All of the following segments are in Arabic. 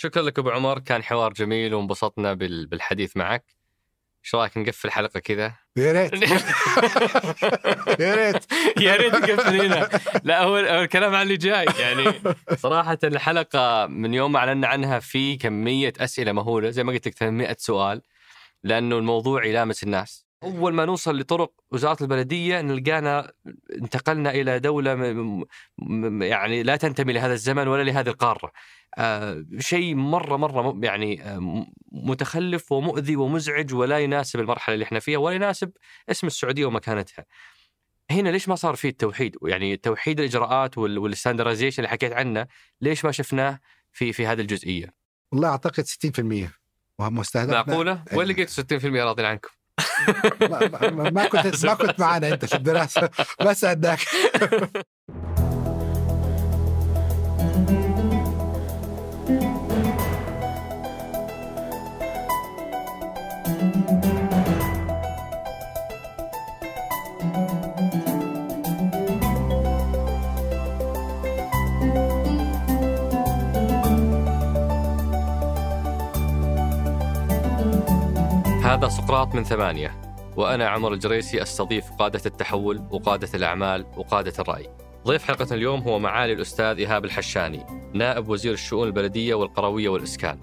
شكرا لك أبو عمر كان حوار جميل وانبسطنا بال- بالحديث معك. إيش رأيك نقفل الحلقة كذا؟ يا ريت. يا ريت. يا ريت نقفل هنا لا هو هو الكلام عن اللي جاي يعني صراحة الحلقة من يوم ما اعلنا عنها في كمية أسئلة مهولة زي ما قلت لك 800 سؤال لأنه الموضوع يلامس الناس. أول ما نوصل لطرق وزارة البلدية نلقانا انتقلنا إلى دولة م- م- يعني لا تنتمي لهذا الزمن ولا لهذه القارة. آه شيء مرة مرة يعني آه متخلف ومؤذي ومزعج ولا يناسب المرحلة اللي إحنا فيها ولا يناسب اسم السعودية ومكانتها. هنا ليش ما صار فيه التوحيد؟ يعني توحيد الإجراءات وال- والستاندرزيشن اللي حكيت عنه ليش ما شفناه في في هذه الجزئية؟ والله أعتقد 60% ومستهدفنا معقولة. وين لقيت 60% راضين عنكم؟ ما, ما, ما كنت ما كنت معنا انت في الدراسه ما ساعدناك. هذا سقراط من ثمانية وأنا عمر الجريسي أستضيف قادة التحول وقادة الأعمال وقادة الرأي. ضيف حلقة اليوم هو معالي الأستاذ إيهاب الحشاني نائب وزير الشؤون البلدية والقروية والإسكان.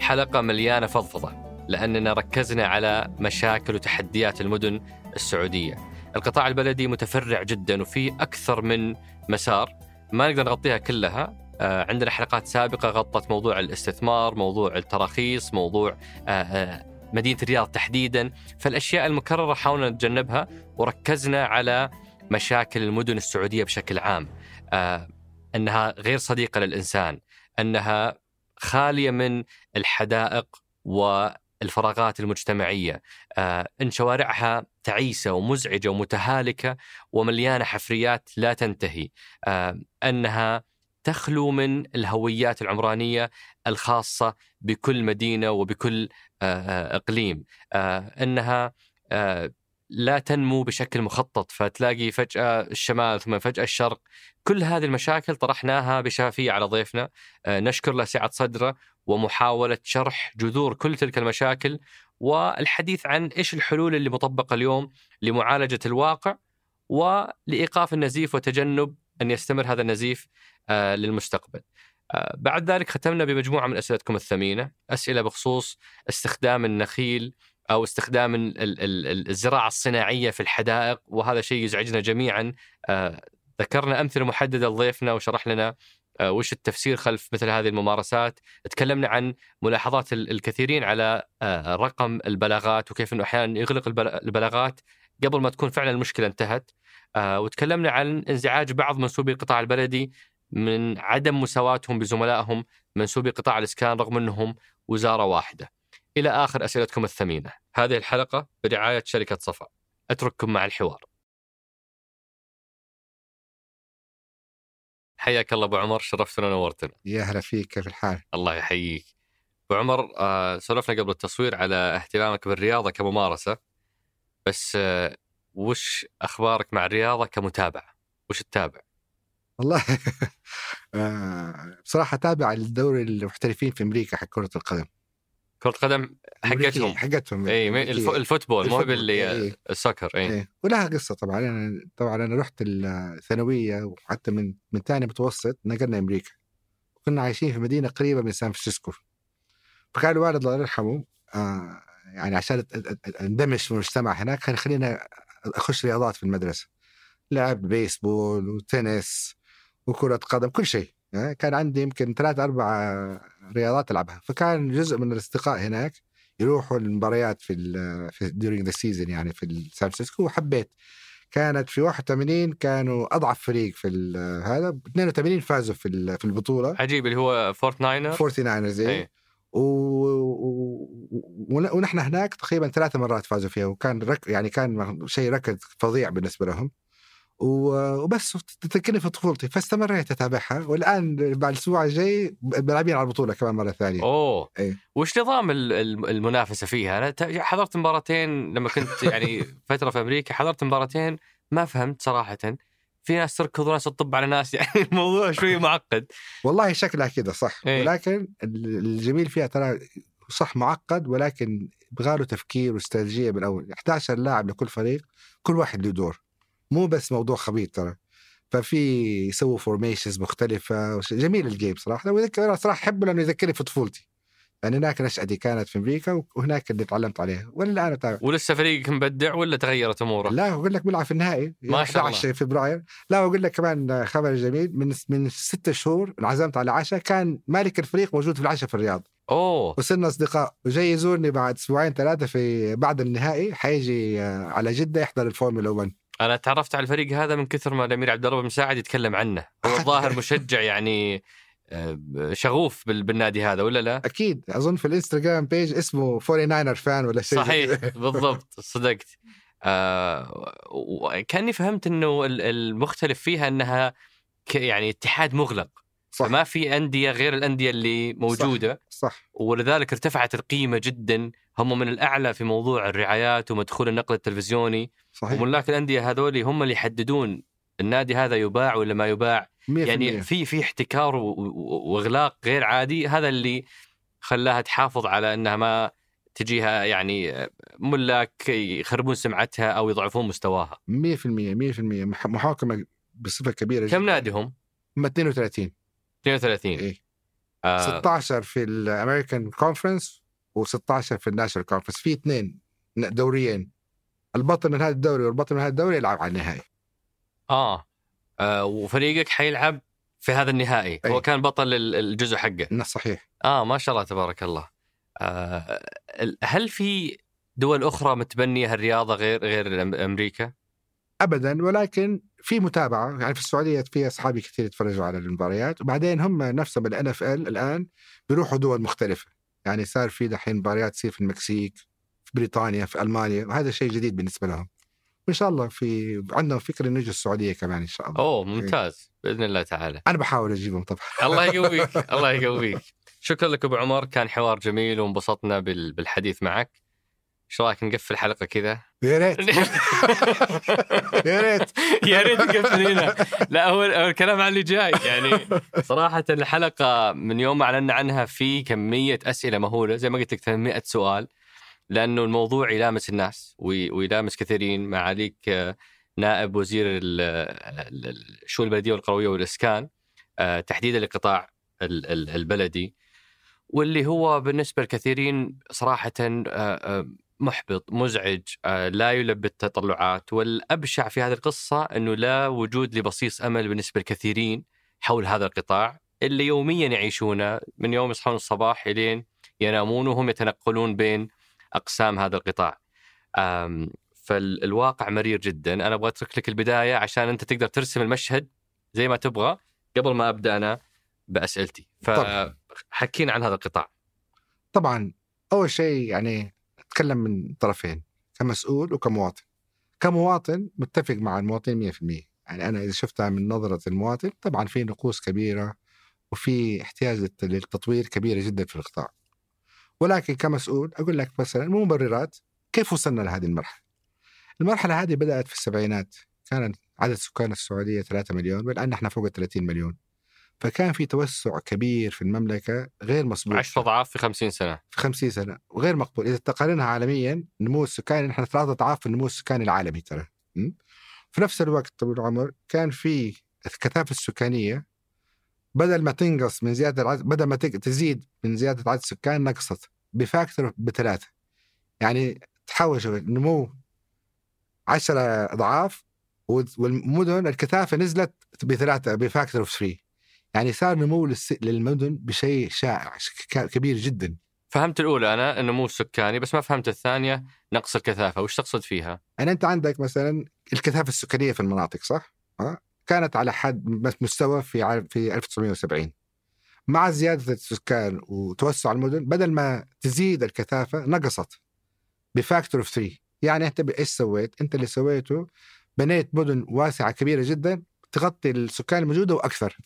حلقة مليانة فضفضة لأننا ركزنا على مشاكل وتحديات المدن السعودية. القطاع البلدي متفرع جدا وفي أكثر من مسار ما نقدر نغطيها كلها. آه، عندنا حلقات سابقة غطت موضوع الاستثمار موضوع التراخيص موضوع مدينة الرياض تحديدا. فالأشياء المكررة حاولنا نتجنبها وركزنا على مشاكل المدن السعودية بشكل عام. آه، أنها غير صديقة للإنسان أنها خالية من الحدائق والفراغات المجتمعية. آه، أن شوارعها تعيسة ومزعجة ومتهالكة ومليانة حفريات لا تنتهي. آه، أنها تخلو من الهويات العمرانية الخاصة بكل مدينة وبكل آه، آه، إقليم. آه، إنها لا تنمو بشكل مخطط. فتلاقي فجأة الشمال ثم فجأة الشرق كل هذه المشاكل طرحناها بشفافية على ضيفنا. نشكر له سعة صدره ومحاولة شرح جذور كل تلك المشاكل والحديث عن إيش الحلول اللي مطبقة اليوم لمعالجة الواقع ولإيقاف النزيف وتجنب أن يستمر هذا النزيف آه، للمستقبل. آه، بعد ذلك ختمنا بمجموعة من أسئلتكم الثمينة، أسئلة بخصوص استخدام النخيل أو استخدام ال- ال- ال- الزراعة الصناعية في الحدائق وهذا شيء يزعجنا جميعا. آه، ذكرنا أمثلة محددة لضيفنا وشرح لنا وش التفسير خلف مثل هذه الممارسات. تكلمنا عن ملاحظات ال- الكثيرين على رقم البلاغات وكيف إنه أحيانا يغلق البل- البلاغات. قبل ما تكون فعلا المشكلة انتهت آه، وتكلمنا عن انزعاج بعض منسوبي القطاع البلدي من عدم مساواتهم بزملائهم منسوبي قطاع الإسكان رغم أنهم وزارة واحدة. إلى آخر أسئلتكم الثمينة. هذه الحلقة برعاية شركة صفا. أترككم مع الحوار. حياك الله أبو عمر شرفتنا ونورتنا. يا هلا فيك كيف الحال؟ الله يحييك. أبو عمر آه، سولفنا قبل التصوير على اهتمامك بالرياضة كممارسة. بس آه، وش أخبارك مع الرياضة كمتابعه؟ وش تتابع؟ والله آه، بصراحة تابع الدوري المحترفين في أمريكا حق كرة القدم كرة قدم حقتهم حقتهم إي ال football مو باللي إيه. ال soccer إي إيه. ولها قصة طبعا أنا طبعا أنا رحت الثانوية وحتى من من ثاني متوسط نقلنا أمريكا كنا عايشين في مدينة قريبة من سان فرانسيسكو فكان الوالد الله يرحمه آه يعني عشان أندمج في المجتمع هناك كان يخلينا أخش رياضات في المدرسة. لعب بيسبول وتنس وكرة قدم كل شيء يعني كان عندي يمكن ثلاث أربع رياضات ألعبها. فكان جزء من الأصدقاء هناك يروحوا المباريات في ال في during the season يعني في سان فرانسيسكو وحبيت. كانت في 81 كانوا أضعف فريق في هذا 82 فازوا في في البطولة. عجيب اللي هو Forty Niner 49 إيه. ونحن هناك تقريبا ثلاث مرات فازوا فيها وكان رك... يعني كان شيء ركض فظيع بالنسبة لهم و- وبس تذكرني في طفولتي فاستمريت أتابعها والآن بعد الأسبوع الجاي بلعبين على البطولة كمان مرة ثانية أوه إيه. وش نظام ال- ال- المنافسة فيها؟ أنا حضرت مباراتين لما كنت يعني فترة في أمريكا حضرت مباراتين ما فهمت صراحة في ناس تركض وناس تطب على ناس يعني الموضوع شوي معقد. والله شكلها كده صح. إيه. ولكن ال- الجميل فيها ترى صح معقد ولكن يبغى له تفكير واستراتيجيه من الأول 11 لاعب لكل فريق كل واحد له دور. مو بس موضوع خبيط ترى. ففي يسووا formations مختلفة جميل ال game صراحة. ويذكر صراحة أحبه لأنه يذكرني في طفولتي. يعني هناك نشأتي كانت في أمريكا وهناك اللي تعلمت عليها. ولا أنا تعرف ولسه فريقك مبدع ولا تغيرت اموره؟ لا أقول لك بيلعب في النهائي. ما شاء الله. 11 فبراير. لا واقول لك كمان خبر جميل. من من ست شهور انعزمت على عشاء كان مالك الفريق موجود في العشاء في الرياض. أوه. وصرنا أصدقاء. وجاي يزورني بعد أسبوعين ثلاثة في بعد النهائي. حيجي آه، على جدة يحضر الفورمولا 1 أنا تعرفت على الفريق هذا من كثر ما الأمير عبد الله مساعد يتكلم عنه. هو الظاهر مشجع يعني شغوف بال- بالنادي هذا ولا لا؟ أكيد. أظن في الإنستغرام بيج اسمه 49 فان ولا شيء صحيح. بالضبط. صدقت. آه وكاني فهمت إنه ال- المختلف فيها إنها يعني اتحاد مغلق. صح. فما في أندية غير الأندية اللي موجودة. صح. ولذلك ارتفعت القيمة جدا. هم من الأعلى في موضوع الرعايات ومدخول النقل التلفزيوني. صحيح. وملاك الأندية هذول هم اللي يحددون النادي هذا يباع ولا ما يباع. 100% يعني في في احتكار وإغلاق غير عادي هذا اللي خلاها تحافظ على إنها ما تجيها يعني ملاك يخربون سمعتها أو يضعفون مستواها. 100% 100% مح- محاكمة بصفة كبيرة كم نادهم هم 32 32 إيه. آه. 16 في ال American Conference و16 في ال National Conference في اثنين دوريين. البطل من هذا الدوري والبطل من هذا الدوري يلعب على النهائي. آه. وفريقك حيلعب في هذا النهائي. أي. هو كان بطل ال- الجزء حقه. إنه صحيح. آه ما شاء الله تبارك الله. آه هل في دول أخرى متبنية هالرياضة غير غير أمريكا؟ ابدا ولكن في متابعة. يعني في السعودية في أصحابي كثير يتفرجوا على المباريات. وبعدين هم نفسهم الان اف ال الآن بيروحوا دول مختلفة. يعني صار في دحين مباريات تصير في المكسيك في بريطانيا في ألمانيا وهذا شيء جديد بالنسبة لهم. وإن شاء الله في عندهم فكرة يجوا السعودية كمان إن شاء الله. أوه ممتاز. بإذن الله تعالى. أنا بحاول أجيبهم طبعا. الله يقويك الله يقويك. شكرا لك أبو عمر كان حوار جميل وانبسطنا بال- بالحديث معك. إيش رأيك نقفل الحلقة كذا؟ يا ريت. يا ريت. يا ريت نقفل هنا لا هو الكلام عن اللي جاي. يعني صراحة الحلقة من يوم ما اعلنا عنها في كمية أسئلة مهولة. زي ما قلت لك 800 سؤال. لأنه الموضوع يلامس الناس وي- ويلامس كثيرين. معاليك آه، نائب وزير ال- ال- الشؤون البلدية والقروية والإسكان آه، تحديدا ال- البلدي واللي هو بالنسبة لكثيرين صراحة آه، محبط مزعج لا يلبي التطلعات. والأبشع في هذه القصة إنه لا وجود لبصيص أمل بالنسبة لكثيرين حول هذا القطاع. اللي يوميا يعيشونه من يوم يصحون الصباح إلين ينامون وهم يتنقلون بين أقسام هذا القطاع. فالواقع مرير جدا، أنا أبغى أترك لك البداية عشان أنت تقدر ترسم المشهد زي ما تبغى قبل ما أبدأ أنا بأسئلتي. فحكينا عن هذا القطاع. طبعا أول شيء يعني اتكلم من طرفين كمسؤول وكمواطن كمواطن متفق مع المواطن 100% يعني أنا إذا شفتها من نظرة المواطن طبعا في نقوص كبيرة وفي احتياج للت- للتطوير كبيره جدا في القطاع ولكن كمسؤول أقول لك مثلا مبررات كيف وصلنا لهذه المرحلة؟ المرحلة هذه بدأت في السبعينات كان عدد سكان السعودية 3 مليون والآن إحنا فوق ال 30 مليون. فكان في توسع كبير في المملكة غير مسبوق 10 أضعاف في 50 سنة. في 50 سنة وغير مقبول. إذا تقارنها عالميا النمو السكاني نحن ثلاثة أضعاف النمو السكاني العالمي ترى? في نفس الوقت طويل العمر كان في الكثافة السكانية بدل ما تنقص من زيادة العدد بدل ما تزيد من زيادة عدد السكان نقصت ب factor بثلاثة يعني تحول شوف النمو 10 أضعاف وال- والمدن الكثافة نزلت بثلاثة ب factor of 3 يعني صار نمو للمدن بشيء شاسع كبير جدا فهمت الأولى أنا النمو السكاني بس ما فهمت الثانية نقص الكثافة وش تقصد فيها؟ يعني أنت عندك مثلا الكثافة السكانية في المناطق صح؟ ها؟ كانت على حد مس- مستوى في في 1970 مع زيادة السكان وتوسع المدن بدل ما تزيد الكثافة نقصت ب factor of 3 يعني أنت إيش سويت؟ أنت اللي سويته بنيت مدن واسعة كبيرة جدا تغطي السكان الموجودة وأكثر.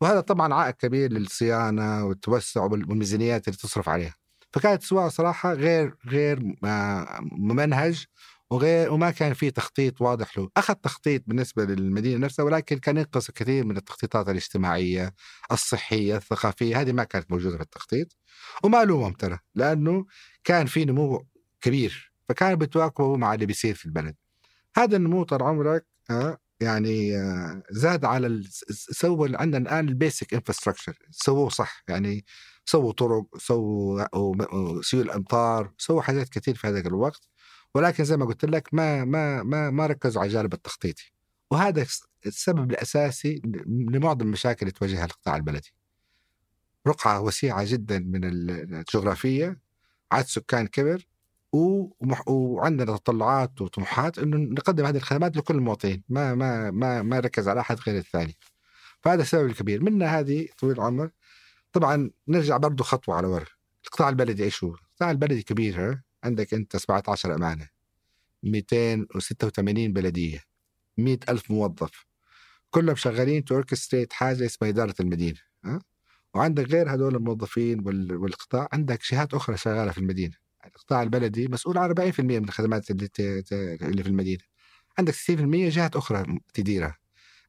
وهذا طبعا عائق كبير للصيانة والتوسع وال- والميزانيات اللي تصرف عليها. فكانت سواء صراحة غير غير آه، ممنهج وغير وما كان في تخطيط واضح له. أخذ تخطيط بالنسبة للمدينة نفسها ولكن كان ينقص كثير من التخطيطات الاجتماعية الصحية الثقافية هذه ما كانت موجودة في التخطيط. وما لومهم ترى لأنه كان في نمو كبير فكان بتواكبوا مع اللي بيصير في البلد. هذا النمو طال عمرك آه، يعني آه، زاد على سووا عندنا الآن ال basic infrastructure سووه صح يعني سووا طرق سووا سيول امطار سووا حاجات كثير في هذاك الوقت. ولكن زي ما قلت لك ما ما ما ما ركزوا على الجانب التخطيطي وهذا السبب الأساسي لمعظم المشاكل اللي تواجهها القطاع البلدي رقعة وسيعة جدا من الجغرافية عدد سكان كبر. وعندنا تطلعات وطموحات إنه نقدم هذه الخدمات لكل المواطنين ما ما ما ما نركز على أحد غير الثاني فهذا السبب الكبير منها هذه طويل العمر طبعا نرجع برضه خطوة على ورا القطاع البلدي إيش هو؟ القطاع البلدي كبير؟ عندك أنت 17 أمانة 286 بلدية 100 ألف موظف كلهم شغالين توركستريت حاجة اسمها إدارة المدينة ها؟ وعندك غير هذول الموظفين والقطاع عندك جهات أخرى شغالة في المدينة القطاع البلدي مسؤول عن 40% من الخدمات اللي, اللي في المدينة عندك 60% جهات أخرى تديرها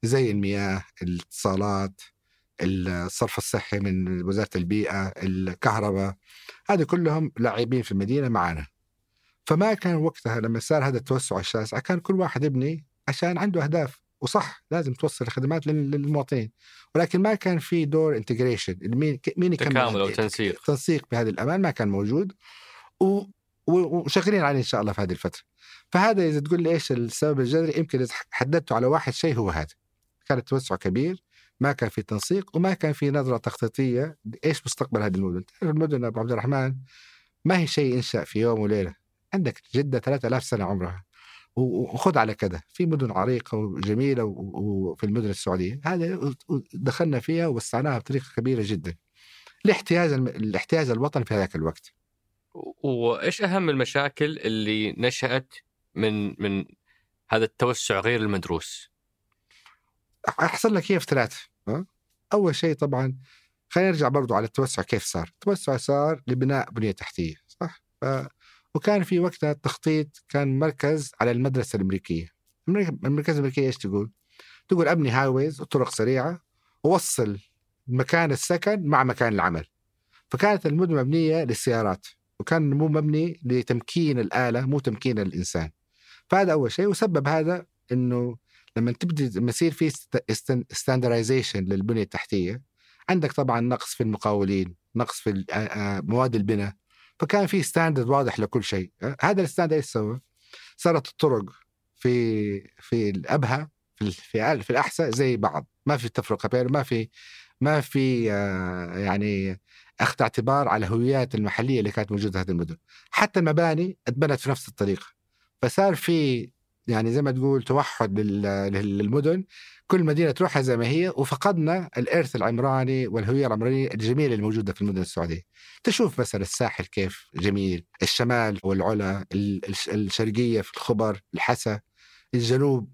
زي المياه الاتصالات الصرف الصحي من وزارة البيئة الكهرباء هذه كلهم لاعبين في المدينة معنا. فما كان وقتها لما صار هذا التوسع الشاسع كان كل واحد يبني عشان عنده أهداف. وصح لازم توصل الخدمات للمواطنين. ولكن ما كان في دور انتجريشن مين مين يكمل تكامل أو تنسيق. تنسيق بهذه الامان ما كان موجود. و... وشغالين عليه إن شاء الله في هذه الفترة. فهذا إذا تقول لي إيش السبب الجذري يمكن إذا حددته على واحد شيء هو هذا. كان التوسع كبير. ما كان في تنسيق وما كان في نظرة تخطيطية إيش مستقبل هذه المدن. تعرف المدن أبو عبد الرحمن ما هي شيء ينشا في يوم وليلة. عندك جدة 3000 سنة عمرها. وخذ على كذا في مدن عريقة وجميلة وفي المدن السعودية. هذا دخلنا فيها ووسعناها بطريقة كبيرة جدا. لاحتياج الاحتياج الوطني في هذاك الوقت. وإيش أهم المشاكل اللي نشأت من من هذا التوسع غير المدروس؟ أحسن لك هي في ثلاث أول شيء طبعا خلينا نرجع برضو على التوسع كيف صار. التوسع صار لبناء بنية تحتية صح؟ ف... وكان في وقتها التخطيط كان مركز على المدرسة الأمريكية. المركز الأمريكية إيش تقول؟ تقول أبني highways وطرق سريعة ووصل مكان السكن مع مكان العمل. فكانت المدن مبنية للسيارات وكان مو مبني لتمكين الآلة مو تمكين الإنسان. فهذا أول شيء وسبب هذا أنه لما تبدي لما يصير في standardization للبنية التحتية عندك طبعا نقص في المقاولين نقص في مواد البناء فكان في standard واضح لكل شيء. هذا ال standard إيش سوى؟ صارت الطرق في في الابهى في في, في الأحساء زي بعض. ما في تفرقة بين ما في ما في يعني أخذ اعتبار على الهويات المحلية اللي كانت موجودة في هذه المدن. حتى المباني أتبنت في نفس الطريقة. فصار في يعني زي ما تقول توحد للمدن كل مدينة تروحها زي ما هي وفقدنا الإرث العمراني والهوية العمرانية الجميلة اللي موجودة في المدن السعودية. تشوف مثلا الساحل كيف جميل، الشمال والعلا، الشرقية في الخبر، الحسا، الجنوب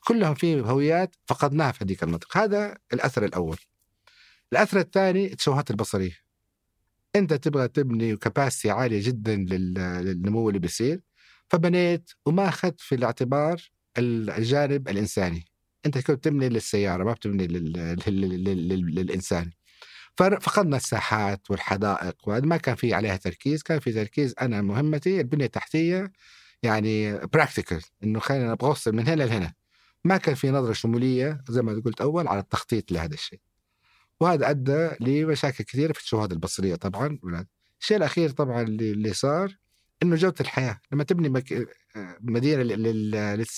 كلهم في هويات فقدناها في هذيك المنطقة، هذا الأثر الأول. الأثر الثاني التشوهات البصرية. أنت تبغى تبني كباسيتي عالية جدا للنمو اللي بيصير فبنيت وما أخذت في الاعتبار الجانب الإنساني. أنت كنت تبني للسيارة ما بتبني للإنسان. ففقدنا الساحات والحدائق وهذا ما كان في عليها تركيز كان في تركيز أنا مهمتي البنية التحتية يعني براكتيكال إنه خلينا أوصل من هنا لهنا. ما كان في نظرة شمولية زي ما قلت أول على التخطيط لهذا الشيء. وهذا أدى لمشاكل كثيرة في الشواهد البصرية طبعا الشيء الأخير طبعا اللي صار إنه جودة الحياة لما تبني مك... مدينة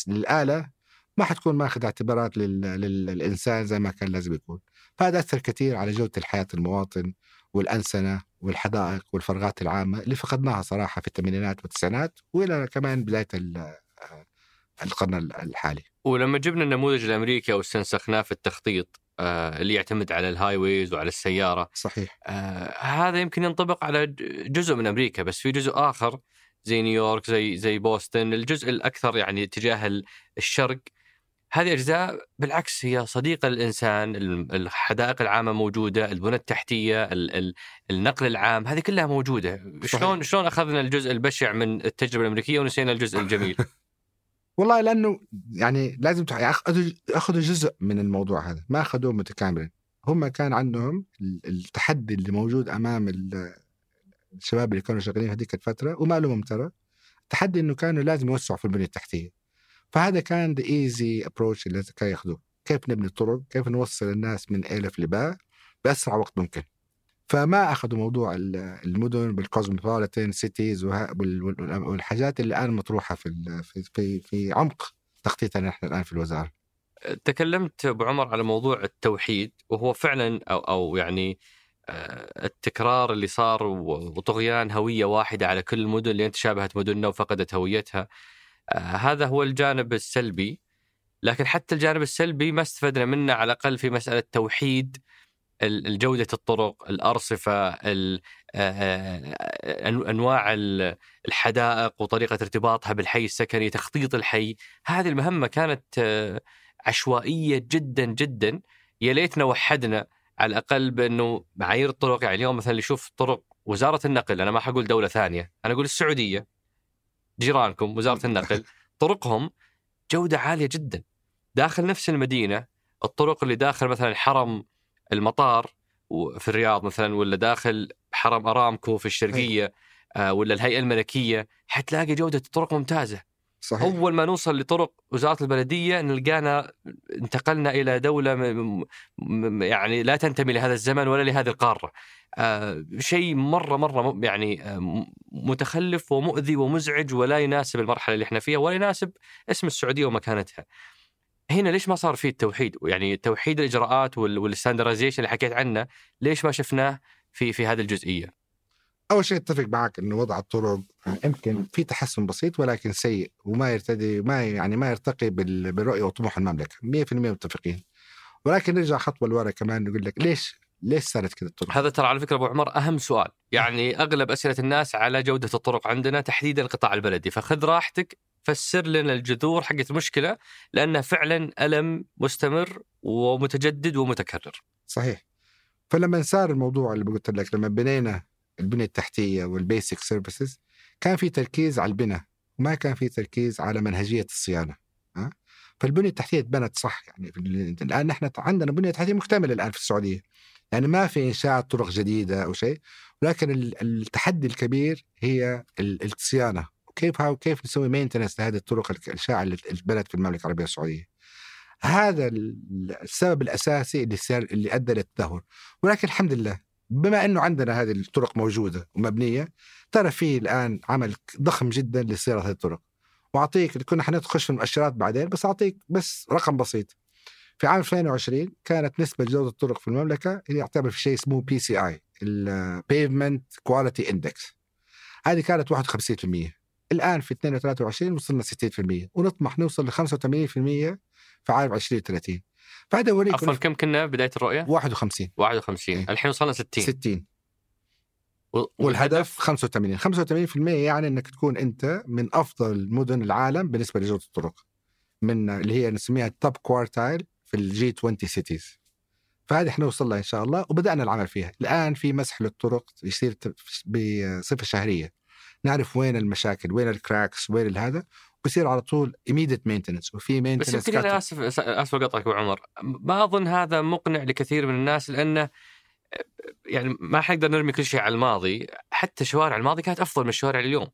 للآلة ما حتكون ماخذ اعتبارات لل... للإنسان زي ما كان لازم يكون فهذا اثر كثير على جودة الحياة المواطن والانسنه والحدائق والفراغات العامة اللي فقدناها صراحة في الثمانينات والتسعينات وإلى كمان بداية القرن الحالي. ولما جبنا النموذج الأمريكي أو استنسخناه في التخطيط آه، اللي يعتمد على ال highways وعلى السيارة. صحيح. آه هذا يمكن ينطبق على جزء من أمريكا بس في جزء آخر زي نيويورك زي زي بوسطن. الجزء الأكثر يعني اتجاه الشرق. هذه أجزاء بالعكس هي صديقة للإنسان الحدائق العامة موجودة البنى التحتية النقل العام هذه كلها موجودة. شلون شلون أخذنا الجزء البشع من التجربة الأمريكية ونسينا الجزء الجميل؟ والله لأنه يعني لازم ياخذوا جزء من الموضوع هذا ما أخذوه متكاملا هم كان عندهم ال- التحدي اللي موجود أمام ال- الشباب اللي كانوا شغالين هذيك الفترة وما لهم ترى التحدي إنه كانوا لازم يوسعوا في البنية التحتية. فهذا كان the easy approach اللي كانوا ياخذوه. كيف نبني الطرق؟ كيف نوصل الناس من ألف لباء بأسرع وقت ممكن. فما أخذوا موضوع ال- المدن بال cosmopolitan cities والحاجات اللي الآن مطروحة في في في, عمق تخطيطنا نحن الآن في الوزارة. تكلمت أبو عمر على موضوع التوحيد وهو فعلا أو أو يعني آه، التكرار اللي صار وطغيان هوية واحدة على كل المدن اللي تشابهت مدننا وفقدت هويتها. آه، هذا هو الجانب السلبي لكن حتى الجانب السلبي ما استفدنا منه على الأقل في مسألة توحيد الجوده الطرق، الأرصفة، ال- آه، آه، أن- أنواع ال- الحدائق وطريقة ارتباطها بالحي السكني، تخطيط الحي، هذه المهمة كانت عشوائية جدا جدا. يا ليتنا وحدنا على الأقل بأنه معايير الطرق يعني اليوم مثلا يشوف طرق وزارة النقل أنا ما حقول دولة ثانية أنا أقول السعودية جيرانكم وزارة النقل طرقهم جودة عالية جدا. داخل نفس المدينة الطرق اللي داخل مثلا حرم المطار في الرياض مثلا ولا داخل حرم أرامكو في الشرقية آه، ولا الهيئة الملكية حتلاقي جودة الطرق ممتازة صحيح أول ما نوصل لطرق وزارة البلدية نلقانا انتقلنا إلى دولة م- م- يعني لا تنتمي لهذا الزمن ولا لهذه القارة. آه شيء مرة مرة م- يعني آه متخلف ومؤذي ومزعج ولا يناسب المرحلة اللي إحنا فيها ولا يناسب اسم السعودية ومكانتها. هنا ليش ما صار فيه التوحيد؟ يعني توحيد الإجراءات والستاندرايزيشن اللي حكيت عنه ليش ما شفناه في في هذه الجزئية؟ أول شيء أتفق معك انه وضع الطرق يمكن في تحسن بسيط ولكن سيء وما يرتدي ما يعني ما يرتقي بال- بالرؤية وطموح المملكة 100% متفقين ولكن نرجع خطوه لورا كمان نقول لك ليش ليش صارت كذا الطرق؟ هذا ترى على فكرة أبو عمر أهم سؤال، يعني أغلب أسئلة الناس على جودة الطرق عندنا تحديدا القطاع البلدي، فخذ راحتك فسر لنا الجذور حقت المشكلة لأنها فعلا ألم مستمر ومتجدد ومتكرر. صحيح. فلما صار الموضوع اللي قلت لك لما بنينا البنية التحتية وال basic services كان في تركيز على البناء وما كان في تركيز على منهجية الصيانة ها؟ فالبنية التحتية اتبنت صح يعني الآن نحن عندنا بنية تحتية مكتملة الآن في السعودية. يعني ما في انشاء طرق جديدة أو شيء ولكن ال- التحدي الكبير هي ال- الصيانة. هاو كيف نسوي مينتنس لهذه الطرق الشائعة اللي اتبنت في المملكة العربية السعودية؟ هذا ال- السبب الأساسي اللي اللي أدى للتدهور. ولكن الحمد لله بما إنه عندنا هذه الطرق موجودة ومبنية ترى في الآن عمل ضخم جدا لصيانه هذه الطرق. وأعطيك كنا حنخش في المؤشرات بعدين بس أعطيك بس رقم بسيط. في عام 2020 كانت نسبة جودة الطرق في المملكة اللي يعتبر في شيء اسمه PCI ال pavement quality index هذه كانت 51% الآن في 22 وصلنا 60% ونطمح نوصل ل 85% في عام 2030 فهذا يوريك عفوا كم كنا بداية الرؤية؟ 51 51 إيه. الحين وصلنا 60 60 و- والهدف؟ 85 85% يعني إنك تكون أنت من أفضل مدن العالم بالنسبة لجودة الطرق من اللي هي نسميها ال top quartile في ال G 20 cities فهذه حنوصل لها إن شاء الله وبدأنا العمل فيها. الآن في مسح للطرق يصير بصفة شهرية. نعرف وين المشاكل وين ال cracks وين هذا بصير على طول immediate maintenance وفي بس maintenance يمكن أنا. آسف أسف أقطعك أبو عمر. ما أظن هذا مقنع لكثير من الناس لأنه يعني ما حنقدر نرمي كل شيء على الماضي. حتى شوارع الماضي كانت أفضل من الشوارع اليوم.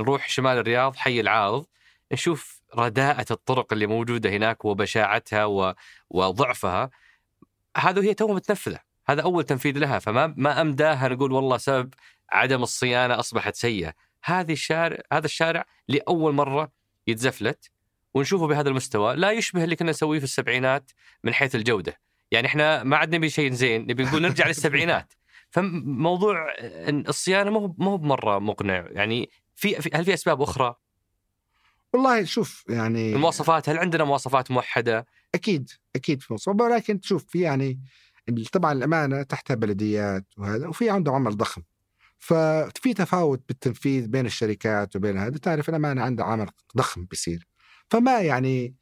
نروح شمال الرياض حي العاض نشوف رداءة الطرق اللي موجودة هناك وبشاعتها و... وضعفها. هذا هي تو متنفذة. هذا أول تنفيذ لها فما ما أمداها نقول والله سبب عدم الصيانة أصبحت سيئة. هذه الشارع هذا الشارع لأول مرة يتزفلت ونشوفه بهذا المستوى. لا يشبه اللي كنا نسويه في السبعينات من حيث الجودة. يعني إحنا ما عاد نبي شيء زين نبي نقول نرجع للسبعينات. فموضوع إن الصيانة مو مو بمرة مقنع. يعني في هل في أسباب أخرى؟ والله شوف يعني المواصفات هل عندنا مواصفات موحدة؟ أكيد أكيد في مصر ولكن تشوف في يعني طبعا الأمانة تحتها بلديات وهذا وفي عندهم عمل ضخم. ففي تفاوت بالتنفيذ بين الشركات وبين هذا. تعرف الامانه عندها عمل ضخم بيصير. فما يعني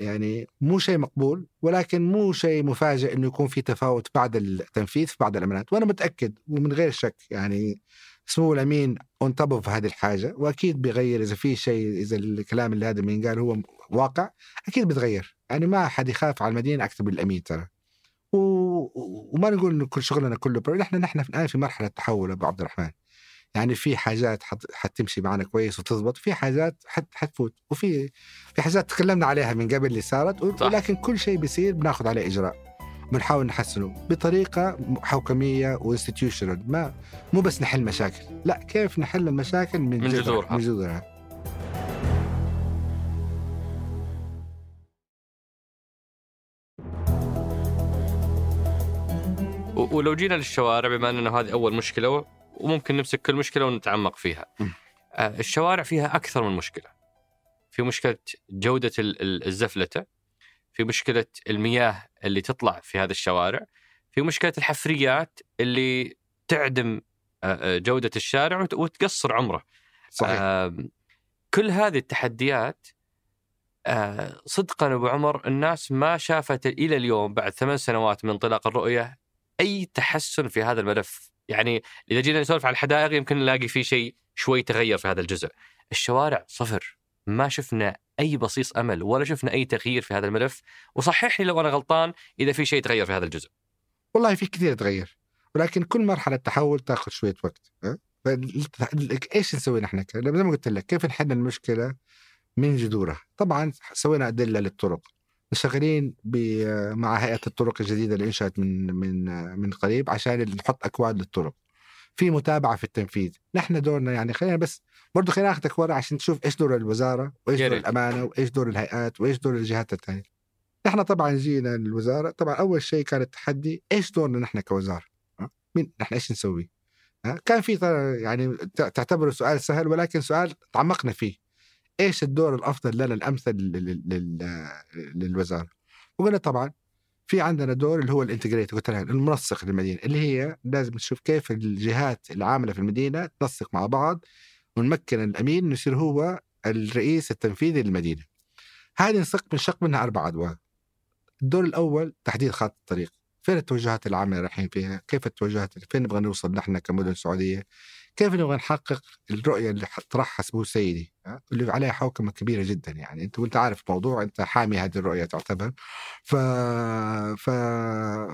يعني مو شيء مقبول ولكن مو شيء مفاجئ إنه يكون في تفاوت بعد التنفيذ في بعض الامانات وأنا متأكد ومن غير شك يعني سمو الأمين on top في هذه الحاجة وأكيد بيغير إذا في شيء إذا الكلام اللي هذا بينقال هو واقع أكيد بيتغير. يعني ما حد يخاف على المدينة أكثر من الأمين ترى. و... وما نقول إنه كل شغلنا كله pro نحن نحن الان في مرحلة تحول أبو عبد الرحمن. يعني في حاجات حت... حتمشي معنا كويس وتضبط في حاجات حت... حتفوت وفي في حاجات تكلمنا عليها من قبل اللي صارت ولكن كل شيء بيصير بناخذ عليه إجراء. بنحاول نحسنه بطريقة حوكمية وانستتيوشنال ما مو بس نحل مشاكل لا كيف نحل المشاكل من, من جذورها. من جذورها. ولو جينا للشوارع بما أنه هذه أول مشكلة وممكن نمسك كل مشكلة ونتعمق فيها. آه، الشوارع فيها أكثر من مشكلة. في مشكلة جودة الزفلتة في مشكلة المياه اللي تطلع في هذه الشوارع في مشكلة الحفريات اللي تعدم آه، آه، جودة الشارع وتقصر عمره صحيح كل هذه التحديات صدقا أبو عمر الناس ما شافت إلى اليوم بعد ثمان سنوات من انطلاق الرؤية أي تحسن في هذا الملف؟ يعني إذا جينا نسولف عن الحدائق يمكن نلاقي في شيء شوي تغير في هذا الجزء. الشوارع صفر. ما شفنا أي بصيص أمل ولا شفنا أي تغيير في هذا الملف. وصحح لي لو أنا غلطان إذا في شيء تغير في هذا الجزء. والله في كثير تغير. ولكن كل مرحلة تحول تاخذ شوية وقت. إيش نسوي نحن؟ زي ما قلت لك كيف نحل المشكلة من جذورها؟ طبعا سوينا أدلة للطرق. شغالين مع هيئة الطرق الجديدة اللي إنشأت من من من قريب عشان نحط أكواد للطرق. في متابعة في التنفيذ. نحن دورنا يعني خلينا بس برضه خلينا ناخذك ورا عشان تشوف إيش دور الوزارة وإيش دور الأمانة وإيش دور الهيئات وإيش دور الجهات الثانية نحن طبعا جينا للوزارة. طبعا أول شيء كان التحدي إيش دورنا نحن كوزارة؟ مين؟ نحن إيش نسوي؟ كان في يعني تعتبره سؤال سهل ولكن سؤال تعمقنا فيه. إيش الدور الأفضل لنا الأمثل للوزارة وقلنا طبعا في عندنا دور اللي هو الانتجريت قلت المنسق للمدينة اللي هي لازم تشوف كيف الجهات العاملة في المدينة تنسق مع بعض ونمكن الأمين إنه يصير هو الرئيس التنفيذي للمدينة. هذه نسق بنشق منها أربع أدوار. الدور الأول تحديد خط الطريق. فين التوجهات العامه اللي رايحين فيها؟ كيف التوجهات؟ فين نبغى نوصل نحن كمدن سعودية؟ كيف نبغى نحقق الرؤية اللي طرحها سمو سيدي؟ اللي عليها حوكمة كبيرة جدا يعني. أنت وأنت عارف الموضوع أنت حامي هذه الرؤية تعتبر. ف ف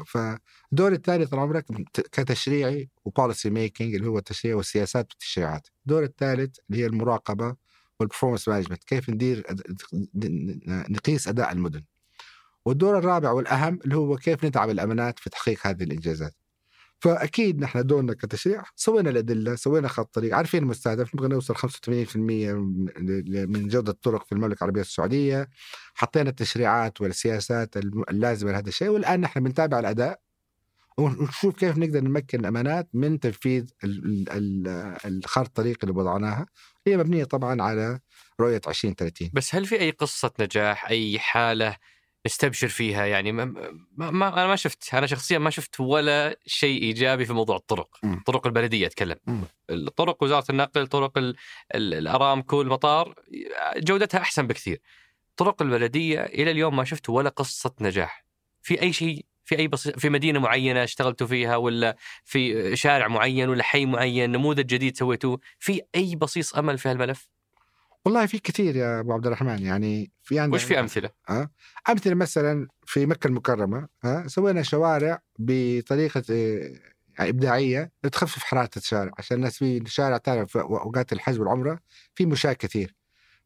فالدور الثاني طال عمرك كتشريعي و policy making اللي هو التشريع والسياسات والتشريعات. الدور الثالث اللي هي المراقبة وال performance management كيف ندير نقيس أداء المدن. والدور الرابع والأهم اللي هو كيف ندعم الأمانات في تحقيق هذه الإنجازات. فأكيد نحن دورنا كتشريع سوينا الأدلة سوينا خط طريق عارفين المستهدف نبغى نوصل 85% من جودة الطرق في المملكة العربية السعودية. حطينا التشريعات والسياسات اللازمة لهذا الشيء والآن نحن بنتابع الأداء ونشوف كيف نقدر نمكن الأمانات من تنفيذ الخارطه الطريق اللي وضعناها. هي مبنية طبعا على رؤية 2030 بس هل في أي قصة نجاح أي حالة نستبشر فيها يعني ما, ما, ما أنا ما شفت أنا شخصيا ما شفت ولا شيء إيجابي في موضوع الطرق م. طرق البلدية أتكلم م. الطرق وزارة النقل طرق ال ال الارامكو المطار جودتها أحسن بكثير طرق البلدية إلى اليوم ما شفت ولا قصة نجاح في أي شيء في أي بص... في مدينة معينة اشتغلتوا فيها ولا في شارع معين ولا حي معين نموذج جديد سويتوه في أي بصيص أمل في هالملف والله في كثير يا أبو عبد الرحمن يعني في عندنا وش في أمثلة؟ أه؟ أمثلة مثلا في مكة المكرمة أه؟ سوينا شوارع بطريقة يعني إبداعية تخفف حرارة الشارع عشان الناس في الشارع تعرف أوقات الحج والعمرة في مشاة كثير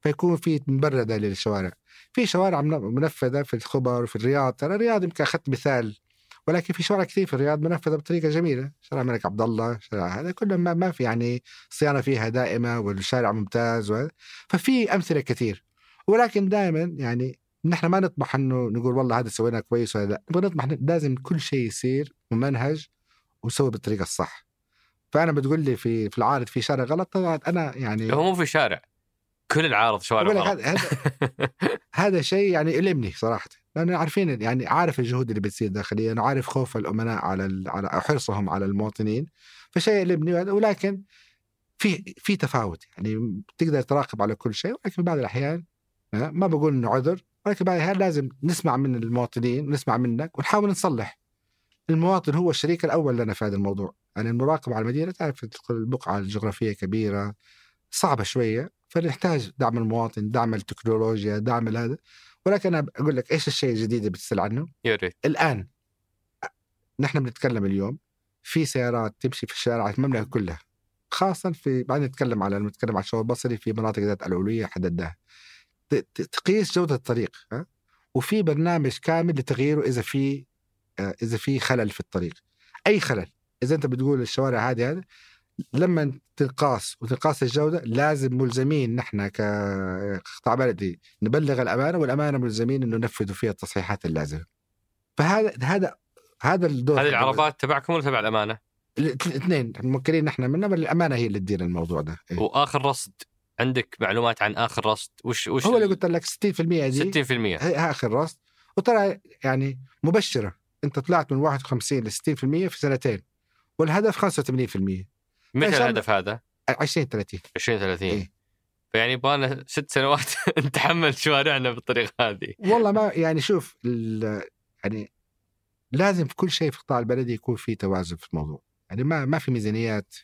فيكون في مبردة للشوارع في شوارع منفذة في الخبر في الرياض ترى الرياض يمكن أخذت مثال ولكن في شوارع كثير في الرياض منفذة بطريقة جميلة. شارع الملك عبد الله شارع هذا كله ما, ما في يعني صيانة فيها دائمة والشارع ممتاز و... ففي أمثلة كثير. ولكن دائما يعني نحن ما نطمح إنه نقول والله هذا سويناه كويس ولا لا. نبغى نطمح لازم كل شيء يصير ممنهج وسوي بالطريقة الصح. فأنا بتقول لي في في العارض في شارع غلط طبعا أنا يعني هو مو في شارع كل العارض شوارع غلط. هذا هذا شيء يعني يلمني صراحة. لأنه عارفين يعني عارف الجهود اللي بتصير داخليا وعارف خوف الأمناء على على حرصهم على المواطنين فشيء يلمني ولكن في في تفاوت يعني تقدر تراقب على كل شيء ولكن بعض الأحيان ما بقول إنه عذر ولكن بعض الأحيان لازم نسمع من المواطنين نسمع منك ونحاول نصلح. المواطن هو الشريك الأول لنا في هذا الموضوع. يعني المراقبة على المدينة تعرف البقعة الجغرافية كبيرة صعبة شوية فنحتاج دعم المواطن دعم التكنولوجيا دعم هذا ولكن أنا أقول لك إيش الشيء الجديد اللي بتسأل عنه؟ يا ريت. الآن. نحن بنتكلم اليوم في سيارات تمشي في الشارع المملكة كلها خاصه في بعدين نتكلم على نتكلم على الشوارع البصري في مناطق ذات الاولويه حددناها. تقيس جودة الطريق ها؟ وفي برنامج كامل لتغييره إذا في آه، إذا في خلل في الطريق. أي خلل؟ إذا أنت بتقول الشوارع هذه هذا لما تنقاس وتنقاس الجودة لازم ملزمين نحن كقطاع بلدي نبلغ الأمانة والأمانة ملزمين إنه ينفذوا فيها التصحيحات اللازمة. فهذا هذا هذا الدور هذه العربات تبعكم ولا تبع الأمانة؟ الاثنين موكلين نحن منها الأمانة هي اللي تدير الموضوع ده. إيه؟ وآخر رصد عندك معلومات عن آخر رصد؟ وش وش هو اللي قلت لك 60% دي؟ 60% هي آخر رصد. وترى يعني مبشرة. أنت طلعت من 51 ل 60% في سنتين. والهدف 85% متى الهدف هذا؟ 20 30 20 30 إيه؟ فيعني يبغانا ست سنوات نتحمل شوارعنا بالطريقة هذه. والله ما يعني شوف يعني لازم في كل شيء في القطاع البلدي يكون في توازن في الموضوع. يعني ما ما في ميزانيات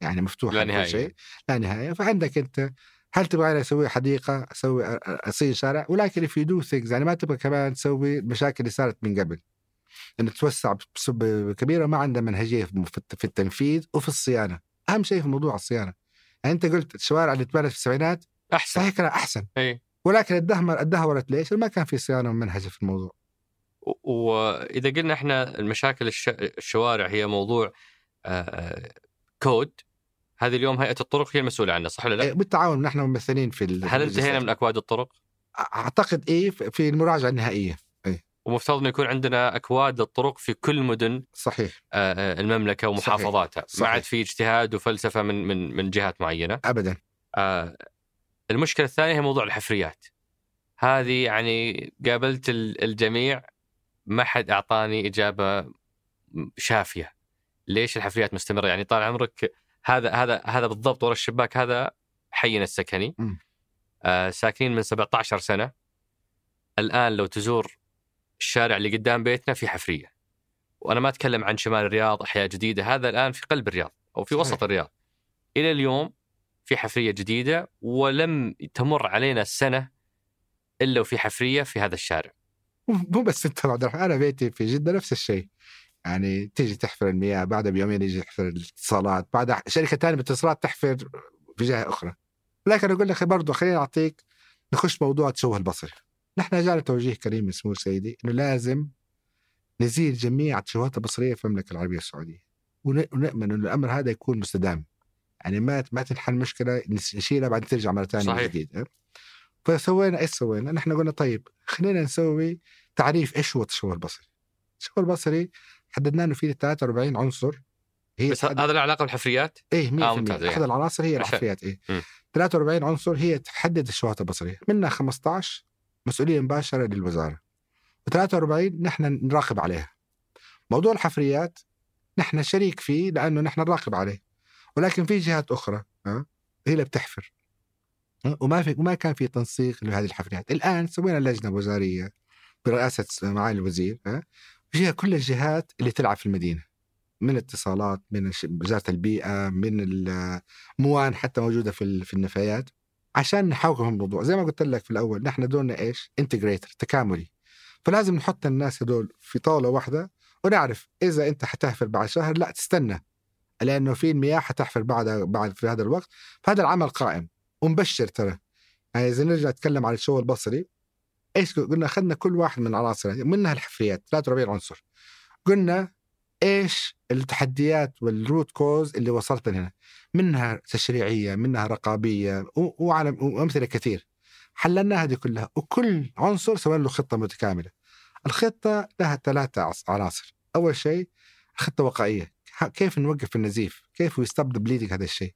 يعني مفتوحة لا نهايه شيء. لا نهايه فعندك أنت هل تبغى أسوي حديقة أسوي اصير شارع؟ ولكن في two things يعني ما تبغى كمان تسوي المشاكل اللي صارت من قبل. إنه توسع بسبب كبيره ما عندها منهجية في التنفيذ وفي الصيانة أهم شيء في موضوع الصيانة يعني أنت قلت الشوارع اللي تبنت في السبعينات أحسن صحيح كان أحسن إي ولكن الدهمر ادهورت ليش؟ ما كان في صيانة ومنهجه في الموضوع واذا قلنا إحنا المشاكل الشوارع هي موضوع كود هذه اليوم هيئة الطرق هي المسؤولة عنه صح ولا لا؟ إيه، بالتعاون نحن ممثلين في هل انتهينا من أكواد الطرق؟ أعتقد إيه في المراجعة النهائية؟ ومفترض إنه يكون عندنا أكواد للطرق في كل مدن صحيح. المملكة ومحافظاتها. صحيح. ما عاد في اجتهاد وفلسفة من من من جهات معينة. ابدا. آه المشكلة الثانية هي موضوع الحفريات. هذه يعني قابلت الجميع. ما حد أعطاني إجابة شافية. ليش الحفريات مستمرة؟ يعني طال عمرك هذا هذا هذا بالضبط ورا الشباك هذا حينا السكني. آه ساكنين من 17 سنة. الآن لو تزور الشارع اللي قدام بيتنا في حفرية. وأنا ما أتكلم عن شمال الرياض أحياء جديدة. هذا الآن في قلب الرياض أو في. وسط الرياض. إلى اليوم في حفرية جديدة ولم تمر علينا سنة إلا وفي حفرية في هذا الشارع. مو بس انت عبد الرحمن أنا بيتي في جدة نفس الشيء. يعني تيجي تحفر المياه بعدها بيومين يجي يحفر الاتصالات بعدها شركة ثانية بالاتصالات تحفر في جهة أخرى. لكن أقول لك برضه خليني أعطيك نخش موضوع التشوه البصري نحن جانا توجيه كريم من سمو سيدي إنه لازم نزيل جميع التشوهات البصرية في المملكة العربية السعودية ونؤمن إنه الأمر هذا يكون مستدام يعني ما ما تنحل مشكلة نشيلها بعدين ترجع مرة ثانية صحيح. جديد فسوينا إيش سوينا؟ نحن قلنا طيب خلينا نسوي تعريف إيش هو التشوه البصري؟ التشوه البصري حددنا إنه في 43 عنصر هي بس هذا له علاقة بالحفريات؟ إيه 100% آه احد العناصر هي الحفريات إيه م. 43 عنصر هي تحدد الشواهد البصرية منها 15 مسؤولية مباشرة للوزارة. و43 نحن نراقب عليها. موضوع الحفريات نحن شريك فيه لأنه نحن نراقب عليه. ولكن في جهات أخرى ها هي اللي بتحفر. وما في وما كان في تنسيق لهذه الحفريات. الآن سوينا لجنة وزارية برئاسة معالي الوزير ها فيها كل الجهات اللي تلعب في المدينة. من اتصالات من وزارة البيئة من الموان حتى موجودة في في النفايات. عشان نحوكم الموضوع. زي ما قلت لك في الأول نحن دورنا إيش؟ integrator تكاملي. فلازم نحط الناس هذول في طاولة واحدة ونعرف إذا أنت حتحفر بعد شهر لا تستنى لأنه في المياه حتحفر بعد بعد في هذا الوقت. فهذا العمل قائم ومبشر ترى. يعني إذا نرجع نتكلم عن التشوه البصري إيش قلنا؟ اخذنا كل واحد من عناصر منها الحفريات 43 عنصر. قلنا إيش التحديات وال root cause اللي وصلت هنا؟ منها تشريعية منها رقابية وعلى وأمثلة كثير. حللنا هذه كلها وكل عنصر سوينا له خطة متكاملة. الخطة لها ثلاثة عناصر. أول شيء خطة وقائية. كيف نوقف النزيف؟ كيف you stop the bleeding هذا الشيء؟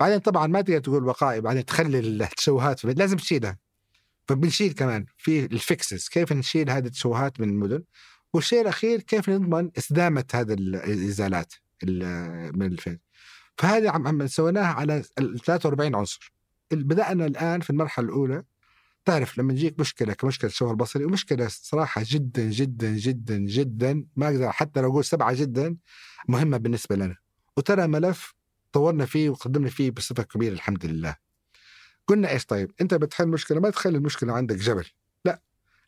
بعدين طبعا ما تقدر تقول وقائي بعدين تخلي التشوهات لازم تشيلها. فبنشيل كمان في ال fixes كيف نشيل هذه التشوهات من المدن؟ والشيء الأخير كيف نضمن استدامه هذا الإزالات من الفيل. فهذه عم سويناها على ال 43 عنصر. بدأنا الآن في المرحلة الأولى. تعرف لما تجيك مشكلة كمشكلة الشوه البصري ومشكله صراحة جدا جدا جدا جدا ما أقدر حتى لو أقول سبعة جدا مهمة بالنسبة لنا. وترى ملف طورنا فيه وقدمنا فيه بصفة كبيرة الحمد لله. قلنا إيش طيب؟ أنت بتحل مشكلة ما تخلي المشكلة عندك جبل.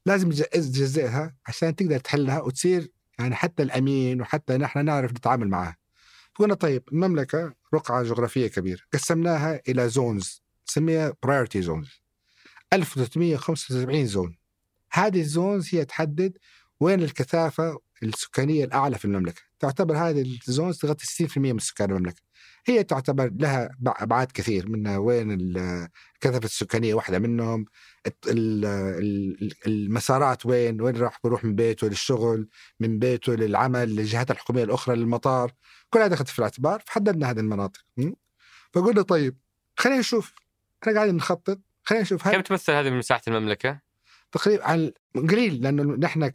لازم تجزئها عشان تقدر تحلها وتصير يعني حتى الأمين وحتى نحن نعرف نتعامل معها. قلنا طيب المملكة رقعة جغرافية كبيرة قسمناها إلى zones نسميها priority zones 1375 zone هذه ال zones هي تحدد وين الكثافة السكانية الأعلى في المملكة. تعتبر هذه ال zones تغطي 60% من سكان المملكة. هي تعتبر لها ابعاد كثير منها وين الكثافه السكانية واحدة منهم. المسارات وين وين راح بروح من بيته للشغل من بيته للعمل للجهات الحكومية الأخرى للمطار. كل هذا اخذت في الاعتبار فحددنا هذه المناطق. فقلنا طيب خلينا نشوف. إحنا قاعدين نخطط. خلينا نشوف كم تمثل هذه من مساحة المملكة؟ تقريبا عن قليل لأنه نحن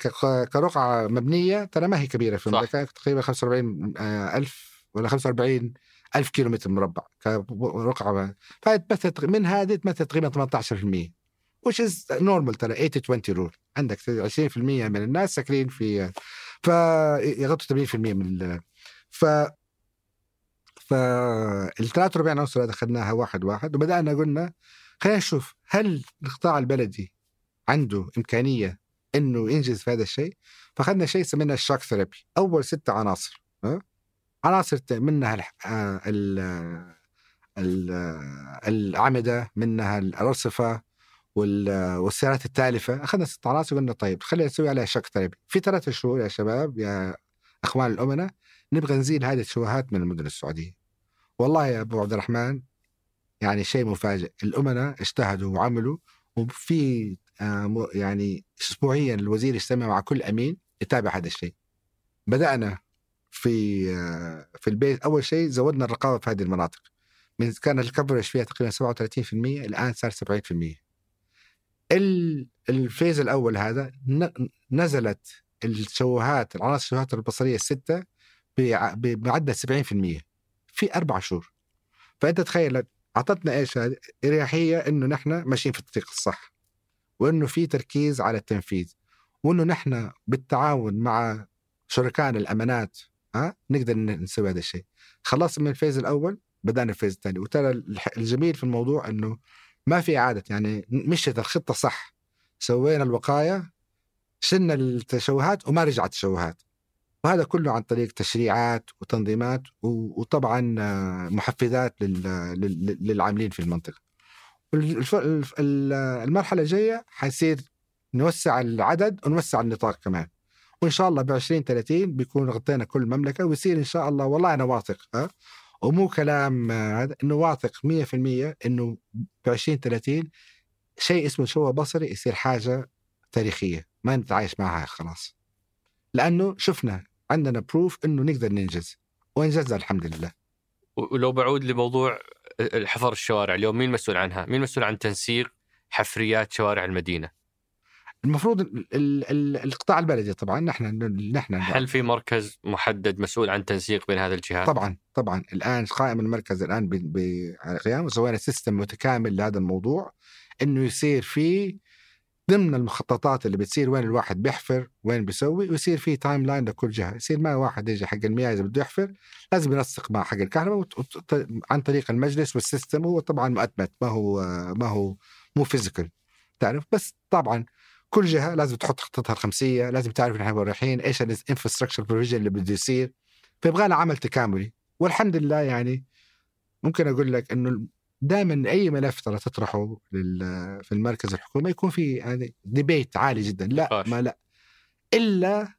كرقعة مبنية ترى ما هي كبيرة في المملكة تقريبا 45 آه، ألف ولا 45 ألف كيلو متر مربع كرقعه فتمثل من هذه تمثل تقريبا 18% which is normal ترى 80 20 rule عندك 20% من الناس ساكنين في فيغطوا 80% من ف فال 43 عنصر هذا أخذناها واحد واحد وبدأنا قلنا خلينا نشوف هل القطاع البلدي عنده إمكانية إنه ينجز في هذا الشيء. فأخذنا شيء سميناه ال shock therapy أول ست عناصر عناصر منها آه، ال الأعمدة منها الأرصفة والسيارات التالفة. أخذنا ست عناصر وقلنا طيب خلينا نسوي عليها شك ثيرابي في ثلاثة شهور يا شباب يا إخوان الامناء نبغى نزيل هذه الشبهات من المدن السعودية. والله يا أبو عبد الرحمن يعني شيء مفاجئ. الامناء اجتهدوا وعملوا وفي آه، يعني اسبوعيا الوزير يجتمع مع كل أمين يتابع هذا الشيء. بدأنا في في البيت. أول شيء زودنا الرقابة في هذه المناطق. من كان ال coverage فيها تقريبا 37% الآن صار 70% ال phase الأول هذا نزلت التشوهات العناصر التشوهات البصرية الستة بمعدل 70% في أربع شهور. فأنت تخيل أعطتنا إيش؟ هذه؟ أريحية إنه نحن ماشيين في الطريق الصح وإنه في تركيز على التنفيذ وإنه نحن بالتعاون مع شركائنا الأمانات ها؟ نقدر نسوي هذا الشيء. خلصنا من ال phase الأول بدأنا ال phase الثاني. وترى الجميل في الموضوع إنه ما في إعادة يعني مشيت الخطة صح. سوينا الوقاية شلنا التشوهات وما رجعت التشوهات. وهذا كله عن طريق تشريعات وتنظيمات وطبعا محفزات للعاملين في المنطقة. المرحلة الجاية حيصير نوسع العدد ونوسع النطاق كمان. وإن شاء الله ب 2030 بيكون غطينا كل المملكة ويصير إن شاء الله والله أنا واثق ها ومو كلام هذا إنه واثق 100% إنه ب 2030 شيء اسمه شوه بصري يصير حاجة تاريخية ما نتعايش معها خلاص. لأنه شفنا عندنا بروف إنه نقدر ننجز وإنجزنا الحمد لله ولو بعود لموضوع حفر الشوارع اليوم مين مسؤول عنها؟ مين مسؤول عن تنسيق حفريات شوارع المدينة؟ المفروض القطاع البلدي طبعا نحن نحن هل في مركز محدد مسؤول عن تنسيق بين هذه الجهات؟ طبعا طبعا. الآن قائم المركز الآن بقيام وسوينا system متكامل لهذا الموضوع إنه يصير في ضمن المخططات اللي بتصير وين الواحد بيحفر وين بيسوي ويصير في timeline لكل جهة. يصير ما واحد يجي حق المياه إذا بده يحفر لازم ينسق مع حق الكهرباء عن طريق المجلس وال system هو طبعا مؤتمت ما هو ما هو مو physical تعرف؟ بس طبعا كل جهة لازم تحط خطتها الخمسية لازم تعرف نحن رايحين إيش ال infrastructure provision اللي بده يصير. فيبغى لنا عمل تكاملي. والحمد لله يعني ممكن أقول لك إنه دائما أي ملف ترى تطرحه في المركز الحكومي يكون في يعني debate عالي جدا. لا. ما لا. إلا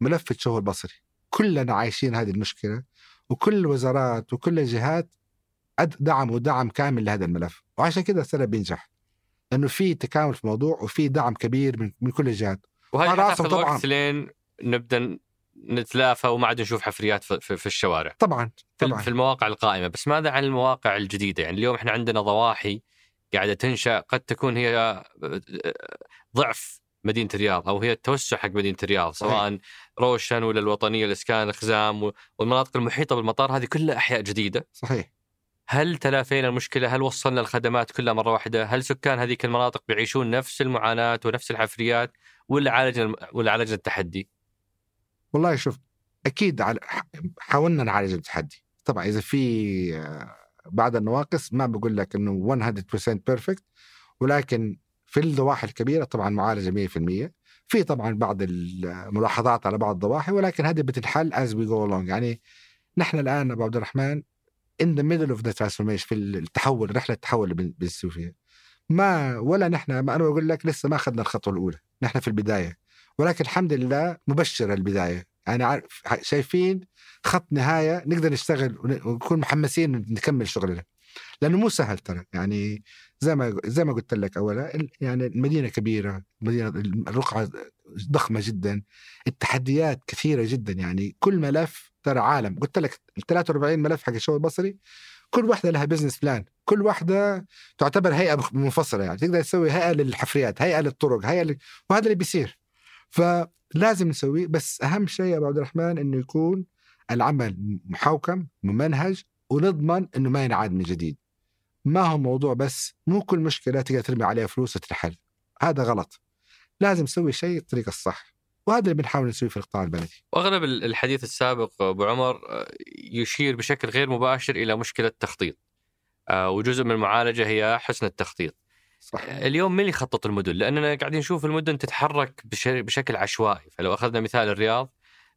ملف الشغل البصري. كلنا عايشين هذه المشكلة وكل الوزارات وكل الجهات دعموا دعم كامل لهذا الملف. وعشان كذا السنة بينجح. لأنه في تكامل في الموضوع وفي دعم كبير من, من كل الجهات. وهذا حتاخذ وقت لين نبدأ نتلافى وما عاد نشوف حفريات في, في الشوارع؟ طبعا طبعا. في المواقع القائمة. بس ماذا عن المواقع الجديدة؟ يعني اليوم إحنا عندنا ضواحي قاعدة تنشأ قد تكون هي ضعف مدينة الرياض أو هي التوسع حق مدينة الرياض سواء صحيح. روشن ولا الوطنية الإسكان الخزام والمناطق المحيطة بالمطار هذه كلها أحياء جديدة. صحيح. هل تلافينا المشكلة؟ هل وصلنا الخدمات كلها مرة واحدة؟ هل سكان هذيك المناطق بيعيشون نفس المعاناة ونفس الحفريات ولا عالجنا ولا عالجنا التحدي؟ والله شوف أكيد حاولنا نعالج التحدي طبعا إذا في آه، بعض النواقص ما بقول لك إنه 100% perfect ولكن في الضواحي الكبيرة طبعا معالجة 100% في طبعا بعض الملاحظات على بعض الضواحي ولكن هذه بتنحل as we go يعني نحن الآن أبو عبد الرحمن in the middle of the transformation في التحول رحلة التحول اللي بن- بنسوي فيها. ما ولا نحن ما أنا بقول لك لسه ما أخذنا الخطوة الأولى نحن في البداية. ولكن الحمد لله مبشرة البداية. يعني عارف شايفين خط نهاية نقدر نشتغل ون- ونكون محمسين نكمل شغلنا. لأنه مو سهل ترى. يعني زي ما زي ما قلت لك أولا يعني المدينة كبيرة المدينة الرقعة ضخمة جدا التحديات كثيرة جدا. يعني كل ملف ترى عالم. قلت لك ال 43 ملف حق التشوه البصري كل واحدة لها business plan كل واحدة تعتبر هيئة منفصلة يعني. تقدر تسوي هيئة للحفريات هيئة للطرق هيئة ل... وهذا اللي بيصير. فلازم نسويه. بس أهم شيء يا أبو عبد الرحمن إنه يكون العمل محوكم ممنهج ونضمن إنه ما ينعاد من جديد. ما هو موضوع بس مو كل مشكلة تقدر ترمي عليها فلوس وتتحل. هذا غلط. لازم نسوي شيء الطريقة الصح. وهذا اللي بنحاول نسويه في القطاع البلدي وأغلب ال- الحديث السابق أبو عمر آه، يشير بشكل غير مباشر إلى مشكلة التخطيط. آه، وجزء من المعالجة هي حسن التخطيط. صح اليوم من اللي يخطط المدن؟ لأننا قاعدين نشوف المدن تتحرك بش- بشكل عشوائي، فلو أخذنا مثال الرياض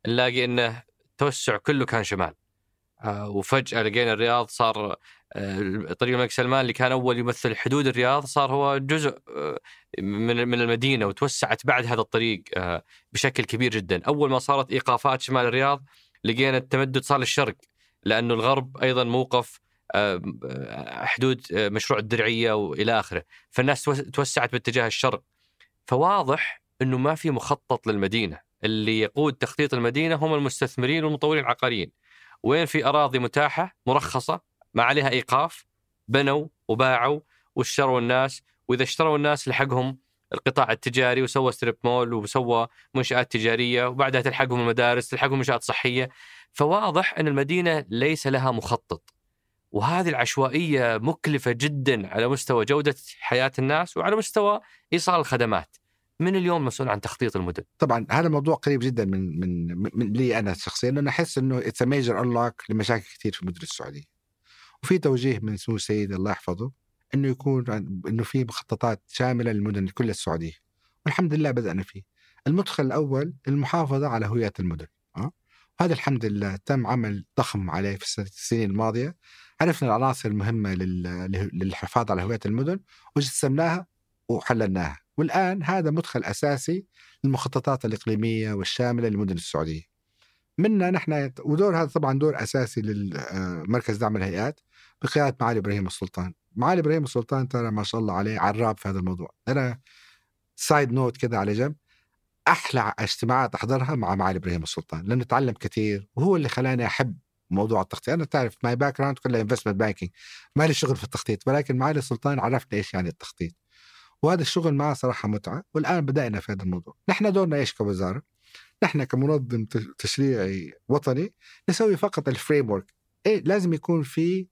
نلاقي إنه توسع كله كان شمال. آه، وفجأة لقينا الرياض صار آه، طريق الملك سلمان اللي كان أول يمثل حدود الرياض صار هو جزء آه، من من المدينة وتوسعت بعد هذا الطريق آه، بشكل كبير جدا، أول ما صارت إيقافات شمال الرياض لقينا التمدد صار للشرق لأنه الغرب أيضا موقف آه، آه، حدود آه، مشروع الدرعية وإلى آخره، فالناس توس- توسعت باتجاه الشرق. فواضح إنه ما في مخطط للمدينة، اللي يقود تخطيط المدينة هم المستثمرين والمطورين العقاريين. وين في أراضي متاحة مرخصة ما عليها إيقاف بنوا وباعوا واشتروا الناس وإذا اشتروا الناس لحقهم القطاع التجاري وسوى ستريب مول وسوى منشآت تجارية وبعدها تلحقهم المدارس تلحقهم منشآت صحية. فواضح أن المدينة ليس لها مخطط وهذه العشوائية مكلفة جدا على مستوى جودة حياة الناس وعلى مستوى إيصال الخدمات. من اليوم مسؤول عن تخطيط المدن؟ طبعا هذا موضوع قريب جدا من من من لي أنا شخصيا لأنه أحس إنه it's major unlock لمشاكل كثير في المدن السعودية. وفي توجيه من سمو سيدي الله يحفظه إنه يكون إنه في مخططات شاملة للمدن كل السعودية. والحمد لله بدأنا فيه. المدخل الأول المحافظه على هويه المدن. أه؟ وهذا الحمد لله تم عمل ضخم عليه في السنين الماضية. عرفنا العناصر المهمة لل- للحفاظ على هويه المدن وجسمناها وحللناها. والآن هذا مدخل أساسي المخططات الإقليمية والشاملة للمدن السعودية منا نحن ودور هذا طبعا دور أساسي للمركز دعم الهيئات بقيادة معالي إبراهيم السلطان. معالي إبراهيم السلطان ترى ما شاء الله عليه عراب في هذا الموضوع. أنا side note كذا على جنب أحلى اجتماعات أحضرها مع معالي إبراهيم السلطان لأنه تعلم كثير وهو اللي خلاني أحب موضوع التخطيط أنا تعرف my background كلها investment banking ما لي شغل في التخطيط ولكن معالي السلطان عرفني إيش يعني التخطيط وهذا الشغل معه صراحة متعة والآن بدأنا في هذا الموضوع. نحن دورنا إيش كوزارة؟ نحن كمنظم تشريعي وطني نسوي فقط ال framework إيه لازم يكون في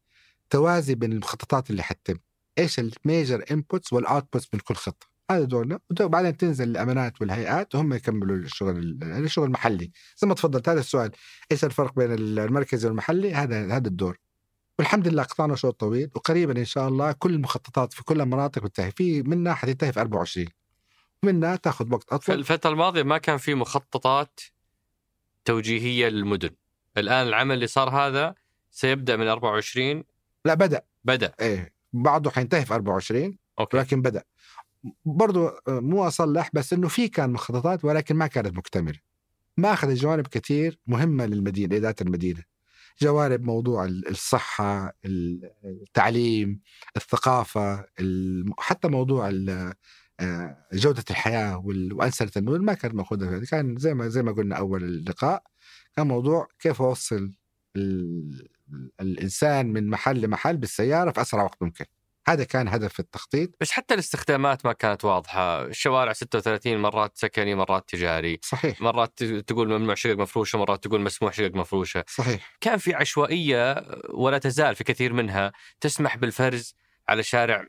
توازي بين المخططات اللي حتتم. إيش ال major inputs وال outputs من كل خطة. هذا دورنا. وبعدين تنزل الأمانات والهيئات وهم يكملوا الشغل ال- الشغل المحلي. زي ما تفضلت هذا السؤال. إيش الفرق بين المركزي والمحلي؟ هذا هذا الدور. والحمد لله قطعنا شوط طويل وقريبا إن شاء الله كل المخططات في كل المناطق بتنتهي. في منها حتنتهي في 24 ومنها تاخذ وقت في أطول. الفترة الماضية ما كان في مخططات توجيهية للمدن. الآن العمل اللي صار هذا سيبدأ من 24 لا بدأ. بدأ. إيه بعضه حينتهي في 24 أوكي. ولكن بدأ. برضو آه، مو أصلح بس إنه في كان مخططات ولكن ما كانت مكتملة. ما اخذ جوانب كثير مهمة للمدينة لاداره المدينة. جوانب موضوع ال- الصحة ال- التعليم الثقافة حتى موضوع ال- جودة الحياة وانسنه المدن ما كانت ماخوذه فيها كان زي ما زي ما قلنا أول اللقاء كان موضوع كيف اوصل ال- الإنسان من محل لمحل بالسيارة في أسرع وقت ممكن. هذا كان هدف التخطيط. بس حتى الاستخدامات ما كانت واضحة. الشوارع 36 مرات سكني مرات تجاري. صحيح. مرات تقول ممنوع شقق مفروشة مرات تقول مسموح شقق مفروشة. صحيح. كان في عشوائية ولا تزال في كثير منها تسمح بالفرز على شارع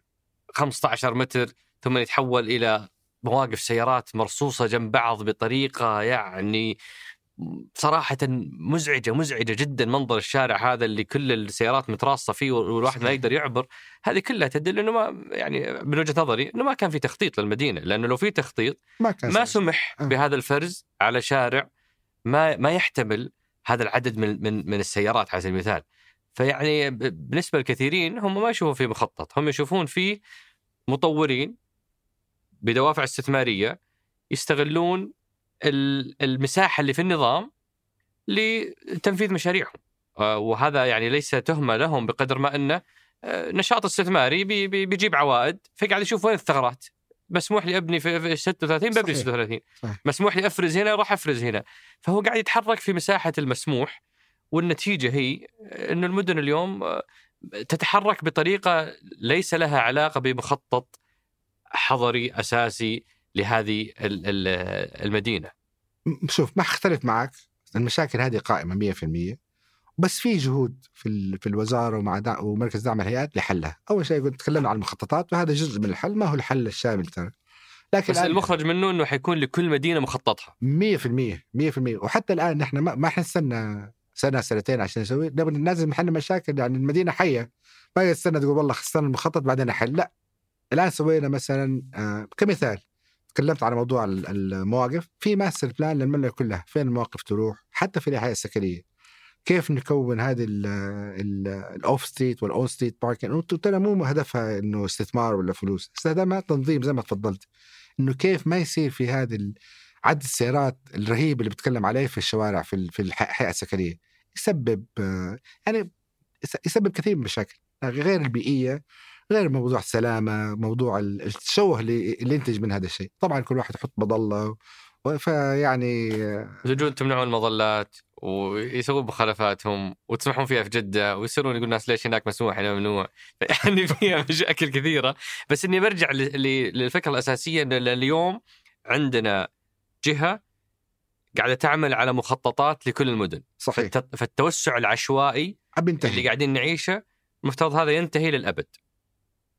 15 متر ثم يتحول إلى مواقف سيارات مرصوصة جنب بعض بطريقة يعني صراحة مزعجة مزعجة جدا منظر الشارع هذا اللي كل السيارات متراصة فيه والواحد ما يقدر يعبر هذه كلها تدل إنه ما يعني من وجهة نظري إنه ما كان في تخطيط للمدينة لأنه لو في تخطيط ما كان ما. سمح آه. بهذا الفرز على شارع ما ما يحتمل هذا العدد من من من السيارات على سبيل المثال فيعني بالنسبة للكثيرين هم ما يشوفون فيه مخطط هم يشوفون فيه مطورين بدوافع استثمارية يستغلون ال- المساحة اللي في النظام لتنفيذ مشاريعهم آه، وهذا يعني ليس تهمة لهم بقدر ما أنه آه، نشاط استثماري بي- بي- بيجيب عوائد فقاعد يشوف وين الثغرات مسموح لي أبني في في 36 ببني صحيح. 36 صحيح. مسموح لي أفرز هنا راح أفرز هنا فهو قاعد يتحرك في مساحة المسموح والنتيجة هي انه المدن اليوم آه، تتحرك بطريقة ليس لها علاقة بمخطط حضري أساسي لهذه ال- ال- المدينة. شوف ما اختلف معك. المشاكل هذه قائمة 100% بس في جهود في في الوزارة ومع دع... ومركز دعم الهيئات لحلها، أول شيء قلت تكلمنا عن المخططات وهذا جزء من الحل ما هو الحل الشامل ترى. لكن بس المخرج منه إنه حيكون لكل مدينة مخططها. 100% 100% وحتى الآن نحن ما, ما حنستنى سنة سنتين عشان نسوي. لازم نحل مشاكل يعني المدينة حية. ما تستنى تقول والله خلصنا المخطط بعدين احل لا. الآن سوينا مثلا آه كمثال تكلمت على موضوع ال- المواقف. في master plan للمملكة كلها. فين المواقف تروح؟ حتى في الاحياء السكنيه كيف نكون هذه ال off-street وال on-street parking ترى مو هدفها إنه استثمار ولا فلوس. استخدامها تنظيم زي ما تفضلت. إنه كيف ما يصير في هذه عدد السيارات الرهيب اللي بتكلم عليه في الشوارع في في الحياة السكنيه يسبب آه، يعني يس- يسبب كثير من المشاكل. غير البيئية غير موضوع السلامة موضوع ال- التشوه اللي, اللي ينتج من هذا الشيء. طبعا كل واحد يحط مظلة فيعني تجون تمنعون المظلات ويسوون مخالفاتهم وتسمحون فيها في جدة ويصيرون يقول الناس ليش هناك مسموح هنا ممنوع. يعني فيها مشاكل كثيرة. بس إني برجع للفكرة الأساسية ان اليوم عندنا جهة قاعدة تعمل على مخططات لكل المدن. صحيح. فالت- فالتوسع العشوائي اللي قاعدين نعيشه المفترض هذا ينتهي للأبد.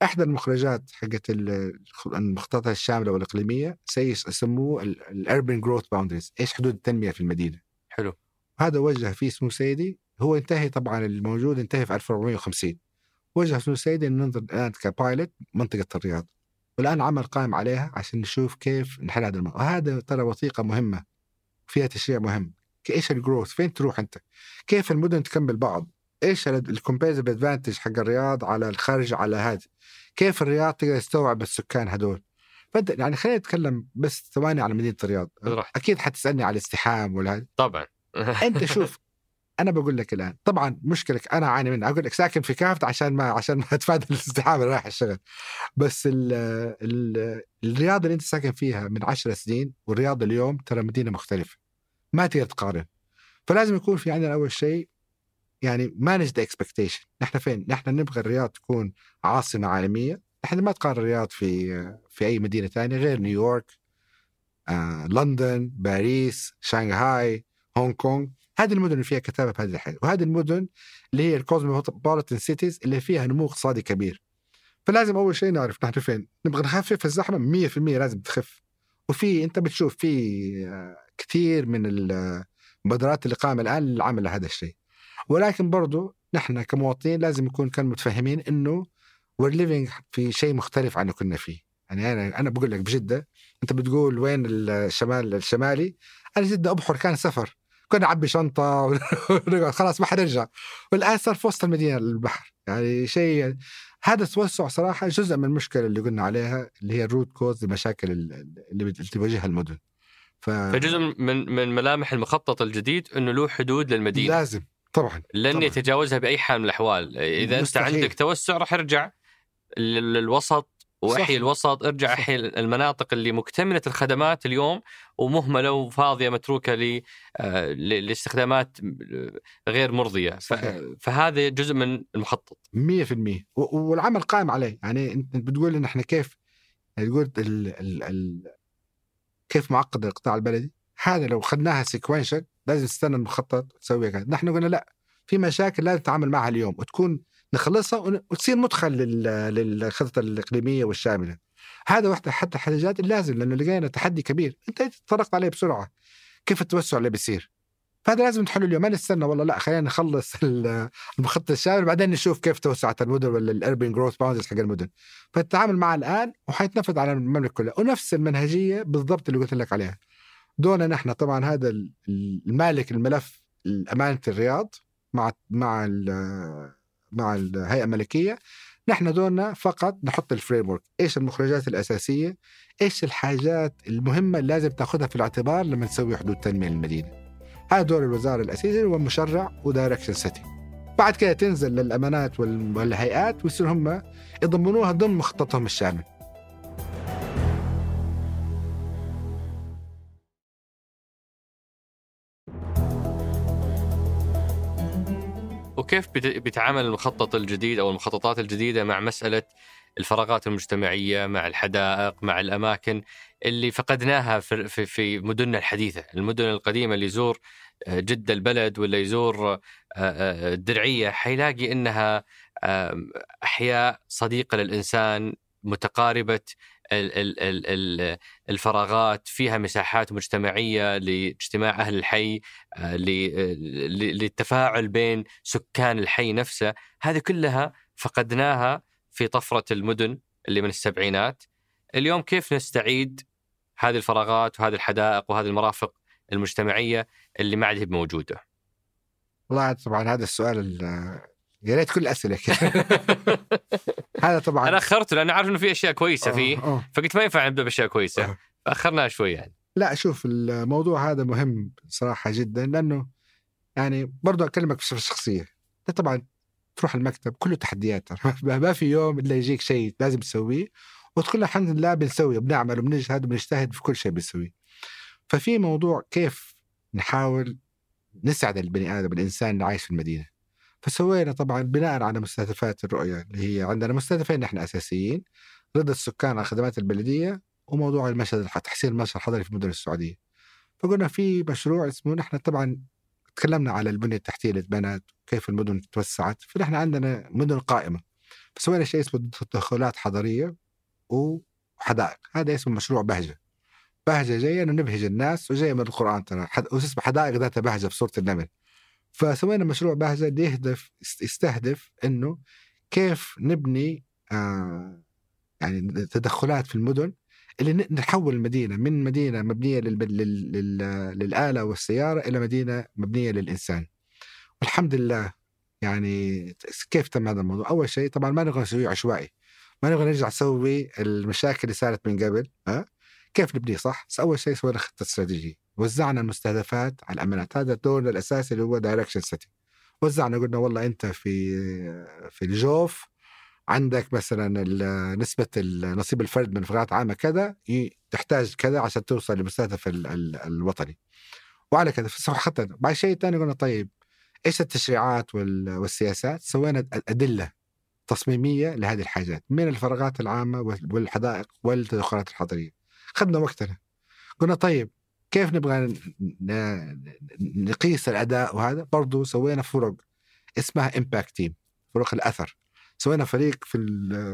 إحدى المخرجات حقت ال- المخططات الشامله والاقليميه يسموه ال urban growth boundaries إيش حدود التنمية في المدينة؟ حلو. هذا وجه فيه سمو سيدي هو انتهي طبعا الموجود انتهي في 1450 وجه سمو سيدي ان ننظر الآن ك pilot منطقة الرياض. والآن عمل قائم عليها عشان نشوف كيف نحل هذا الموضوع وهذا ترى وثيقة مهمة فيها تشريع مهم. إيش ال growth فين تروح أنت؟ كيف المدن تكمل بعض؟ إيش ال competitive advantage حق الرياض على الخارج على هذا كيف الرياض تقدر تستوعب السكان هذول؟ فأنت يعني خلينا نتكلم بس ثواني على مدينة الرياض. براحتك. أكيد حتسألني على الازدحام ولا طبعا. أنت شوف أنا بقول لك الآن طبعا مشكلتك أنا أعاني منها. أقول لك ساكن في كافد عشان ما عشان ما اتفادى الازدحام اللي رايح الشغل. بس ال ال الرياض اللي أنت ساكن فيها من عشر سنين والرياض اليوم ترى مدينة مختلفة. ما تقدر تقارن. فلازم يكون في عندنا أول شيء يعني manage the expectation نحن فين؟ نحن نبغى الرياض تكون عاصمة عالمية. نحن ما تقارن الرياض في في أي مدينة ثانية غير نيويورك آه، لندن باريس شنغهاي هونغ كونغ. هذه المدن اللي فيها كتابة بهذه الحاجة. وهذه المدن اللي هي ال cosmopolitan cities اللي فيها نمو اقتصادي كبير. فلازم أول شيء نعرف نحن فين. نبغى نخفف الزحمة 100% لازم تخف. وفي أنت بتشوف في آه، كثير من المبادرات اللي قائمه الآن للعمل لهذا الشيء. ولكن برضو نحن كمواطنين لازم نكون كان متفهمين إنه we're living في شيء مختلف عن اللي كنا فيه. يعني أنا أنا بقول لك بجدة أنت بتقول وين الشمال الشمالي؟ أنا جدة أبحر كان سفر. كنا نعبي شنطة ونقعد. خلاص ما حنرجع. والآن صار في وسط المدينة البحر. يعني شيء هذا التوسع صراحة جزء من المشكلة اللي قلنا عليها اللي هي الروت كوز المشاكل اللي اللي تواجهها المدن. ف... فجزء من من ملامح المخطط الجديد إنه له حدود للمدينة. لازم. طبعا لن طبعاً. يتجاوزها بأي حال من الأحوال إذا مستحيل. انت عندك توسع راح يرجع لل- للوسط وأحيي. الوسط ارجع. أحيي المناطق اللي مكتملة الخدمات اليوم ومهملة وفاضية متروكة ل آه، لاستخدامات غير مرضية صحيح. فهذا جزء من المخطط 100% و- والعمل قائم عليه يعني أنت بتقول إن إحنا كيف يعني تقول ال ال ال كيف معقد القطاع البلدي هذا لو خدناها سيكونشال لازم تستنى المخطط وتسويها كذا. نحن قلنا لا في مشاكل لازم تتعامل معها اليوم وتكون نخلصها وتصير مدخل لل- للخطط الإقليمية والشاملة. هذا واحدة حتى الحاجات اللازم لأنه لقينا تحدي كبير. أنت تطرقت عليه بسرعة. كيف التوسع اللي بيصير؟ فهذا لازم نحله اليوم. ما نستنى والله لا خلينا نخلص ال- المخطط الشامل بعدين نشوف كيف توسعت المدن ولا ال urban growth bounds حق المدن. فالتعامل معه الآن وحيتنفذ على المملكة كلها. ونفس المنهجية بالضبط اللي قلت لك عليها. دون نحن طبعا هذا ال- المالك الملف أمانة الرياض مع مع مع الهيئة الملكية. نحن دورنا فقط نحط ال frame إيش المخرجات الأساسية؟ إيش الحاجات المهمة اللي لازم تأخذها في الاعتبار لما نسوي حدود تنمية للمدينة؟ هذا دور الوزارة الأساسي هو مشرع و direction setter بعد كده تنزل للأمانات وال- والهيئات ويصير هم يضمنوها ضمن مخططهم الشامل وكيف بيتعامل المخطط الجديد أو المخططات الجديدة مع مسألة الفراغات المجتمعية مع الحدائق مع الأماكن اللي فقدناها في في, في مدننا الحديثة، المدن القديمة اللي يزور آه، جده البلد ولا يزور آه، آه، الدرعية حيلاقي إنها أحياء صديقة للإنسان متقاربة ال- ال- ال- ال- الفراغات فيها مساحات مجتمعية لاجتماع أهل الحي آه، للتفاعل بين سكان الحي نفسه. هذه كلها فقدناها في طفرة المدن اللي من السبعينات. اليوم كيف نستعيد هذه الفراغات وهذه الحدائق وهذه المرافق المجتمعية اللي ما عاد هي موجودة والله طبعا هذا السؤال ال- يا ريت كل الأسئلة هذا طبعا أنا أخرته لأن عارف إنه في أشياء كويسة آه، فيه آه. فقلت ما ينفع نبدأ بأشياء كويسة. آه. فأخرناها شوي يعني. لا شوف الموضوع هذا مهم صراحة جدا لأنه يعني برضو أكلمك بصفة شخصية. أنت طبعا تروح المكتب كله تحديات ما في يوم إلا يجيك شيء لازم تسويه وتقول الحمد لله بنسوي بنعمل وبنجهد وبنجتهد في كل شيء بنسويه. ففي موضوع كيف نحاول نسعد البني آدم الإنسان اللي عايش في المدينة. فسوينا طبعا بناء على مستهدفات الرؤية اللي هي عندنا. مستهدفين نحن أساسيين رضا السكان على الخدمات البلدية وموضوع المشهد تحسين المشهد الحضري في مدن السعودية. فقلنا في مشروع اسمه نحن طبعا تكلمنا على البنية التحتية اللي اتبنت كيف المدن توسعت. فنحن عندنا مدن قائمة. فسوينا شيء اسمه تدخلات حضرية وحدائق. هذا اسمه مشروع بهجة. بهجة جاية إنه نبهج الناس وجاية من القرآن ترى. حد... واسمه حدائق ذات بهجة في سوره النمل فسوينا مشروع بهجه اللي يهدف يستهدف إنه كيف نبني آه يعني تدخلات في المدن اللي نحول المدينة من مدينة مبنية. لل... للآلة والسيارة إلى مدينة مبنية للإنسان. والحمد لله يعني كيف تم هذا الموضوع؟ أول شيء طبعا ما نبغى نسويه عشوائي. ما نبغى نرجع نسوي المشاكل اللي صارت من قبل ها؟ كيف نبنيه صح؟ أول شيء سوينا خطة استراتيجية، وزعنا المستهدفات على الامانات، هذا دورنا الأساسي اللي هو دايركشن سيتي. وزعنا قلنا والله أنت في في الجوف عندك مثلا نسبة نصيب الفرد من فقرات عامة كذا تحتاج كذا عشان توصل للمستهدف ال- ال- الوطني. وعلى كذا حتى بعد شيء ثاني قلنا طيب إيش التشريعات وال- والسياسات؟ سوينا أد- أدلة تصميمية لهذه الحاجات من الفراغات العامة وال- والحدائق والتدخلات الحضرية. خدنا وقتنا. قلنا طيب كيف نبغى نقيس الأداء وهذا؟ برضو سوينا فرق اسمها impact team فرق الأثر. سوينا فريق في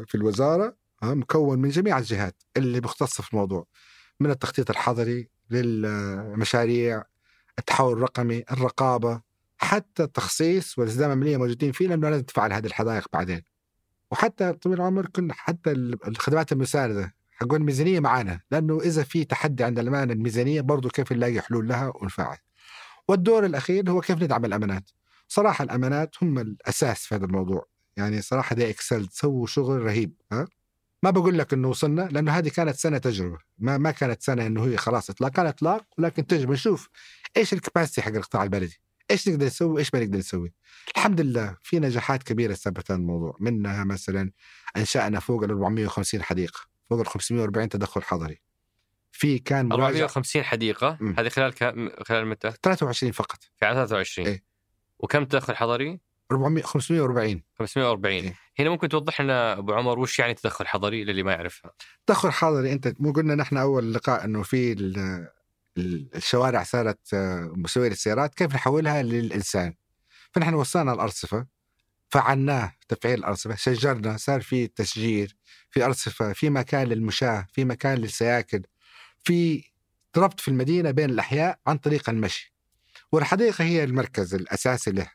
في الوزارة مكون من جميع الجهات اللي مختصة في الموضوع من التخطيط الحضري للمشاريع التحول الرقمي الرقابة حتى التخصيص والالتزام الماليه موجودين فيه لأنه لازم تفعل هذه الحدائق بعدين. وحتى طويل العمر كنا حتى ال- الخدمات المساندة حقون الميزانية معانا لأنه إذا في تحدي عند الأمانة الميزانية برضو كيف نلاقي حلول لها ونفعل. والدور الأخير هو كيف ندعم الأمانات. صراحة الأمانات هم الأساس في هذا الموضوع. يعني صراحة دي إكسل سووا شغل رهيب ها؟ ما بقول لك إنه وصلنا لأنه هذه كانت سنة تجربة. ما ما كانت سنة إنه هي خلاص إطلاق. كان إطلاق ولكن تجربة. نشوف إيش الكباسيتي حق القطاع البلدي؟ إيش نقدر نسوي؟ وايش ما نقدر نسوي؟ الحمد لله في نجاحات كبيرة ثبت الموضوع. منها مثلا أنشأنا فوق ال 450 حديقة. فوق ال 540 تدخل حضري. في كان مراجعه 450 حديقة. مم. هذه خلال كم خلال متى؟ 23 فقط. في 23 إيه. وكم تدخل حضري؟ 400 540 540 إيه. هنا ممكن توضح لنا أبو عمر وش يعني تدخل حضري للي ما يعرفها؟ تدخل حضري أنت. مو قلنا نحن أول لقاء إنه في ال- ال- الشوارع صارت آه، مسوية للسيارات. كيف نحولها للإنسان؟ فنحن وصلنا الأرصفة. فعلناه تفعيل الارصفه شجرنا صار في تشجير في ارصفه في مكان للمشاة في مكان للسياكل. في ربط في المدينة بين الأحياء عن طريق المشي. والحديقة هي المركز الأساسي له.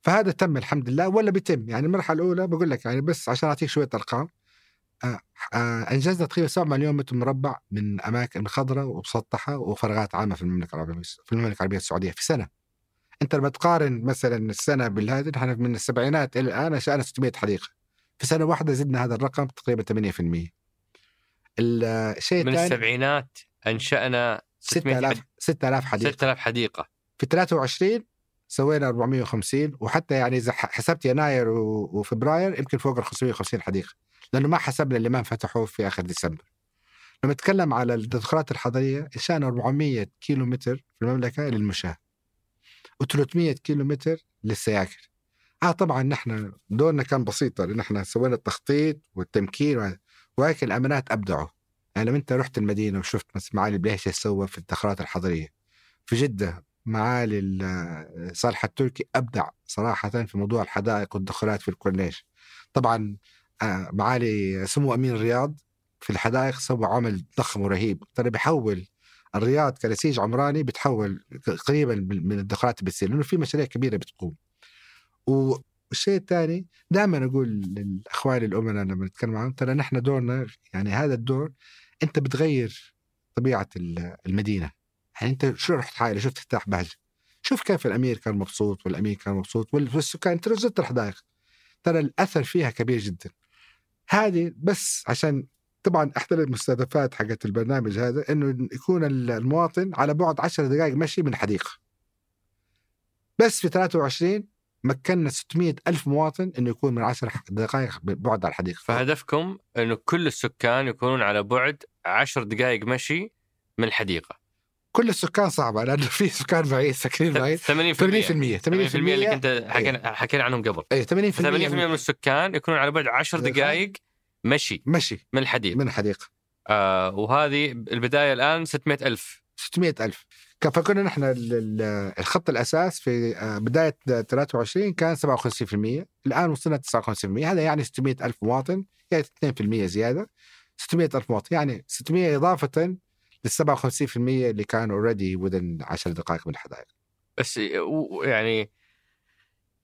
فهذا تم الحمد لله ولا بيتم. يعني المرحلة الأولى بقول لك يعني بس عشان أعطيك شوية أرقام. آه، آه، أنجزنا تقريبا 7 مليون متر مربع من أماكن خضراء ومسطحة وفراغات عامة في المملكة العربية في المملكة العربية السعودية في سنة. أنت لما تقارن مثلا السنة بالهذا نحن من السبعينات إلى الآن انشانا 600 حديقة. في سنة واحدة زدنا هذا الرقم تقريبا 8%. الشيء من السبعينات أنشأنا 600 6000 6000 حديقة 6000 حديقة في 23 سوينا 450 وحتى يعني إذا حسبت يناير وفبراير يمكن فوق ال 550 حديقة لأنه ما حسبنا اللي ما انفتحوا في آخر ديسمبر. لما نتكلم على التدخلات الحضرية إنشأنا 400 كيلو متر في المملكة للمشاة و300 كيلو متر للسياكل. آه طبعا نحن دورنا كان بسيط لأن إحنا سوينا التخطيط والتمكين ولكن الأمانات أبدعوا. يعني لما أنت رحت المدينة وشفت مثلا معالي إيش سوى في التدخلات الحضرية. في جدة معالي ال- صالح التركي أبدع صراحة في موضوع الحدائق والتدخلات في الكورنيش. طبعا آه، معالي سمو أمين الرياض في الحدائق سوى عمل ضخم ورهيب ترى بيحول الرياض كنسيج عمراني بتحول قريبا من الدخلات اللي بتصير لأنه في مشاريع كبيرة بتقوم. والشيء الثاني دائما أقول للاخوان الأمناء لما نتكلم معهم ترى نحن دورنا يعني هذا الدور أنت بتغير طبيعة ال- المدينة. يعني أنت شو رحت حائلة شفت افتتاح بهجه. شوف كيف الأمير كان مبسوط والأمير كان مبسوط وال- والسكان انت لو الحدائق ترى الأثر فيها كبير جدا. هذه بس عشان طبعا احدى المستهدفات حقت البرنامج هذا إنه يكون المواطن على بعد 10 دقائق مشي من حديقة. بس في 23 مكنا 600 ألف مواطن إنه يكون من 10 دقائق بعد على الحديقة. فهدفكم إنه كل السكان يكونون على بعد 10 دقائق مشي من الحديقة كل السكان صعبة لأنه في سكان بعيد ساكنين بعيد 80% 80% 80% 80% اللي كنت حكينا حكينا عنهم قبل اي 80% 80% من السكان يكونون على بعد 10 دقائق. مشي. مشي. من الحديقه من الحديقه آه وهذه البداية الآن 600 ألف. 600 ألف. كان فكنا نحن ال- ال- الخط الأساس في آه، بداية 23 كان 57% الآن وصلنا 59% هذا يعني 600 ألف مواطن يعني 2% زيادة. 600 ألف مواطن يعني 600 إضافة لل 57% اللي كانوا اوريدي within 10 دقائق من الحدائق. بس يعني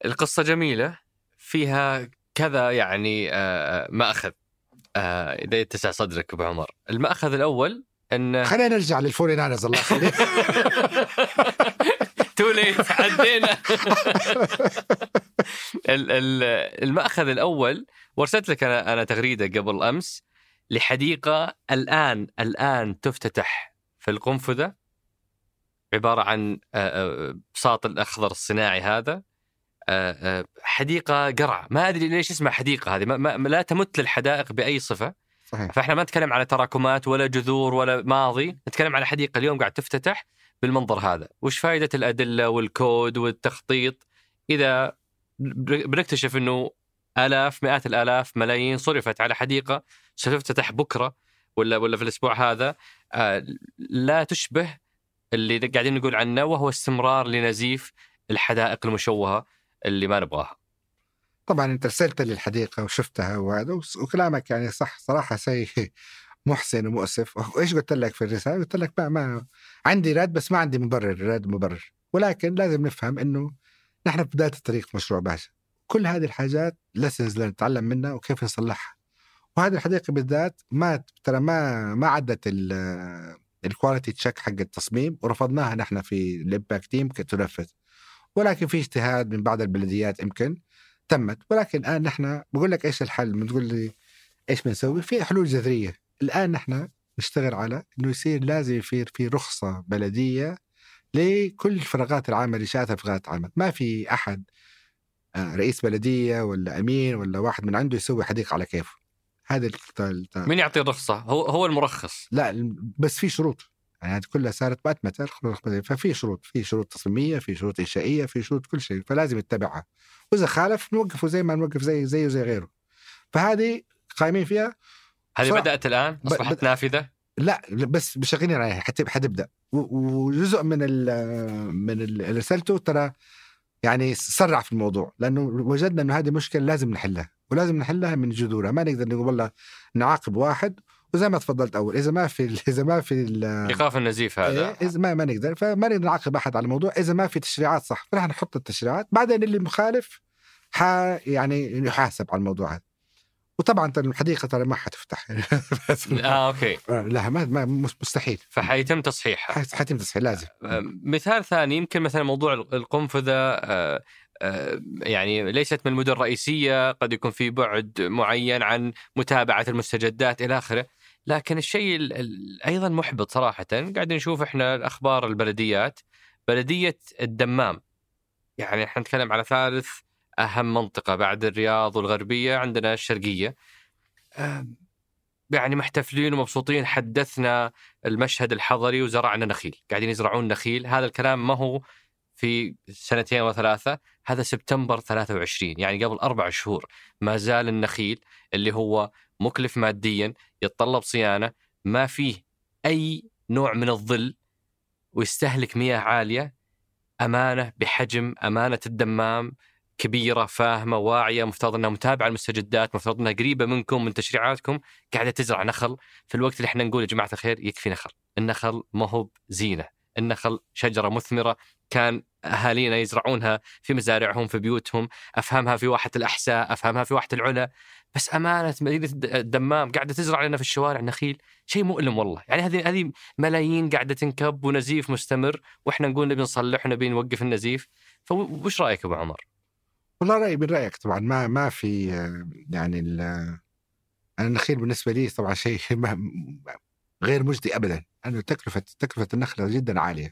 القصة جميلة فيها كذا يعني آه مأخذ. آه اذا يتسع صدرك أبو عمر. المأخذ الأول أن خلينا نرجع للفرينانز الله يخليك. too late عدينا. ال- ال- المأخذ الأول وارسلت لك أنا أنا تغريدة قبل أمس لحديقة الآن الآن تفتتح في القنفذة عبارة عن آه، آه، بساط الأخضر الصناعي هذا. آه، آه، حديقة قرع. ما أدري ليش اسمها حديقة هذه. ما ما لا تمت للحدائق بأي صفة. صحيح. فإحنا ما نتكلم على تراكمات ولا جذور ولا ماضي. نتكلم على حديقة اليوم قاعد تفتتح بالمنظر هذا. وش فائده الأدلة والكود والتخطيط؟ إذا بنكتشف إنه آلاف مئات الآلاف ملايين صرفت على حديقة ستفتتح بكرة ولا ولا في الأسبوع هذا آه، لا تشبه اللي قاعدين نقول عنه وهو استمرار لنزيف الحدائق المشوهة. اللي ما نبغاها. طبعا أنت ارسلت لي الحديقه وشفتها وهذا وكلامك يعني صح صراحة شيء محزن ومؤسف. وايش قلت لك في الرسالة؟ قلت لك ما, ما عندي رد بس ما عندي مبرر رد مبرر. ولكن لازم نفهم إنه نحن في بداية الطريق في مشروع باشا. كل هذه الحاجات lessons نتعلم منها وكيف نصلحها. وهذه الحديقة بالذات ما ترى ما ما عدت ال quality check حق التصميم ورفضناها نحن في ال impact team كتنفذ. ولكن في اجتهاد من بعض البلديات يمكن تمت. ولكن الآن نحن بقول لك إيش الحل؟ بتقول لي إيش بنسوي؟ في حلول جذرية. الآن نحن نشتغل على إنه يصير لازم يصير في رخصة بلدية لكل الفراغات العامه اللي شاءتها فراغات عامه ما في أحد آه، رئيس بلدية ولا أمين ولا واحد من عنده يسوي حديقة على كيفه. هذا مين يعطي الرخصه؟ هو هو المرخص. لا بس في شروط. يعني هذه كلها صارت باتمتر ففي شروط في شروط تصميمية في شروط إنشائية في شروط كل شيء فلازم يتبعها وإذا خالف نوقفه زي ما نوقف زي زيه زي غيره. فهذه قايمين فيها. هذه. بدأت الآن؟ أصبحت نافذة؟ لا بس شغالين عليها حتى حتبدأ. وجزء من ال من اللي رسلته ترى يعني سرع في الموضوع. لأنه وجدنا إنه هذه مشكلة لازم نحلها. ولازم نحلها من جذورها. ما نقدر نقول والله نعاقب واحد وزي ما تفضلت أول إذا ما في إذا ما في إيقاف النزيف هذا. إيه، إذا ما ما نقدر. فما نقدر نعاقب أحد على الموضوع. إذا ما في تشريعات صح فنحن نحط التشريعات. بعدين اللي مخالف ح يعني يحاسب على الموضوع هذا. وطبعا الحديقة ترى ما حتفتح. آه أوكي. لا ما ما مس- مستحيل. فحيتم تصحيحها. حتم تصحيح لازم. آه، مثال ثاني يمكن مثلا موضوع القنفذة آه، آه، يعني ليست من المدن الرئيسية قد يكون في بعد معين عن متابعة المستجدات إلى آخره. لكن الشيء ال- ال- أيضا محبط صراحة. قاعدين نشوف إحنا الأخبار البلديات بلدية الدمام. يعني إحنا نتكلم على ثالث أهم منطقة بعد الرياض والغربية عندنا الشرقية. يعني محتفلين ومبسوطين حدثنا المشهد الحضري وزرعنا نخيل. قاعدين يزرعون نخيل. هذا الكلام ما هو في سنتين وثلاثة هذا سبتمبر 23 يعني قبل أربع شهور. ما زال النخيل اللي هو مكلف ماديا يتطلب صيانة ما فيه أي نوع من الظل ويستهلك مياه عالية أمانة بحجم أمانة الدمام كبيرة فاهمة واعية مفترض أنها متابعة المستجدات مفترض أنها قريبة منكم من تشريعاتكم قاعدة تزرع نخل. في الوقت اللي إحنا نقول يا جماعة الخير يكفي نخل. النخل ما هو زينة النخل شجرة مثمرة كان أهالينا يزرعونها في مزارعهم في بيوتهم. أفهمها في واحة الأحساء أفهمها في واحة العلا بس أمانة مدينة الدمام قاعدة تزرع لنا في الشوارع نخيل. شيء مؤلم والله. يعني هذه هذه ملايين قاعدة تنكب ونزيف مستمر وإحنا نقول نبي نصلح ونبي نوقف النزيف. فوش رأيك أبو عمر؟ والله رأيي من رأيك طبعا. ما ما في يعني أنا النخيل بالنسبة لي طبعا شيء غير مجدي ابدا. انه تكلفة تكلفة النخلة جدا عالية.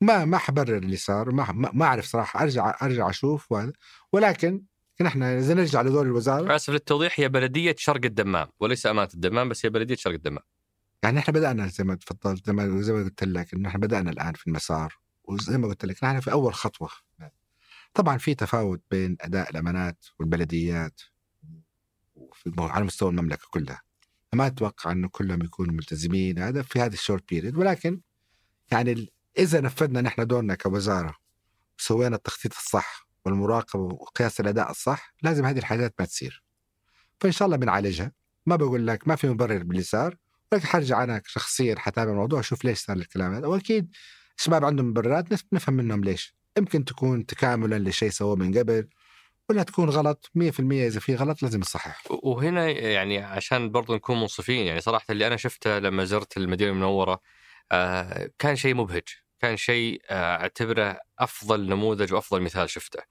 ما ما حبرر اللي صار ما ما أعرف صراحة أرجع أرجع أشوف وهذا ولكن نحن إذا نرجع لدور الوزارة آسف للتوضيح هي بلدية شرق الدمام وليس أمانة الدمام بس هي بلدية شرق الدمام. يعني إحنا بدأنا زي ما تفضلت زي ما زي ما قلت لك انه إحنا بدأنا الآن في المسار وزي ما قلت لك نحن في أول خطوة. طبعا في تفاوت بين أداء الأمانات والبلديات على مستوى المملكة كلها. ما أتوقع إنه كلهم يكونوا ملتزمين هذا في هذا الشورت بيريد ولكن يعني إذا نفذنا نحن دورنا كوزارة وسوينا التخطيط الصح والمراقبة وقياس الأداء الصح لازم هذه الحاجات ما تصير. فإن شاء الله بنعالجها. ما بقول لك ما في مبرر باللي صار ولكن حرجع أنا شخصيا حتابع الموضوع أشوف ليش صار الكلام هذا. وأكيد الشباب عندهم مبررات نف- نفهم منهم ليش. يمكن تكون تكاملا لشيء سووه من قبل ولا تكون غلط 100% إذا في غلط لازم يصحح وهنا يعني عشان برضو نكون منصفين يعني صراحة اللي أنا شفته لما زرت المدينة المنورة آه، كان شيء مبهج. كان شيء آه، أعتبره أفضل نموذج وأفضل مثال شفته.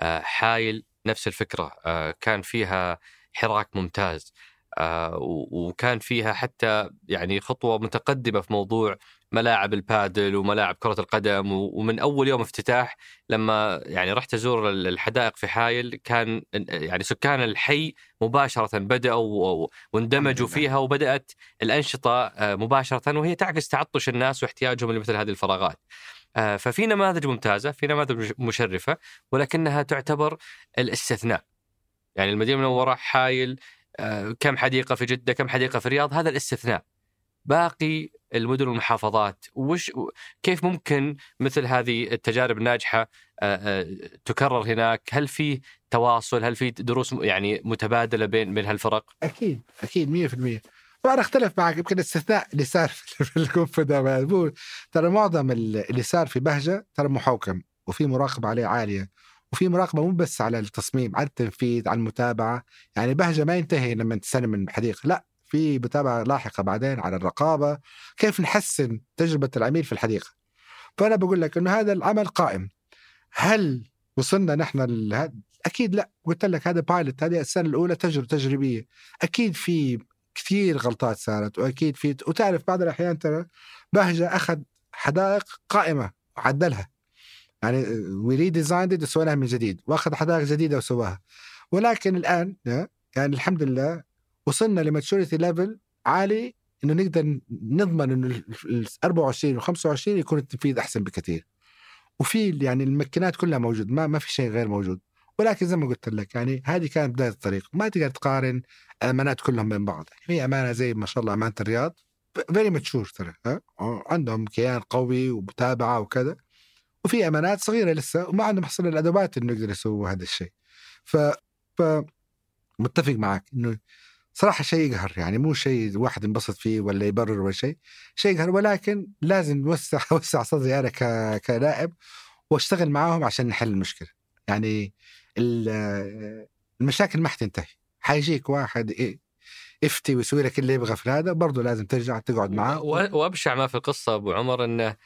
آه، حايل نفس الفكرة. آه، كان فيها حراك ممتاز. آه، وكان فيها حتى يعني خطوة متقدمة في موضوع ملاعب البادل وملاعب كرة القدم ومن أول يوم افتتاح لما يعني رحت أزور الحدائق في حايل كان يعني سكان الحي مباشرة بدأوا و- واندمجوا. فيها وبدأت الأنشطة آه، مباشرة وهي تعكس تعطش الناس واحتياجهم لمثل هذه الفراغات. آه، ففي نماذج ممتازة في نماذج مش- مشرفة ولكنها تعتبر الاستثناء. يعني المدينة المنورة حايل آه، كم حديقة في جدة كم حديقة في الرياض هذا الاستثناء. باقي المدن والمحافظات. وش كيف ممكن مثل هذه التجارب الناجحة آه، آه، تكرر هناك؟ هل في تواصل؟ هل في دروس يعني متبادلة بين بين هالفرق؟ أكيد أكيد 100% وأنا أختلف معك يمكن الاستثناء اللي صار في الكونف ده. ترى معظم ال- اللي صار في بهجة ترى محوكم وفي مراقبة عليه عالية وفي مراقبة مو بس على التصميم على التنفيذ على المتابعة. يعني بهجة ما ينتهي لما تستلم من الحديقه لا. في متابعة لاحقة بعدين على الرقابة كيف نحسن تجربة العميل في الحديقة. فأنا بقول لك إنه هذا العمل قائم. هل وصلنا نحن ال- أكيد لا. قلت لك هذا pilot هذه السنة الأولى تجربة تجريبية. أكيد في كثير غلطات صارت وأكيد في وتعرف بعض الأحيان ترى بهجة أخذ حدائق قائمة وعدلها. يعني we redesigned سويناها من جديد وأخذ حدائق جديدة وسواها. ولكن الآن يعني الحمد لله وصلنا ل maturity level عالي إنه نقدر نضمن إنه ال 24 و 25 يكون التنفيذ أحسن بكثير. وفي يعني المكنات كلها موجود ما ما في شيء غير موجود. ولكن زي ما قلت لك يعني هذه كانت بداية الطريق، ما تقدر تقارن الأمانات كلهم بين بعض، في أمانة زي ما شاء الله أمانة الرياض very mature ترى عندهم كيان قوي ومتابعة وكذا وفي أمانات صغيرة لسه وما عندهم حصل الأدوات إنه يقدروا يسووا هذا الشيء. ف ف متفق معك إنه صراحة شيء يقهر يعني مو شيء واحد ينبسط فيه ولا يبرر ولا شيء شيء يقهر ولكن لازم نوسع اوسع صدري أنا كنائب وأشتغل معاهم عشان نحل المشكلة. يعني المشاكل ما حتنتهي. حيجيك واحد يفتي ويسوي لك اللي يبغى في هذا برضه لازم ترجع تقعد معاه. وأبشع ما في القصة أبو عمر انه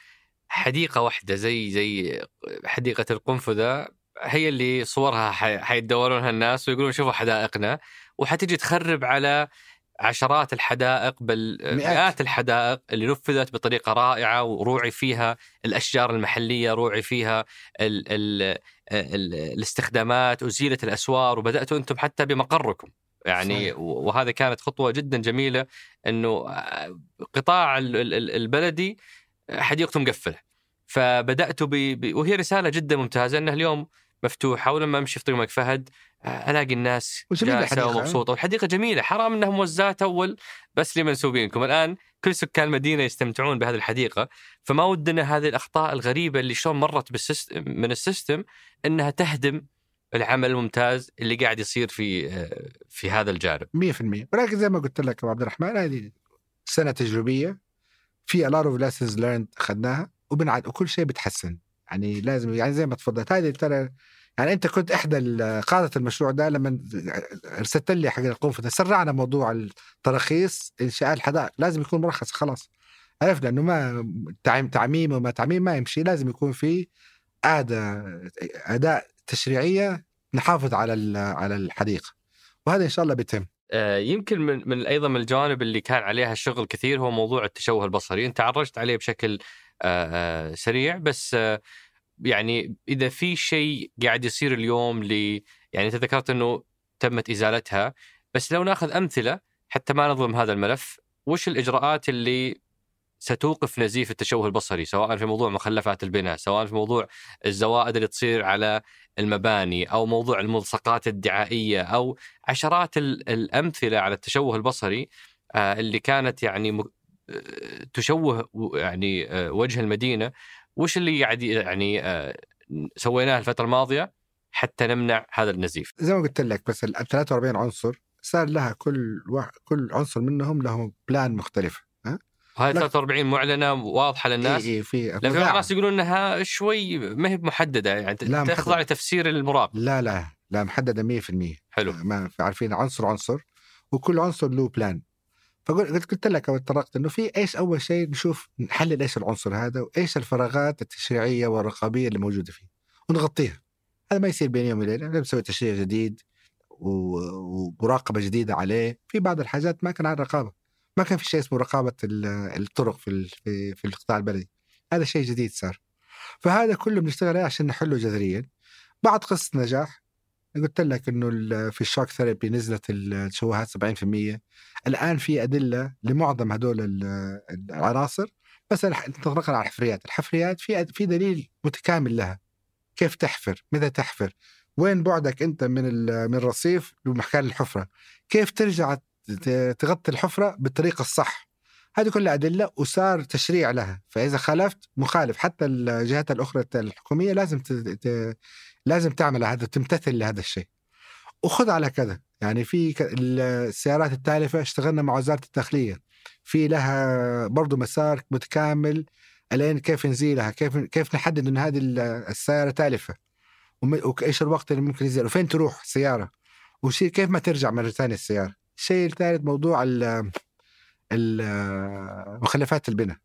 حديقة واحدة زي زي حديقة القنفذة هي اللي صورها حيتدورونها الناس ويقولون شوفوا حدائقنا. وحتجي تخرب على عشرات الحدائق بل مئات, مئات الحدائق اللي نفذت بطريقة رائعة وروعي فيها الأشجار المحلية روعي فيها ال ال ال الاستخدامات ازيلت الأسوار وبدأتوا أنتم حتى بمقركم. يعني صحيح. وهذا كانت خطوة جدا جميلة إنه قطاع البلدي حديقته مقفله. فبدأتوا ب... وهي رسالة جدا ممتازة إنه اليوم مفتوحة ولما أمشي في طريق الملك فهد آه، ألاقي الناس جالسة ومبسوطة. والحديقه جميلة حرام إنها ما وزعت أول بس لمنسوبينكم الآن كل سكان المدينة يستمتعون بهذه الحديقة فما ودنا هذه الأخطاء الغريبة اللي شلون مرت بال system من ال system إنها تهدم العمل الممتاز اللي قاعد يصير في آه، في هذا الجانب. 100% ولكن زي ما قلت لك أبو عبد الرحمن هذه سنة تجريبية في a lot of lessons learned اخذناها وبنعد وكل شيء بيتحسن يعني لازم يعني زي ما تفضلت هذه ترى يعني أنت كنت إحدى قادة المشروع ده لما ارسلت لي حق القنفذ سرعنا موضوع التراخيص إنشاء الحدائق لازم يكون مرخص خلاص. عرفنا إنه ما تعميم وما تعميم ما يمشي لازم يكون في أداة اداء تشريعية نحافظ على على الحديقة. وهذا إن شاء الله بيتم. آه، يمكن من من أيضا من الجوانب اللي كان عليها الشغل كثير هو موضوع التشوه البصري. أنت عرجت عليه بشكل سريع. بس يعني إذا في شيء قاعد يصير اليوم ل يعني أنت ذكرت إنه تمت إزالتها بس لو ناخذ أمثلة حتى ما نظلم هذا الملف وش الإجراءات اللي ستوقف نزيف التشوه البصري سواء في موضوع مخلفات البناء سواء في موضوع الزوائد اللي تصير على المباني أو موضوع الملصقات الدعائية أو عشرات الأمثلة على التشوه البصري آه، اللي كانت يعني آه، تشوه يعني آه، وجه المدينة. وش اللي قاعد يعني آه، سويناه الفترة الماضية حتى نمنع هذا النزيف؟ زي ما قلت لك بس ال 43 عنصر صار لها كل واحد كل عنصر منهم له بلان مختلفه ها؟ وهي 43 معلنة واضحة للناس؟ إي إي في لكن الناس يقولون إنها شوي ما هي محددة يعني لا تخضع لتفسير المراقب لا لا لا محددة 100% حلو. ما عارفين عنصر عنصر وكل عنصر له بلان فقلت قلت لك أو اتطرقت إنه في إيش أول شيء نشوف نحلل إيش العنصر هذا وإيش الفراغات التشريعية والرقابية اللي موجودة فيه ونغطيها. هذا ما يصير بين يوم وليلة لازم نسوي تشريع جديد ومراقبة جديدة عليه. في بعض الحاجات ما كان على رقابه ما كان في شيء اسمه رقابة الطرق في, في القطاع البلدي. هذا شيء جديد صار. فهذا كله بنشتغل عليه عشان نحله جذريا. بعد قصه نجاح قلت لك إنه في الشوك ثيرابي نزلت التشوهات 70% الآن في أدلة لمعظم هذول العناصر بس نطلق على الحفريات، الحفريات في في دليل متكامل لها كيف تحفر؟ متى تحفر؟ وين بعدك أنت من من الرصيف لمكان الحفرة؟ كيف ترجع تغطي الحفرة بالطريقة الصح؟ هذه كلها أدلة وصار تشريع لها، فإذا خالفت مخالف. حتى الجهات الأخرى الحكومية لازم لازم تعمل هذا تمتثل لهذا الشيء. وخذ على كذا. يعني في السيارات التالفة اشتغلنا مع وزارة الداخلية. في لها برضو مسار متكامل الين كيف نزيلها كيف كيف نحدد إن هذه السيارة تالفة. وإيش الوقت اللي ممكن ينزل وفين تروح السيارة وشيء كيف ما ترجع مرة ثانية السيارة. الشيء الثالث موضوع مخلفات البناء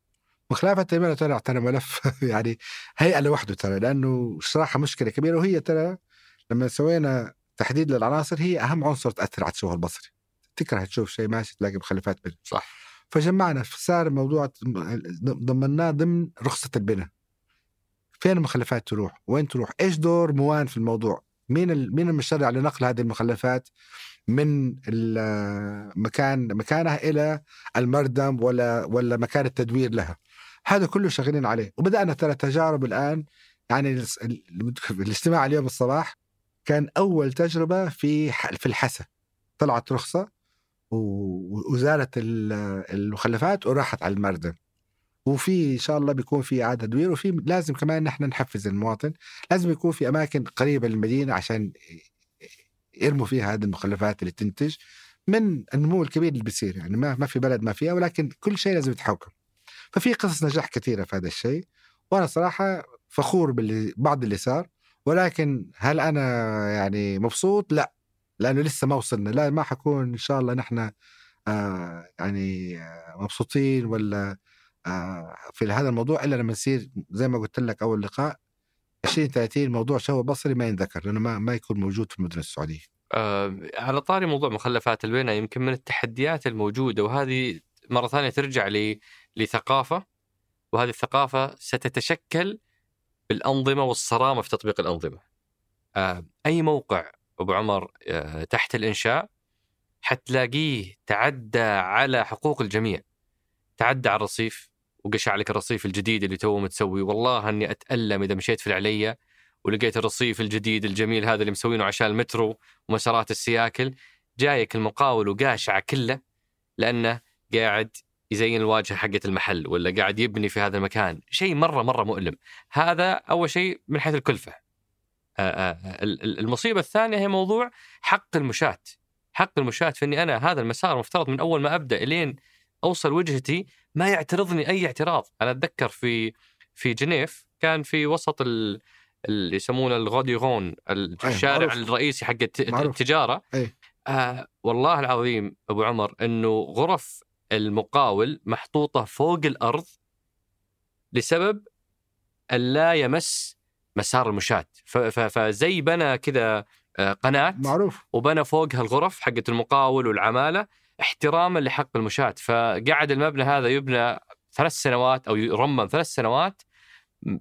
مخلفات البناء ترى ترى ملف يعني هيئة لوحده ترى لأنه صراحة مشكلة كبيرة وهي ترى لما سوينا تحديد للعناصر هي أهم عنصر تأثر على التشوه البصري تكره تشوف شيء ماشي تلاقي مخلفات بناء صح فجمعنا صار الموضوع ضمناه ضمن رخصة البناء فين المخلفات تروح؟ وين تروح؟ إيش دور موان في الموضوع؟ مين. مين المشرع لنقل هذه المخلفات من مكان مكانها إلى المردم ولا ولا مكان التدوير لها؟ هذا كله شغالين عليه وبدأنا ترى تجارب الآن يعني الاجتماع اليوم الصباح كان أول تجربة في في الحسا طلعت رخصة وزالت المخلفات وراحت على المردم وفي إن شاء الله بيكون في إعادة تدوير وفي لازم كمان نحن نحفز المواطن. لازم يكون في أماكن قريبة للمدينة عشان يرموا فيها هذه المخلفات اللي تنتج من النمو الكبير اللي بيصير. يعني ما ما في بلد ما فيها ولكن كل شيء لازم يتحكم ففي قصص نجاح كثيرة في هذا الشيء. وأنا صراحة فخور ببعض اللي صار. ولكن هل أنا يعني مبسوط؟ لا. لأنه لسه ما وصلنا. لا ما حكون إن شاء الله نحن آه يعني آه مبسوطين ولا في هذا الموضوع إلا لما يصير زي ما قلت لك أول لقاء 20 30 موضوع شو بصري ما ينذكر لأنه ما, ما يكون موجود في المدن السعودية. آه على طاري موضوع مخلفات البناء يمكن من التحديات الموجودة وهذه مرة ثانية ترجع لي لثقافة وهذه الثقافة ستتشكل بالأنظمة والصرامة في تطبيق الأنظمة. آه أي موقع أبو عمر آه تحت الإنشاء حتلاقيه تعدى على حقوق الجميع. تعدى على الرصيف وقشع لك الرصيف الجديد اللي تو متسوي. والله أني أتألم إذا مشيت في العليه ولقيت الرصيف الجديد الجميل هذا اللي مسوينه عشان المترو ومسارات السياكل. جايك المقاول وقاشعة كله لأنه قاعد يزين الواجهة حقت المحل ولا قاعد يبني في هذا المكان. شيء مرة مرة مؤلم. هذا أول شيء من حيث الكلفة. المصيبة الثانية هي موضوع حق المشاة. حق المشاة في إني أنا هذا المسار مفترض من أول ما أبدأ إلين أوصل وجهتي ما يعترضني أي اعتراض. أنا أتذكر في في جنيف كان في وسط ال... اللي يسمونه الغوديغون الشارع أيه الرئيسي حق التجارة. أيه. آه والله العظيم أبو عمر إنه غرف المقاول محطوطة فوق الأرض لسبب لا يمس مسار المشاة. فزي بنى كذا آه، قناة معروف. وبنى فوقها الغرف حقت المقاول والعمالة. احتراما لحق المشاة فقعد المبنى هذا يبنى ثلاث سنوات أو يرمم ثلاث سنوات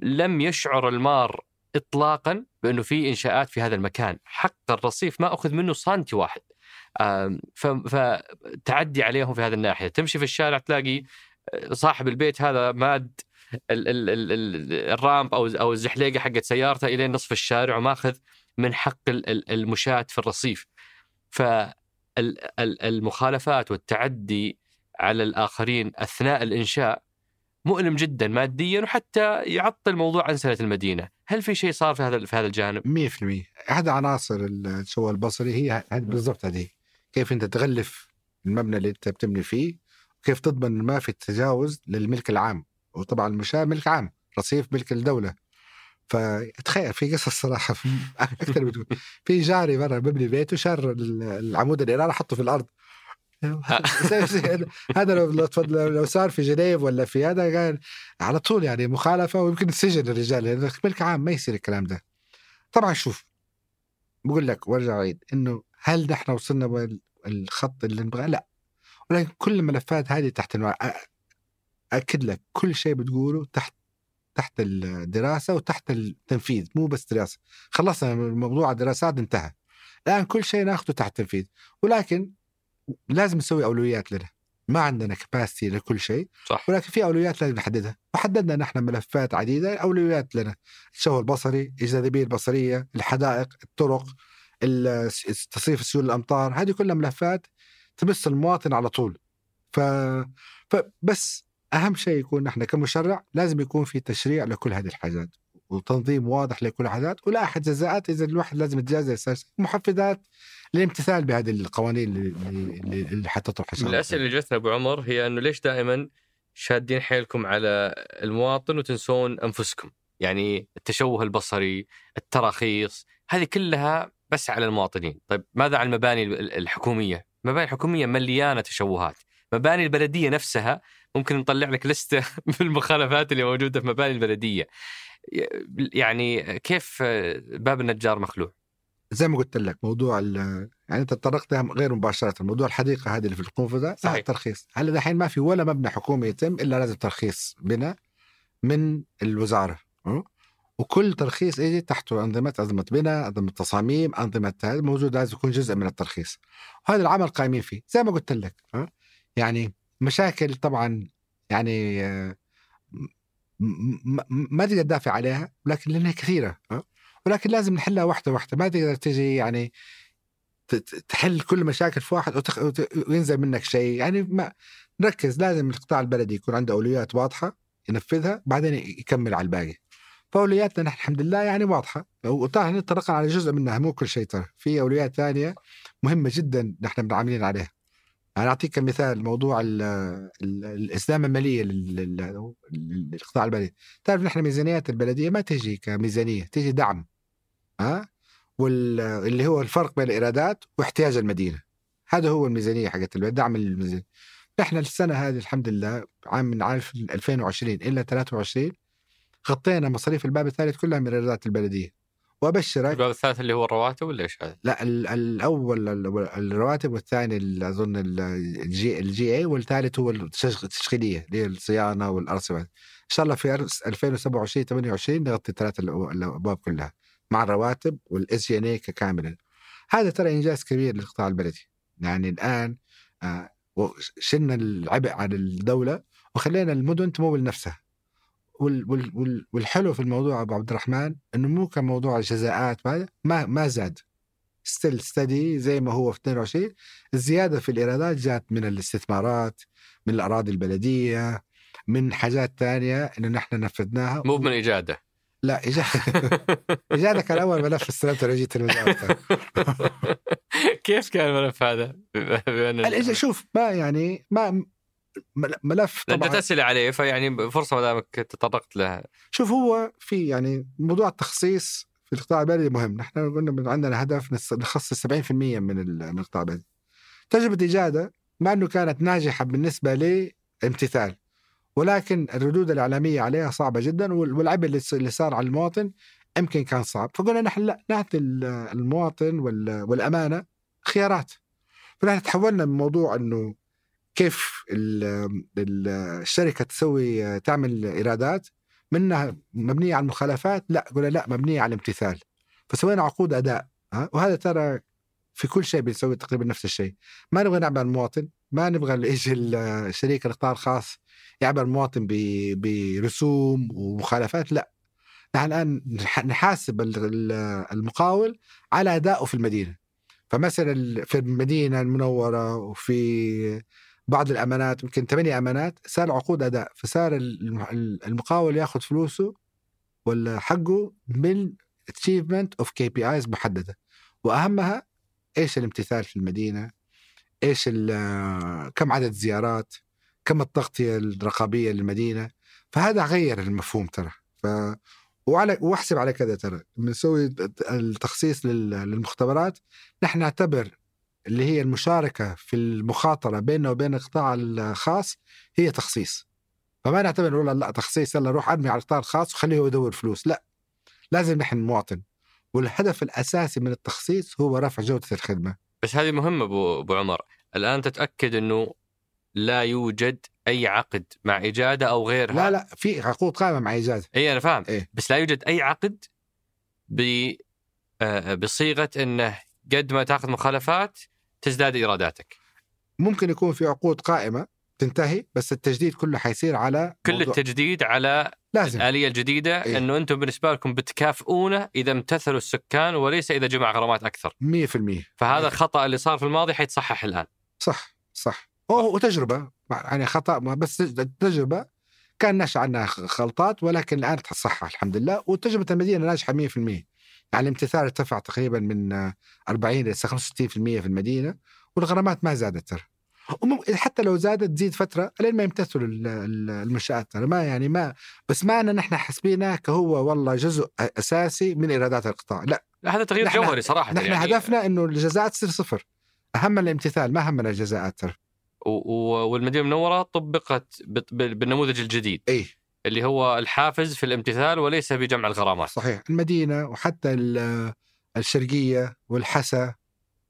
لم يشعر المار اطلاقا بأنه في إنشاءات في هذا المكان، حق الرصيف ما أخذ منه سنتي واحد. فتعدي عليهم في هذه الناحية، تمشي في الشارع تلاقي صاحب البيت هذا ماد ال ال ال الرامب أو أو الزحليقة حقت سيارته إلى نصف الشارع وماخذ من حق المشاة في الرصيف. ف المخالفات والتعدي على الآخرين أثناء الإنشاء مؤلم جدا ماديا وحتى يعطل موضوع انسنه المدينة، هل في شيء صار في هذا في هذا الجانب؟ 100% احد عناصر الشو البصري هي بالضبط هذه. كيف أنت تغلف المبنى اللي أنت بتبني فيه وكيف تضمن ما في تجاوز للملك العام. وطبعا المشاة ملك عام رصيف ملك الدولة. فتخيل في قصص صراحة أكثر من في جاري مرة ببني بيت وشر العمود الاناره حطه في الأرض. هذا لو لو صار في جنيف ولا في هذا قال على طول يعني مخالفة ويمكن السجن الرجال يعني ملك عام ما يصير الكلام ده. طبعا شوف بقول لك وأرجع أعيد إنه هل نحن وصلنا الخط اللي نبغاه؟ لا. ولكن كل الملفات هذه تحت أكد لك كل شيء بتقوله تحت تحت الدراسة وتحت التنفيذ مو بس دراسة. خلصنا موضوع الدراسات انتهى. الآن كل شيء ناخذه تحت التنفيذ. ولكن لازم نسوي أولويات لنا. ما عندنا كباسيتي لكل شيء صح. ولكن في أولويات لازم نحددها. وحددنا نحن ملفات عديدة أولويات لنا. الشو البصري الجاذبية البصرية الحدائق الطرق تصريف سيول الأمطار هذه كلها ملفات تمس المواطن على طول. ف... فبس أهم شيء يكون نحن كمشرع لازم يكون في تشريع لكل هذه الحاجات وتنظيم واضح لكل الحاجات أحد جزاءات إذا الواحد لازم يتجازى أساسا محفزات للامتثال بهذه القوانين اللي اللي حتطرح من الأسئلة اللي جتنا أبو عمر هي أنه ليش دائما شادين حيلكم على المواطن وتنسون أنفسكم؟ يعني التشوه البصري، التراخيص، هذه كلها بس على المواطنين، طيب ماذا عن المباني الحكومية؟ المباني الحكوميه مليانة تشوهات، مباني البلدية نفسها ممكن نطلع لك لسته بالمخالفات اللي موجودة في مباني البلدية. يعني كيف باب النجار مخلوع؟ زي ما قلت لك موضوع يعني أنت تطرقت غير مباشرة. موضوع الحديقة هذه اللي في القنفذة صحيح. الترخيص. هلا دحين ما في ولا مبنى حكومي يتم إلا لازم ترخيص بناء من الوزارة وكل ترخيص يجي تحته أنظمة أنظمة بناء أنظمة تصاميم أنظمة هذا موجود لازم يكون جزء من الترخيص. وهذا العمل قايمين فيه زي ما قلت لك ها؟ يعني مشاكل طبعا يعني آه، ما تقدر تدافع عليها لكن لأنها كثيرة ها؟ ولكن لازم نحلها واحدة واحدة. ما تقدر تجي يعني تحل كل مشاكل في واحد وتخ... وت- وينزل منك شيء. يعني ما نركز لازم القطاع البلدي يكون عنده أولويات واضحة ينفذها بعدين يكمل على الباقي. فأولوياتنا نحن الحمد لله يعني واضحة. وطبعا طرقنا على جزء منها مو كل شيء ترى في أولويات ثانية مهمة جدا نحن عاملين عليها. أنا أعطيك كمثال موضوع ال ال الإسلام المالية لل- لل- للقطاع البلدي. تعرف نحن ميزانيات البلدية ما تجي كميزانية تجي دعم ها؟ واللي هو الفرق بين الإيرادات واحتياج المدينة. هذا هو الميزانية حقت دعم الميزانية. نحن السنة هذه الحمد لله عام من عام 2020 إلى 23 غطينا مصاريف الباب الثالث كلها من ايرادات البلدية. وأبشرك. الباب الثالث اللي هو الرواتب ولا إيش هذا؟ لا ال- الأول ال- الرواتب والثاني ال- أظن ال- الجي الجي اي والثالث هو التشغ- التشغيلية اللي هي الصيانة والارصفه إن شاء الله في أرس- 2027 28 نغطي الثلاث الأبواب كلها مع الرواتب وال SG&A كاملا هذا ترى إنجاز كبير للقطاع البلدي. يعني الآن آه، شلنا العبء عن الدولة وخلينا المدن تمول نفسها. وال وال وال والحلو في الموضوع أبو عبد الرحمن إنه مو كموضوع الجزاءات ما ما, زاد. ستيل ستدي زي ما هو في 22 الزيادة في الإيرادات جات من الاستثمارات من الأراضي البلدية من حاجات ثانية إنه نحن نفذناها. مو من اجاده لا اجاده اجاده كان أول ملف استلمته جيت الوزاره كيف كان الملف هذا؟ شوف ما يعني ما ملف طبعا. جت اسئله عليه فيعني فرصة ما دامك تطرقت لها. شوف هو في يعني موضوع التخصيص في القطاع البلدي مهم. نحن قلنا عندنا هدف نخصص 70% من ال- من القطاع البلدي. تجربة إجادة مع أنه كانت ناجحة بالنسبة لامتثال ولكن الردود الإعلامية عليها صعبة جدا وال- والعبء اللي صار على المواطن يمكن كان صعب. فقلنا نحن لا نعطي ال- المواطن وال- والأمانة خيارات. فنحن تحولنا من موضوع أنه كيف ال- ال- الشركة تسوي تعمل إيرادات منها مبنية على المخالفات لا قلنا لا مبنية على الامتثال. فسوينا عقود أداء وهذا ترى في كل شيء بنسوي تقريبا نفس الشيء. ما نبغى نعمل المواطن ما نبغى يجي الشريك القطاع الخاص يعبر المواطن برسوم ومخالفات لا. نحن الآن نح- نحاسب ال- ال- المقاول على أدائه في المدينة. فمثلا في المدينة المنورة وفي بعض الأمانات يمكن ثمانية أمانات صار عقود أداء. فصار الم- المقاول ياخذ فلوسه ولا حقه من achievement of KPIs محددة. وأهمها إيش الامتثال في المدينة؟ إيش كم عدد الزيارات كم التغطية الرقابية للمدينة؟ فهذا غير المفهوم ترى. ف وعلى وأحسب على كذا ترى. بنسوي التخصيص لل- للمختبرات. نحن نعتبر اللي هي المشاركة في المخاطرة بيننا وبين القطاع الخاص هي تخصيص. فما نعتبر والله لا تخصيص يلا روح ارمي على القطاع الخاص وخليه يدور فلوس. لا لازم نحن مواطن. والهدف الأساسي من التخصيص هو رفع جودة الخدمة. بس هذه مهمة أبو أبو عمر. الآن تتأكد إنه لا يوجد أي عقد مع إجادة أو غيرها؟ لا لا في عقود قائمة مع ايجاد إي أنا فاهم. إيه. بس لا يوجد أي عقد ب آه، بصيغة إنه قد ما تأخذ مخالفات تزداد إيراداتك. ممكن يكون في عقود قائمة تنتهي بس التجديد كله حيصير على كل موضوع- التجديد على لازم. الآلية الجديدة إيه. أنه أنتم بالنسبة لكم بتكافئونه إذا امتثلوا السكان وليس إذا جمع غرامات أكثر. 100% فهذا إيه. الخطأ اللي صار في الماضي حيتصحح الآن. صح صح. هو وتجربة. يعني خطأ ما بس التجربه كان نشأ عنها غلطات ولكن الآن تصحح الحمد لله وتجربه المدينة ناجحة 100% يعني الامتثال ارتفع تقريبا من آه، 40 إلى 65% في المدينة والغرامات ما زادت ترى. حتى لو زادت تزيد فترة لين ما يمتثلوا ال- ال- المنشآت ترى. ما يعني ما بس ما ان نحن حاسبينه كهو والله جزء أساسي من إيرادات القطاع. لا. هذا تغيير جوهري صراحة نحن يعني. هدفنا إنه الجزاءات تصير صفر. أهم الامتثال ما همنا الجزاءات ترى. و- و- والمدينة المنورة طبقت بالنموذج الجديد. اي اللي هو الحافز في الامتثال وليس بجمع الغرامات. صحيح. المدينة وحتى ال- الشرقية والحسا